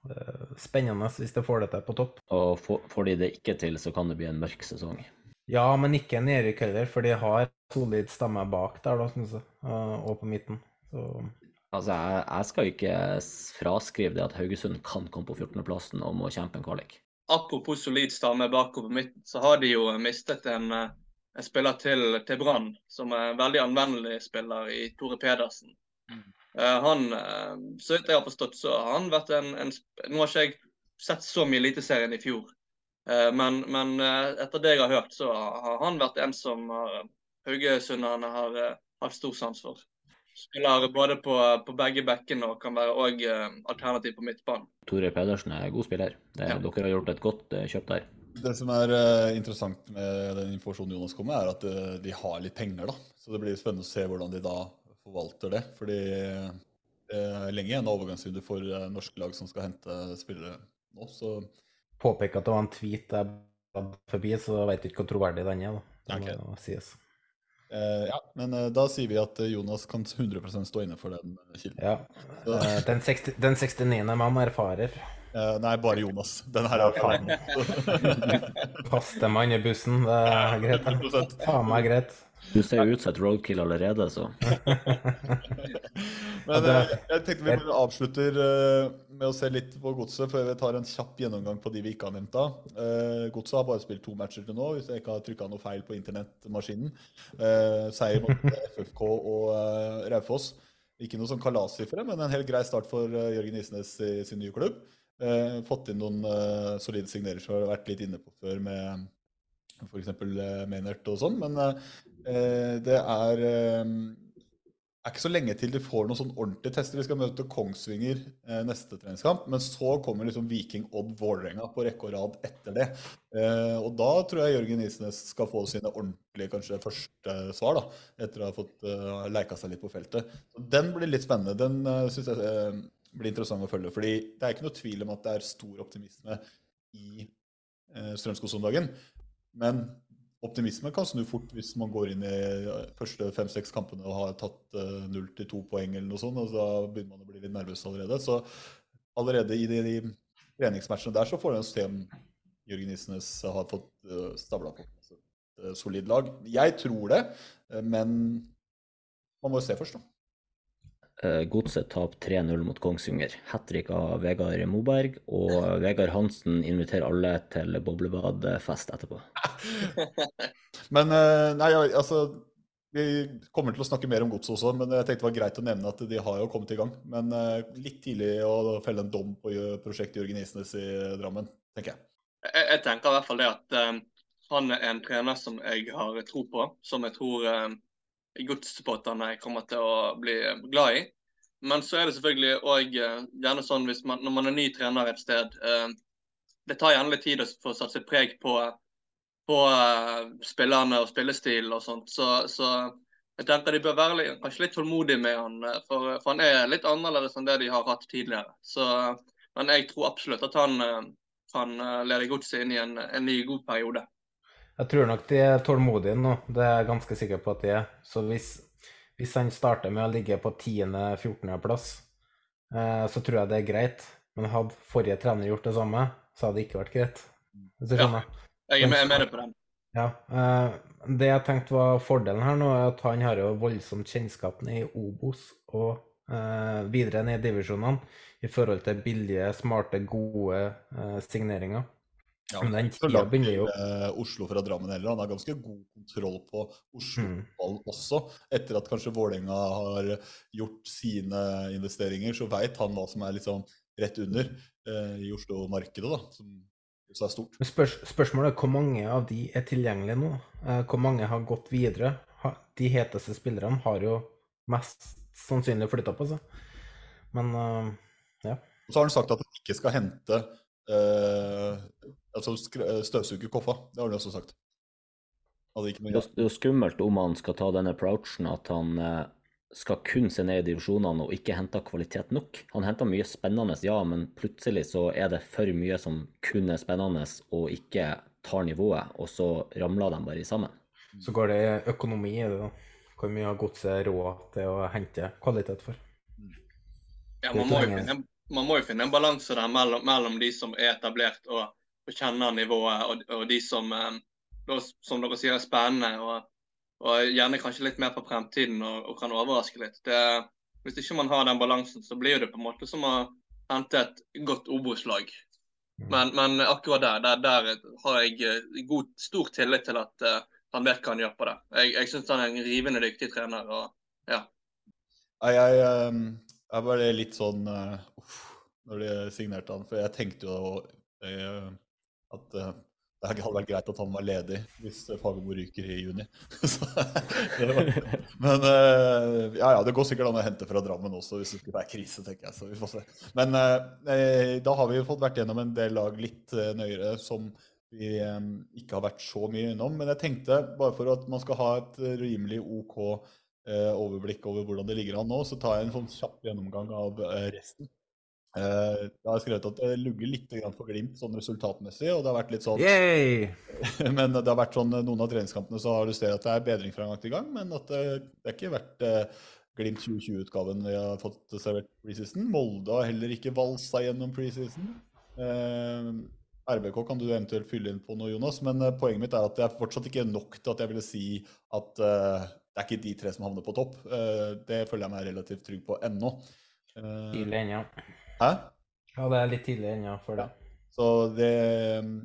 det er spennende hvis de får det til på topp. Og får får de det ikke til, så kan det bli en mørk sesong. Ja, men ikke nedrykk heller, for de har solid stemme bak der, da, synes jeg. eh, og på midten. Så Altså, jeg, jeg skal ikke fraskrive det at Haugesund kan komme på 14.-plassen og må kjempe en kvalik. apropos solid stamme bakover på midten, så har de jo mistet en, eh, en spiller til, til Brann, som er en veldig anvendelig spiller i Tore Pedersen. Eh, han, eh, så vidt jeg har forstått, så har han vært en, en Nå har ikke jeg sett så mye Eliteserien i fjor, eh, men, men eh, etter det jeg har hørt, så har han vært en som har, haugesunderne har eh, hatt stor sans for. Spiller både på, på begge bekkene og kan være òg alternativ på midtbanen. Tore Pedersen er god spiller. Det, Ja. Dere har gjort et godt eh, kjøp der. Det som er eh, interessant med den informasjonen Jonas kom med, er at eh, de har litt penger. da. Så det blir spennende å se hvordan de da forvalter det. Fordi det er lenge igjen av overgangsvindu for eh, norske lag som skal hente spillere nå. Så påpeker at det var en tweet jeg bad forbi, så jeg veit ikke hvor troverdig den er. da. Det må sies. Uh, ja, men uh, da sier vi at Jonas kan 100% stå inne for den kilden. Ja. Uh, Den, 60, den 69. mann erfarer. Nei, bare Jonas. Den her er feil. Fastemann i bussen, det er greit. det. 100%. Faen meg greit. Du ser jo ut som et roadkill allerede, så Men jeg, jeg tenkte vi bare avslutter eh, med å se litt på Godset, før vi tar en kjapp gjennomgang på de vi ikke har nevnt. da. Eh, Godset har bare spilt to matcher til nå, hvis jeg ikke har trykka noe feil på internettmaskinen. Eh, seier mot FFK og eh, Raufoss. Ikke noe sånn kalassifre, men en helt grei start for eh, Jørgen Isnes i sin nye klubb. Eh, fått inn noen eh, solide signerer som vi har vært litt inne på før, med f.eks. Maynard og sånn. Men eh, det er eh, er ikke så lenge til de får noen sånn ordentlige tester. Vi skal møte Kongsvinger eh, neste treningskamp, men så kommer liksom Viking Odd Vålerenga på rekke og rad etter det. Eh, og da tror jeg Jørgen Isnes skal få sine ordentlige kanskje første svar, da, etter å ha fått leika seg litt på feltet. Så Den blir litt spennende. Den syns jeg eh, blir interessant å følge. fordi det er ikke noe tvil om at det er stor optimisme i uh, Strømskog om dagen. Men optimisme kan snu fort hvis man går inn i eh, første fem-seks kampene og har tatt eh, null til to poeng eller noe sånt, og så begynner man å bli litt nervøs allerede. Så allerede i de, de treningsmatchene der så får en system Jørgen Isnes har fått uh, stabla på et eh, solid lag. Jeg tror det, eh, men man må jo se først, da. Eh, Godset taper 3-0 mot Kongsvinger. Hat trick av Vegard Moberg, og Vegard Hansen inviterer alle til boblebadfest etterpå. Men eh, nei, altså Vi kommer til å snakke mer om godset også, men jeg tenkte det var greit å nevne at de har jo kommet i gang. Men eh, litt tidlig å felle en dom på prosjektet Jørgen Isnes i Drammen, tenker jeg. Jeg, jeg tenker i hvert fall det at um, han er en trener som jeg har tro på, som jeg tror uh, godssupporterne kommer til å bli glad i. Men så er det selvfølgelig òg gjerne sånn hvis man, når man er ny trener et sted eh, Det tar gjerne litt tid å få satt sitt preg på, på eh, spillerne og spillestil og sånt. Så, så jeg tenker de bør være litt, kanskje litt tålmodige med han, eh, for, for han er litt annerledes enn det de har hatt tidligere. Så, men jeg tror absolutt at han eh, kan eh, lede godset inn i en, en ny, god periode. Jeg tror nok de er tålmodige nå, det er jeg ganske sikker på at de er. Så hvis, hvis han starter med å ligge på 10.-14. plass, eh, så tror jeg det er greit. Men hadde forrige trener gjort det samme, så hadde det ikke vært greit. Hvis du Ja. skjønner? Jeg er med, jeg er med på den. Ja. eh, det jeg tenkte var fordelen her nå, er at han har jo voldsomt kjennskap i Obos og eh, videre ned i divisjonene i forhold til billige, smarte, gode eh, signeringer. Ja, Men den tida begynner jo eh, Oslo fra Drammen heller. Han har ganske god kontroll på Oslo Mm. også. Etter at kanskje Vålerenga har gjort sine investeringer, så veit han hva som er liksom rett under eh, i Oslo-markedet, da. Som også er stort. Spørs, spørsmålet er hvor mange av de er tilgjengelige nå? Eh, hvor mange har gått videre? Ha, de heteste spillerne har jo mest sannsynlig flytta på seg. Men uh, ja. Og så har han sagt at han ikke skal hente eh, Altså eh, støvsuge Koffa. Det har han også sagt. Hadde ikke noe Det er det er skummelt om han skal ta denne approachen at han eh, skal kun se ned i divisjonene og ikke hente kvalitet nok. Han henter mye spennende, ja, men plutselig så er det for mye som kun er spennende og ikke tar nivået, og så ramler de bare sammen. Så går det økonomi i det, da. Hvor mye har godset råd til å hente kvalitet for? Ja, man, må jo finne, man må jo finne en balanse der mellom, mellom de som er etablert og, og kjenner nivået, og, og de som, eh, som dere sier, er spennende og, og gjerne kanskje litt mer på fremtiden og, kan overraske litt. Det, hvis ikke man har den balansen, så blir det på en måte som å hente et godt Obos-lag. Men, men akkurat der, der, der har jeg eh, god, stor tillit til at eh, han vet hva han gjør på det. Jeg, jeg syns han er en rivende dyktig trener. og ja. Nei, jeg, eh, jeg var litt sånn eh, uff, når de signerte han, for jeg tenkte jo uh, at uh, det hadde vært greit at han var ledig hvis Fagermo ryker i juni. Så, men ja, ja, det går sikkert an å hente fra Drammen også hvis det skulle være krise, tenker jeg. Så vi får se. Men da har vi fått vært gjennom en del lag litt nøyere som vi ikke har vært så mye innom. Men jeg tenkte, bare for at man skal ha et rimelig OK overblikk over hvordan det ligger an nå, så tar jeg en sånn kjapp gjennomgang av eh, resten. Eh, jeg har skrevet at det lugger litt grann for Glimt sånn resultatmessig, og det har vært litt sånn Yay! Men det har vært sånn noen av treningskampene så har du sett at det er bedring fra gang til gang, men at det, det er ikke vært eh, Glimt 2020-utgaven vi har fått servert preseason. Molde har heller ikke valsa gjennom preseason. Eh, RBK kan du eventuelt fylle inn på noe, Jonas, men eh, poenget mitt er at det er fortsatt ikke nok til at jeg ville si at eh, det er ikke de tre som havner på topp. Eh, det føler jeg meg relativt trygg på ennå. Eh, Tidlig ennå. Hæ? Ja, det er litt tidlig ennå for det. Så det mm,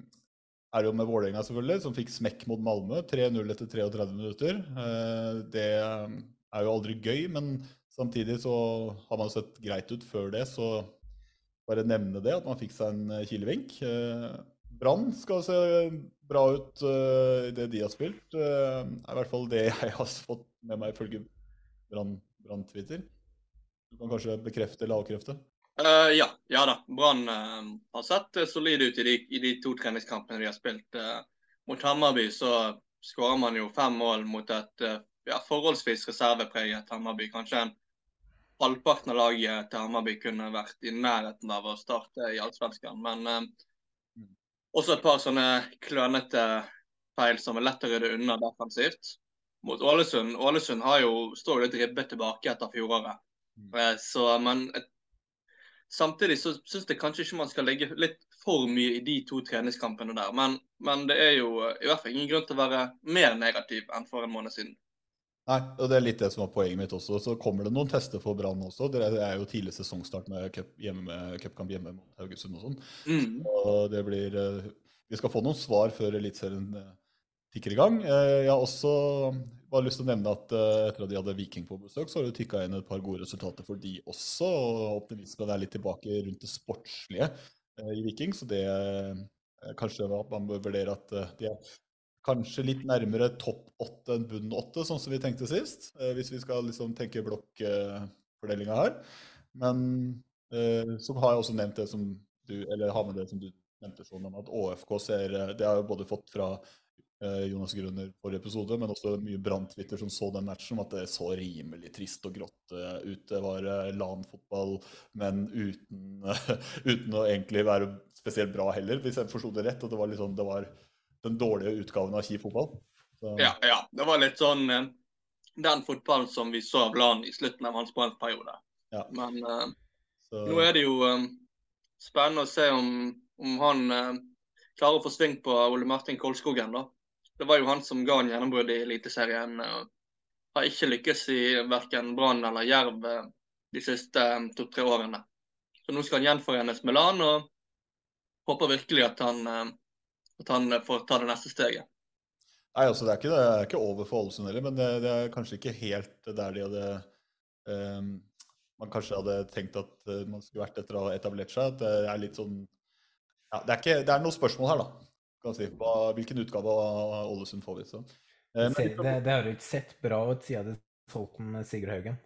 er jo med Vålerenga, selvfølgelig, som fikk smekk mot Malmö. 3-0 etter 33 minutter. Eh, Det mm, er jo aldri gøy, men samtidig så har man sett greit ut før det, så bare nevne det, at man fikk seg en kilevink. Brann skal se bra ut uh, i det de har spilt. Eh, er i hvert fall det jeg har fått med meg ifølge Brann- Brann-Twitter. Du kan kanskje bekrefte eller avkrefte? Uh, ja, ja da. Brann eh, har sett eh, solid ut i de, i de to treningskampene de har spilt. Mot Hammarby så skårer man jo fem mål mot et ja, forholdsvis reservepreget Hammarby. Kanskje en halvparten av laget til Hammarby kunne vært i nærheten av å starte i Allsvenskan. Men også et par sånne klønete feil som er lett å rydde unna defensivt. Mot Ålesund Ålesund har jo, står jo litt ribbet tilbake etter fjoråret. Mm. Så, men et, samtidig så syns jeg kanskje ikke man skal legge litt for mye i de to treningskampene der. Men, men det er jo eh, i hvert fall ingen grunn til å være mer negativ enn for en måned siden. Nei, og det er litt det som var poenget mitt også. Så kommer det noen tester for Brann også. Det er jo tidlig sesongstart med cupkamp hjemme med hjemme mot Haugesund og sånn. Mm. Og det blir eh, Vi skal få noen svar før Eliteserien eh, tikker i gang. Eh, Jeg har også bare lyst til å nevne at etter at de hadde Viking på besøk, så har det tikka inn et par gode resultater for de også. Og optimismen er litt tilbake rundt det sportslige i Viking, så det kanskje man bør vurdere at de er kanskje litt nærmere topp åtte enn bunn åtte, sånn som vi tenkte sist. eh, Hvis vi skal liksom tenke blokkfordelinga her. Men eh, så har jeg også nevnt det som du Eller har med det som du nevnte sånn om at ÅFK ser eh, Det har jeg både fått fra Jonas Grønner forrige episode, men også mye Brann-Twitter som så den matchen, at det så rimelig trist og grått ut. Det var LAN-fotball, men uten, uten å egentlig være spesielt bra heller, hvis jeg forsto det rett. At det var, liksom, det var den dårlige utgaven av kjip fotball. Så- Ja, ja. Det var litt sånn eh, den fotballen som vi så av LAN i slutten av hans brannperiode. Ja. Men uh, så- nå er det jo um, spennende å se om, om han uh, klarer å få sving på Ole Martin Kolskogen. da. Det var jo han som ga en gjennombrudd i Eliteserien. Uh, Har ikke lykkes i verken Brann eller Jerv de siste um, to-tre årene. Så nå skal han gjenforenes med LAN, og håper virkelig at han, at han får ta det neste steget. Nei, altså Det er ikke, det er ikke over for Ålesund heller, men det, det, er kanskje ikke helt der de hadde um, Man kanskje hadde tenkt at uh, man skulle vært etter å ha etablert seg. Det er litt sånn ja, det, er ikke, det er noen spørsmål her, da. Kan si. Hva, hvilken utgave av Ålesund får vi? Så. Um, det, det, det, har jo ikke sett bra ut siden det solgte Sigurd Haugen,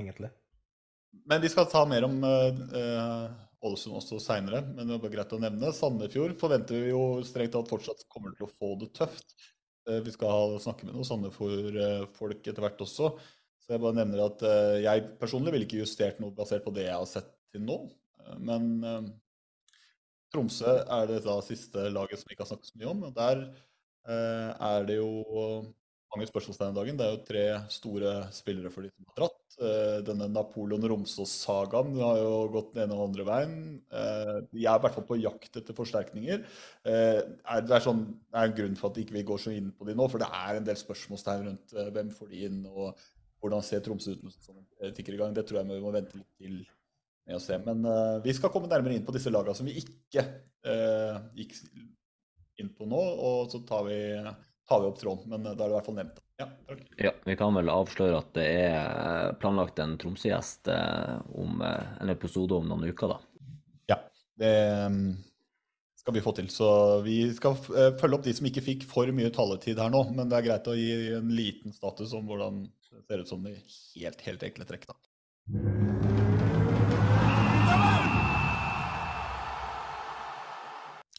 egentlig. Men vi skal ta mer om uh, Ålesund også seinere, men det var greit å nevne. Sandefjord forventer vi jo strengt tatt fortsatt kommer til å få det tøft. Eh, vi skal snakke med noen Sandefjord-folk etter hvert også. Så jeg bare nevner at eh, jeg personlig ville ikke justert noe basert på det jeg har sett til nå. Eh, men Tromsø er det da siste laget som vi ikke har snakket så mye om. og Der er det jo mange spørsmålstegn om dagen. Det er jo tre store spillere for de som har dratt. Denne Napoleon-Romsås-sagaen har jo gått den ene og andre veien. De er i hvert fall på jakt etter forsterkninger. Det er, sånn, det er en grunn for at ikke vi ikke går så inn på de nå, for det er en del spørsmålstegn rundt hvem får de inn, og hvordan ser Tromsø ut som tikker i gang. Det tror jeg vi må vente litt til med å se. Men vi skal komme nærmere inn på disse lagene som vi ikke gikk inn på nå, og så tar vi tar vi opp tråden, men da er det i hvert fall nevnt. Ja, takk. ja, Vi kan vel avsløre at det er planlagt en Tromsø-gjest om en episode om noen uker, da. Ja, det skal vi få til. Så vi skal følge opp de som ikke fikk for mye taletid her nå. Men det er greit å gi en liten status om hvordan det ser ut som de helt, helt enkle trekk, da.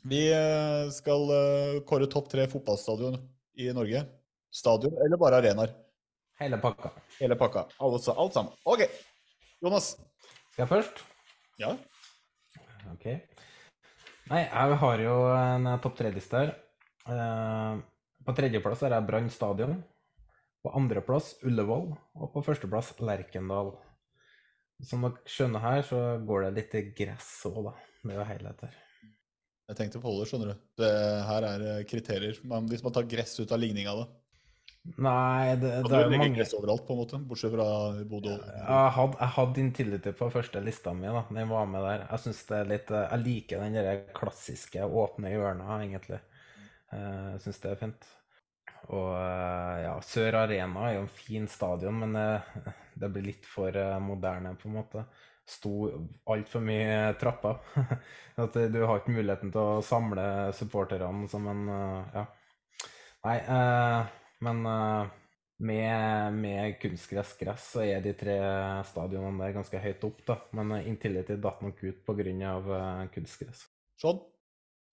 Vi skal kåre topp tre fotballstadion i Norge. Stadion eller bare arenaer? Hele pakka. Hele pakka. Altså, alt sammen. OK. Jonas? Skal jeg først? Ja. OK. Nei, jeg har jo en topp tre-liste her. På tredjeplass er jeg Brann stadion. På andreplass Ullevål. Og på førsteplass Lerkendal. Som dere skjønner her, så går det litt gress òg, da. Det er jo helhet her. Jeg tenkte på det, skjønner du. Det her er kriterier. Man, hvis man tar gress ut av ligninga, da. Nei, det, det er jo mange gress overalt, på en måte, bortsett fra Bodø. Jeg hadde, jeg hadde Intility på første lista mi. da, Den var med der. Jeg synes det er litt, jeg liker den der klassiske åpne hjørna, egentlig. Jeg syns det er fint. Og ja, Sør Arena er jo en fin stadion, men det blir litt for moderne, på en måte sto altfor mye trapper. At du har ikke muligheten til å samle supporterne som en Ja. Nei, eh, men eh, med, med kunstgress gress så er de tre stadionene der ganske høyt opp, da. Men Intility datt nok ut pga. Uh, kunstgress. Sånn.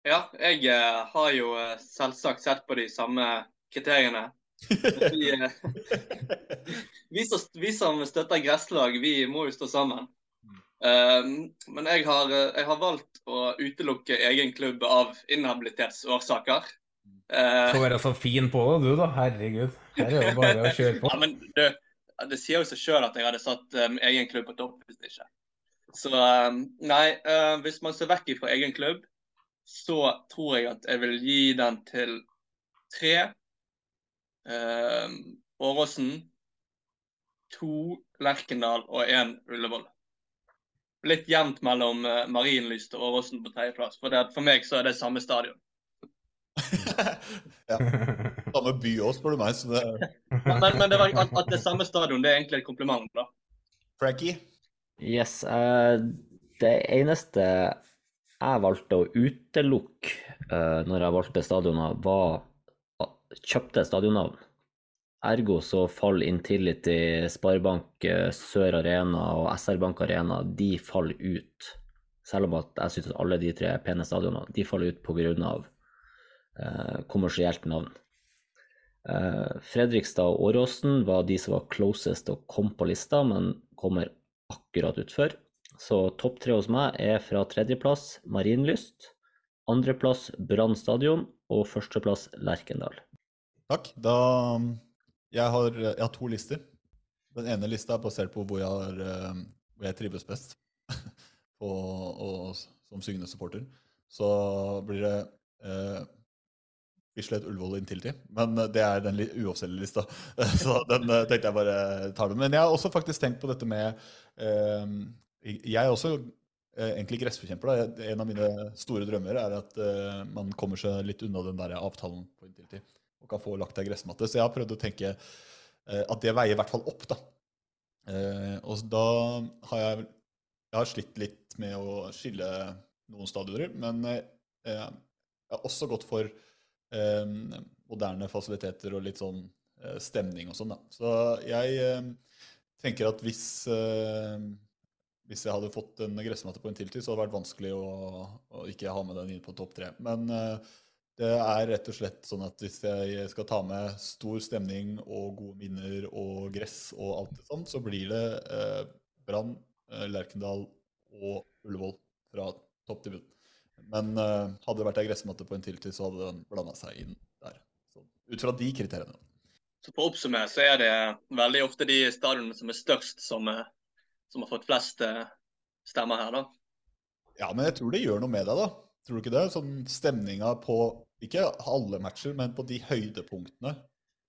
Ja, jeg uh, har jo uh, selvsagt sett på de samme kriteriene. Vi, vi, vi som støtter gresslag, vi må jo stå sammen. Um, men jeg har, jeg har, valgt å utelukke egen klubb av inhabilitetsårsaker. Uh, Får være så fin på det, du da. Herregud. Her er det bare å kjøre på. ja, men det, det sier jo seg sjøl at jeg hadde satt um, egen klubb på topp hvis ikke. Så um, nei, uh, hvis man ser vekk fra egen klubb, så tror jeg at jeg vil gi den til tre. Åråsen, to Lerkendal og én Ullevål litt jevnt mellom uh, Marienlyst og Åråsen på tredjeplass. For, for meg så er det samme stadion. ja. Samme by òg, spør du meg. Så det... men, men det var, at, at, det er samme stadion, det er egentlig et kompliment, da. Frankie? Yes. Uh, det eneste jeg valgte å utelukke uh, når jeg valgte stadioner, var kjøpte stadionnavn. Ergo så faller Intility, Sparebank Sør Arena og SR Bank Arena de faller ut. Selv om at jeg synes at alle de tre pene stadionene de faller ut pga. Eh, kommersielt navn. Eh, Fredrikstad og Åråsen var de som var closest og kom på lista, men kommer akkurat utfor. Så topp tre hos meg er fra tredjeplass Marienlyst, andreplass Brann stadion og førsteplass Lerkendal. Takk. Da jeg har, jeg har, to lister. Den ene lista er basert på hvor jeg, har, hvor jeg trives best på, og, som syngende supporter. så blir det eh, Bislett, Ullevål, Intility. Men eh, det er den uoffisielle lista, så den eh, tenkte jeg bare tar den. Men jeg har også faktisk tenkt på dette med eh, Jeg er også eh, egentlig gressforkjemper. En av mine store drømmer er at eh, man kommer seg litt unna den der avtalen på Intility og kan få lagt ei gressmatte. Så jeg har prøvd å tenke eh, at det veier i hvert fall opp, da. Eh, og da har jeg Jeg har slitt litt med å skille noen stadioner, men eh, jeg har også gått for moderne fasiliteter og litt sånn stemning og sånn, da. Så jeg tenker at hvis hvis jeg hadde fått en gressmatte på en tiltid, så hadde det vært vanskelig å, å ikke ha med den inn på topp tre. Men det er rett og slett sånn at hvis jeg skal ta med stor stemning og gode minner og gress og alt det sånt, så blir det eh, Brann, eh, Lerkendal og Ullevål fra topp til bunn. Men eh, hadde det vært ei gressmatte på en tiltid, så hadde den blanda seg inn der. Så, ut fra de kriteriene. Så For å oppsummere så er det veldig ofte de stadionene som er størst, som, eh, som har fått flest eh, stemmer her, da. Ja, men jeg tror det gjør noe med deg, da. Tror du ikke det? Sånn stemninga på ikke alle matcher, men på de høydepunktene.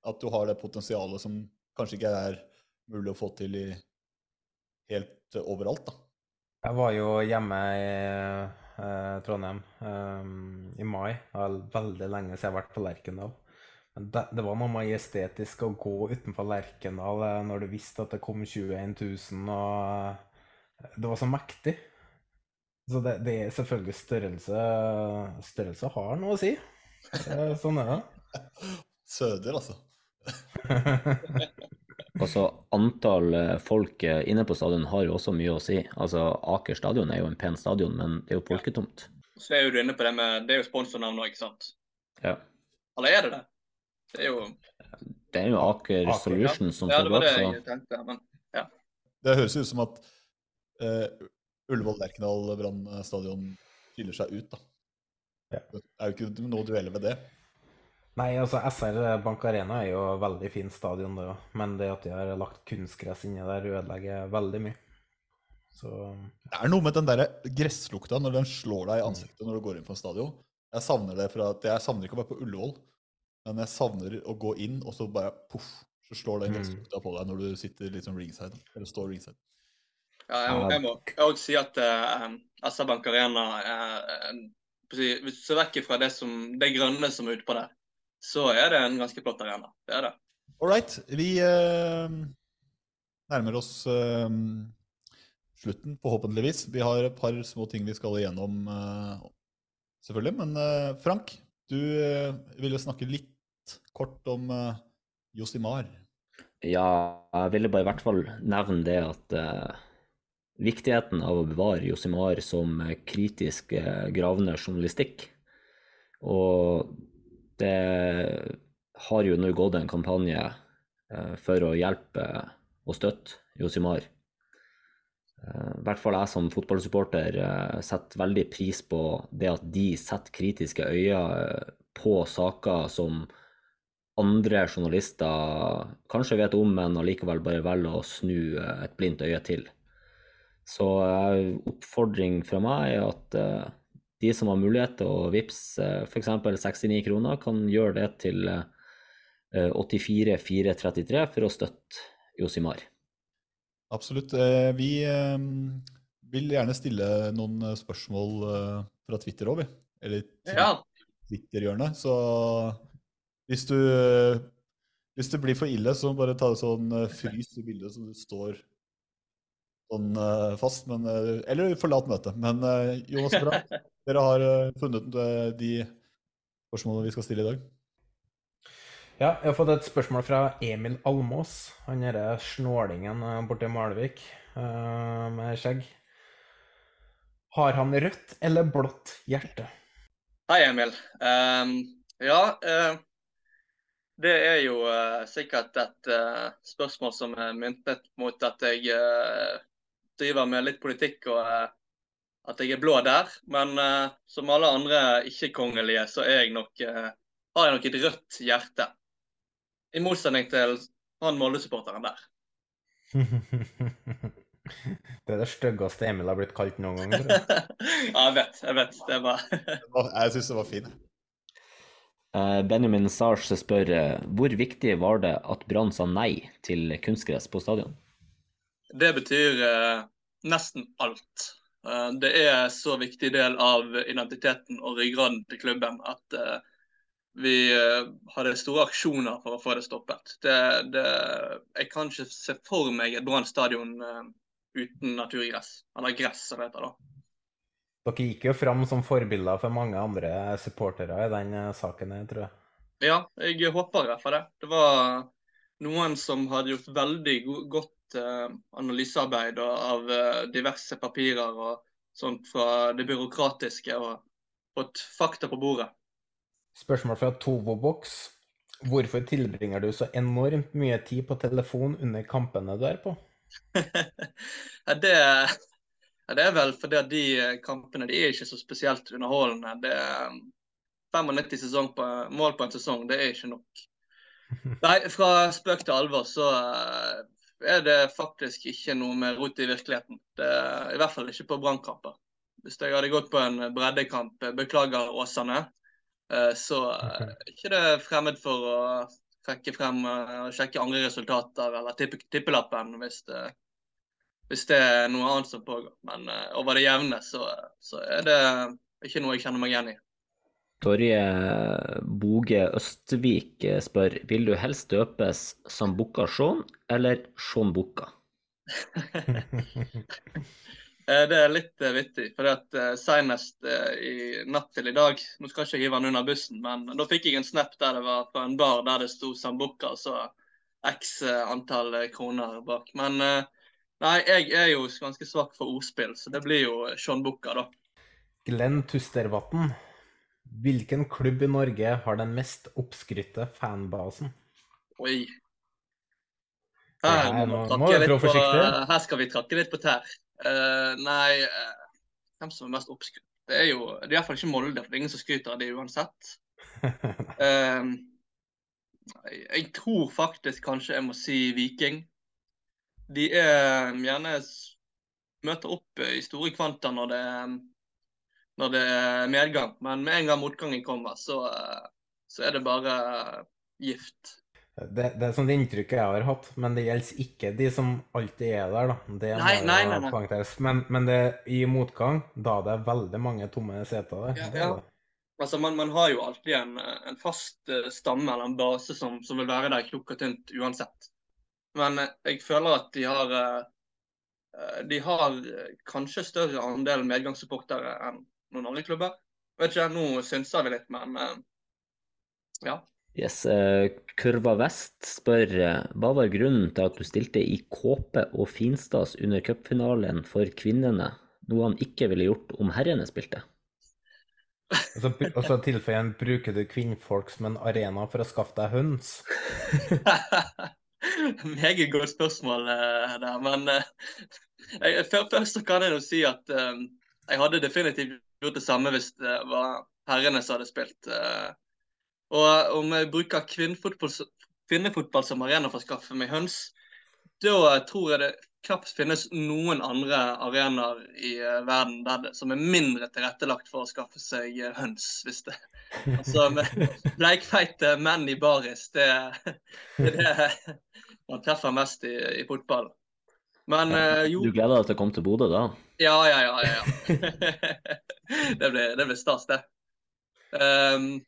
At du har det potensialet som kanskje ikke er mulig å få til i helt overalt, da. Jeg var jo hjemme i eh, Trondheim um, i mai. Det var veldig lenge siden jeg har vært på Lerkendal. Men det, det var noe majestetisk å gå utenfor Lerkendal eh, når du visste at det kom 21 000, og eh, det var så mektig. Så det, det er selvfølgelig størrelse Størrelse har noe å si. Eh, Sånn er det. Søder, altså. Altså, antall eh, folk eh, inne på stadion har jo også mye å si. Altså, Aker stadion er jo en pen stadion, men det er jo folketomt. Så er jo du inne på det med Det er jo sponsornavn òg, ikke sant? Ja. Eller er det det? Det er jo Det er jo Aker Aker, Solution som ja, står det var bak, det så jeg tenkte, men ja. Det høres ut som at uh, Ullevål, Lerkendal, Brann stadion skiller seg ut, da. Det er jo ikke noe duell ved det. Nei, altså SR Bank Arena er jo veldig fin stadion, det òg. Men det at de har lagt kunstgress inni der, ødelegger veldig mye. Så Det er noe med den der gresslukta når den slår deg i ansiktet når du går inn på en stadion. Jeg savner det fra at jeg savner ikke å være på Ullevål, men jeg savner å gå inn, og så bare poff, så slår den Mm. gresslukta på deg når du sitter liksom ringside. Eller står ringside. Ja, jeg, må- òg si at uh, SR Bank Arena er eh, Hvis du ser vekk fra det, som, det grønne som er utpå der, så er det en ganske flott arena. Det er det. All right. Vi eh, nærmer oss eh, slutten, forhåpentligvis. Vi har et par små ting vi skal igjennom, eh, selvfølgelig. Men eh, Frank, du eh, ville snakke litt kort om eh, Josimar. Ja, jeg ville bare i hvert fall nevne det at eh, viktigheten av å bevare Josimar som eh, kritisk eh, gravende journalistikk. Og det har jo nå gått en kampanje eh, for å hjelpe og støtte Josimar. I hvert fall jeg som fotballsupporter setter veldig pris på det at de setter kritiske øyne på saker som andre journalister kanskje vet om, men allikevel bare velger å snu et blindt øye til. Så eh, oppfordring fra meg er at eh, de som har mulighet til å vippse eh, f.eks. 69 kroner, kan gjøre det til eh, 84 433 for å støtte Josimar. Absolutt. Eh, Vi eh, vil gjerne stille noen eh, spørsmål eh, fra Twitter òg, vi. Eller Ja. Twitter-hjørnet. Så hvis du eh, Hvis det blir for ille, så bare ta det sånn eh, frys i bildet som du står sånn eh, fast. Men, eh, eller forlat møtet. Men eh, Jonas Bra, dere har funnet de spørsmålene vi skal stille i dag. Ja, jeg har fått et spørsmål fra Emil Almås. Han derre snålingen borti i Malvik eh, med skjegg. Har han rødt eller blått hjerte? Hei, Emil. Um, ja, uh, det er jo uh, sikkert et uh, spørsmål som er myntet mot at jeg driver med litt politikk og eh, at jeg er blå der. Men eh, som alle andre ikke-kongelige, så er jeg nok, eh, har jeg nok et rødt hjerte. I motsetning til han Molde-supporteren der. Det er det styggeste Emil har blitt kalt noen gang. ja, jeg vet. Jeg vet. Det var Jeg syns det var fin. Eh, Benjamin Sars spør hvor viktig var det at Brann sa nei til kunstgress på stadion? Det betyr eh, nesten alt. Eh, det er så viktig del av identiteten og ryggraden til klubben at eh, vi hadde store aksjoner for å få det stoppet. Det, det, jeg kan ikke se for meg et Brann stadion uten naturgress. Eller gress, som det heter da. Dere gikk jo fram som forbilder for mange andre supportere i den saken, jeg tror jeg. Ja, jeg håper i hvert fall det. Det var noen som hadde gjort veldig godt eh, analysearbeid av eh, diverse papirer og sånt fra det byråkratiske og fått fakta på bordet. Spørsmål fra Tovobox. Hvorfor tilbringer du så enormt mye tid på telefon under kampene du er på? Det, det er vel fordi de eh, kampene de er ikke så spesielt underholdende. Det er um, 95 sesong på, mål på en sesong, det er ikke nok. Nei, fra spøk til alvor så eh, er det faktisk ikke noe med rot i virkeligheten. Det I hvert fall ikke på brannkamper. Hvis jeg hadde gått på en breddekamp, eh, beklager Åsane, eh, så er ikke det fremmed for å trekke frem og sjekke andre resultater eller tippe, tippelappen hvis det, hvis det er noe annet som pågår. Men over det jevne så, så er det ikke noe jeg kjenner meg igjen i. Torje Boge Østvik spør vil du helst døpes som Bukka Sjån eller Sjån Bukka? Eh, Det er litt eh, vittig, for at eh, senest i natt til i dag Nå skal jeg ikke hive han under bussen, men da fikk jeg en snap der det var på en bar der det sto Sambukka, så x antall kroner bak. Men nei, jeg er jo ganske svak for ordspill, så det blir jo Sjån Bukka, da. Glenn Tustervatn. Hvilken klubb i Norge har den mest oppskrytte fanbasen? Oi. Her, må må litt på, her skal vi trakke litt på tær. Uh, nei, uh, hvem som er mest oppskrytt? Det er jo det er iallfall ikke Molde, for det er ingen som skryter av det uansett. Eh, jeg, tror faktisk kanskje jeg må si Viking. De er gjerne møter opp i store kvanta når det, er- når det er medgang, men med en gang motgangen kommer, så, eh, så er det bare gift. Det, det er sånn inntrykket jeg har hatt, men det gjelder ikke de som alltid er der, da. Det Nei, nei, nei, nei. Men, men det, i motgang, da det er veldig mange tomme seter der. Ja, er ja. Altså, man, man har jo alltid en, en fast eh, stamme eller en base som, som vil være der tjukk og tynt uansett. Men eh, jeg føler at de har De har kanskje større andel medgangssupportere enn noen andre klubber. Vet ikke, nå synser vi litt, men eh, ja. Yes, eh, Kurva Vest spør eh, hva var grunnen til at du stilte i kåpe og finstas under cupfinalen for kvinnene, noe han ikke ville gjort om herrene spilte? Og så, tilføyer han bruker du kvinnfolk som en arena for å skaffe deg høns? Meget godt spørsmål der. Men eh, jeg, først så kan jeg jo si at jeg hadde definitivt gjort det samme hvis det var herrene som hadde spilt. eh. og om jeg bruker kvinnefotball, som arena for å skaffe meg høns, da tror jeg det knapt finnes noen andre arenaer i eh, verden det, som er mindre tilrettelagt for å skaffe seg eh, høns. hvis det Altså, bleikfeite menn i baris, det, det er det man treffer mest i, i fotball. Men eh, jo Du gleder deg til å komme til Bodø da? Ja, ja, ja. ja, det blir det stas, det. Um,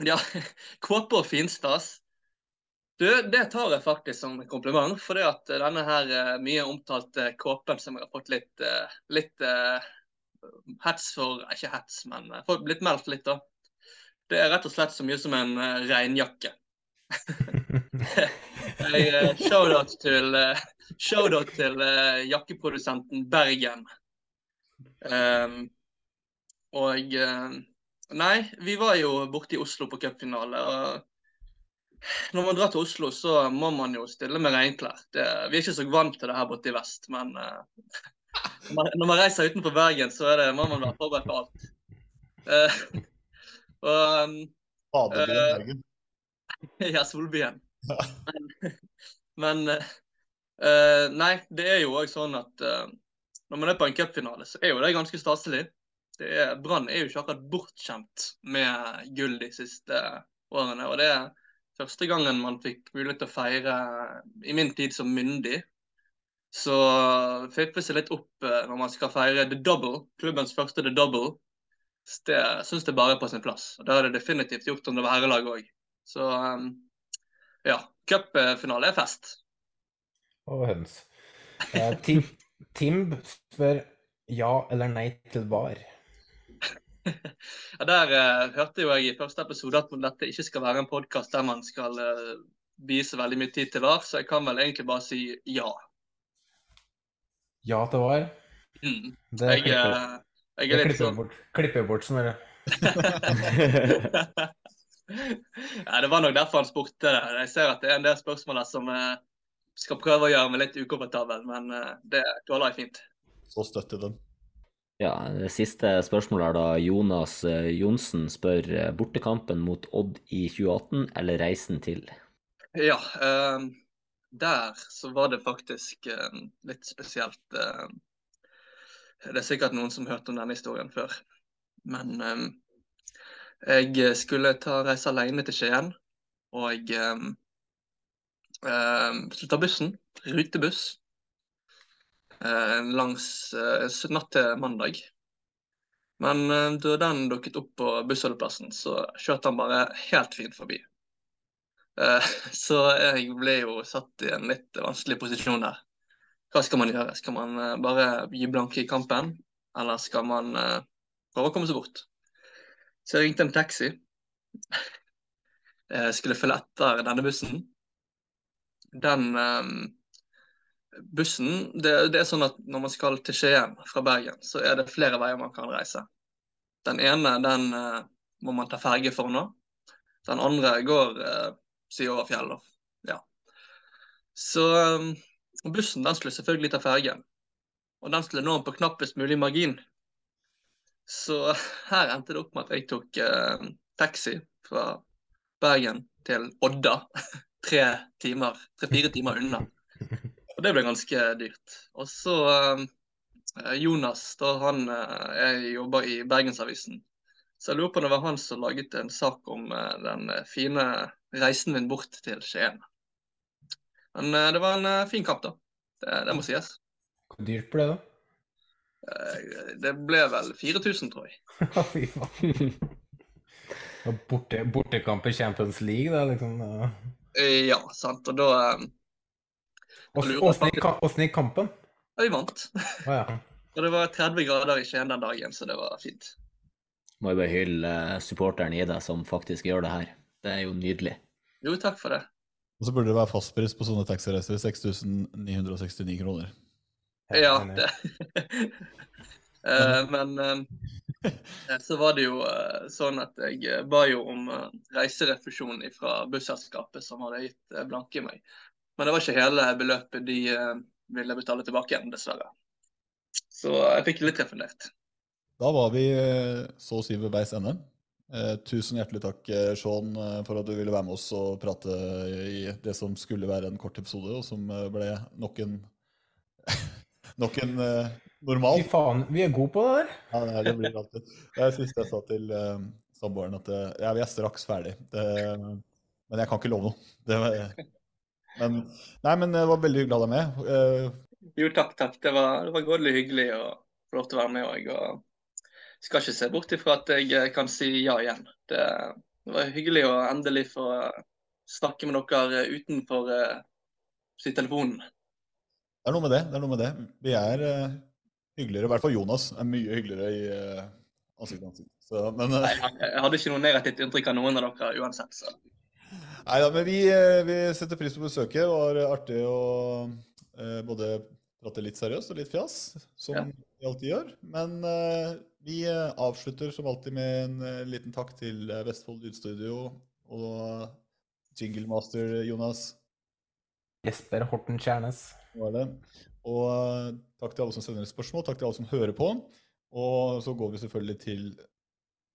ja, kåpe og finstas. Du, det tar jeg faktisk som kompliment. For det at denne her eh, mye omtalte kåpen som jeg har fått litt, eh, litt uh, hets for Ikke hets, men fått blitt meldt litt, da. Det er rett og slett så mye som en regnjakke. Jeg, eh, Shout-out til, eh, shout-out til uh, jakkeprodusenten Bergen. Um, og uh, Nei, vi var jo borte i Oslo på cupfinale. og Når man drar til Oslo, så må man jo stille med regnklær. Det, vi er ikke så vant til det her borte i vest, men uh, når man- reiser utenfor Bergen, så det, må man være forberedt på alt. Uh, og um, Bergen. ja, Solbyen. Men, men eh, Eh, nei, det er jo òg sånn at uh, når man er på en cupfinale, så er jo det ganske staselig. Det Brann er jo ikke akkurat bortskjemt med gull de siste årene. Og det er første gangen man fikk mulighet til å feire i min tid som myndig. Så fippe seg litt opp eh, når man skal feire the double, klubbens første the double. Så Det syns jeg bare er på sin plass. Og Det har det definitivt gjort under herrelag òg. Så eh, ja, cupfinale er fest. Og høns. Eh, Tim, Timb spør ja eller nei til VAR. Ja, Der eh, hørte jo jeg i første episode at dette ikke skal være en podkast der man skal uh, vise veldig mye tid til VAR, så jeg kan vel egentlig bare si ja. Ja til VAR. Mm. Det Jeg, klipper- eh, jeg er litt klipper sånn bort, klipper bort Snorre. ja, Det var nok derfor han spurte det. Jeg ser at det er en del spørsmål som eh, skal prøve å gjøre meg litt ukomfortabel, men eh, det tåler jeg fint. Så støtter den. Ja, det siste spørsmålet er da Jonas eh, Johnsen spør eh, bortekampen mot Odd i 2018 eller reisen til? Ja, eh, der så var det faktisk litt spesielt. det er sikkert noen som har hørt om denne historien før. Men jeg skulle ta reise alene til Skien, og eh, eh, skulle ta bussen. Rutebuss. eh, langs eh, natt til mandag. Men eh, da den dukket opp på bussholdeplassen, så kjørte han bare helt fint forbi. Eh, Så jeg ble jo satt i en litt vanskelig posisjon der. Hva skal man gjøre? Skal man eh, bare gi blanke i kampen, eller skal man eh, prøve å komme seg bort? Så jeg ringte en taxi. Jeg skulle følge etter denne bussen. Den um, bussen det, det er sånn at når man skal til Skien fra Bergen, så er det flere veier man kan reise. Den ene den uh, må man ta ferge for nå. Den andre går uh, si over fjellet. Ja. Så um, bussen den skulle selvfølgelig ta fergen. Og den skulle nå på knappest mulig margin. Så her endte det opp med at jeg tok eh, taxi fra Bergen til Odda. Tre timer, tre-fire timer unna. Og det ble ganske dyrt. Og så eh, Jonas, da han eh, jobber i Bergensavisen. Så jeg lurer på om det var han som laget en sak om eh, den fine reisen min bort til Skien. Men eh, det var en eh, fin kamp, da. Det, det må sies. Hvor dyrt ble det? Eh, Det ble vel 4000, tror jeg. Fy faen. Borte, bortekamp i Champions League, det liksom ja. Eh, Ja, sant. Og da eh, Åssen gikk kampen? Ja, vi vant. Å ja. Og det var 30 grader i Skien den dagen, så det var fint. Må jo bare hylle eh, supporteren i deg som faktisk gjør det her. Det er jo nydelig. Jo, takk for det. Og så burde det være fastpris på sånne taxireiser. 6969 kroner. Ja. Eh, Men eh, så var det jo eh, sånn at jeg ba jo om reiserefusjon fra busselskapet som hadde gitt blanke i meg. Men det var ikke hele beløpet de ville betale tilbake igjen, dessverre. Så jeg fikk litt refundert. Da var vi så å si ved veis ende. Tusen hjertelig takk, Sean, for at du ville være med oss og prate i det som skulle være en kort episode, og som ble nok en Nok en uh, normal. Fy faen, vi er gode på det der. Ja, nei, det blir alltid. Det er det siste jeg sa til uh, samboeren, at uh, ja, vi er straks ferdig. Det, men jeg kan ikke love noe. Det var, men, nei, men jeg var veldig glad du er med. Jo, takk, takk. Det var, det var grådig hyggelig å få lov til å være med òg. Og skal ikke se bort ifra at jeg kan si ja igjen. Det, det var hyggelig å endelig få snakke med dere utenfor uh, si telefonen. Det er noe med det. det er noe med det. Vi er uh, hyggeligere, i hvert fall Jonas er mye hyggeligere i uh, ansikt til ansikt. Så, men, uh, Nei, jeg hadde ikke noe negativt inntrykk av noen av dere uansett. Så. Neida, men vi, eh, vi setter pris på besøket. Det var artig å eh, både prate litt seriøst og litt fjas, som Ja. vi alltid gjør. Men eh, vi eh, avslutter som alltid med en eh, liten takk til eh, Vestfold Lydstudio og Jinglemaster Jonas. Jesper Horten Kjærnes. Og eh, takk til alle som sender spørsmål, takk til alle som hører på. Og så går vi selvfølgelig til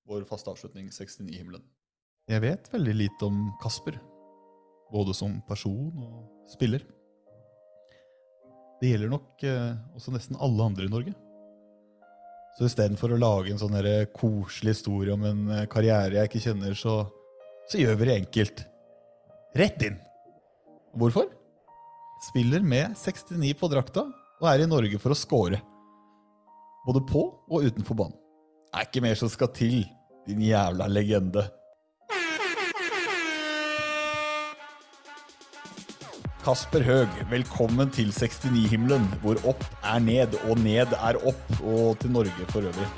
vår faste avslutning, 69-himmelen. Jeg vet veldig lite om Kasper, både som person og spiller. Det gjelder nok eh, også nesten alle andre i Norge. Så istedenfor å lage en sånn der koselig historie om en eh, karriere jeg ikke kjenner, så, så gjør vi det enkelt. Rett inn! Hvorfor? Spiller med 69 på drakta og er i Norge for å score. Både på og utenfor banen. Det er ikke mer som skal til, din jævla legende. Kasper Høeg, velkommen til 69-himmelen, hvor opp er ned og ned er opp, og til Norge for øvrig.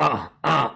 Ah, ah.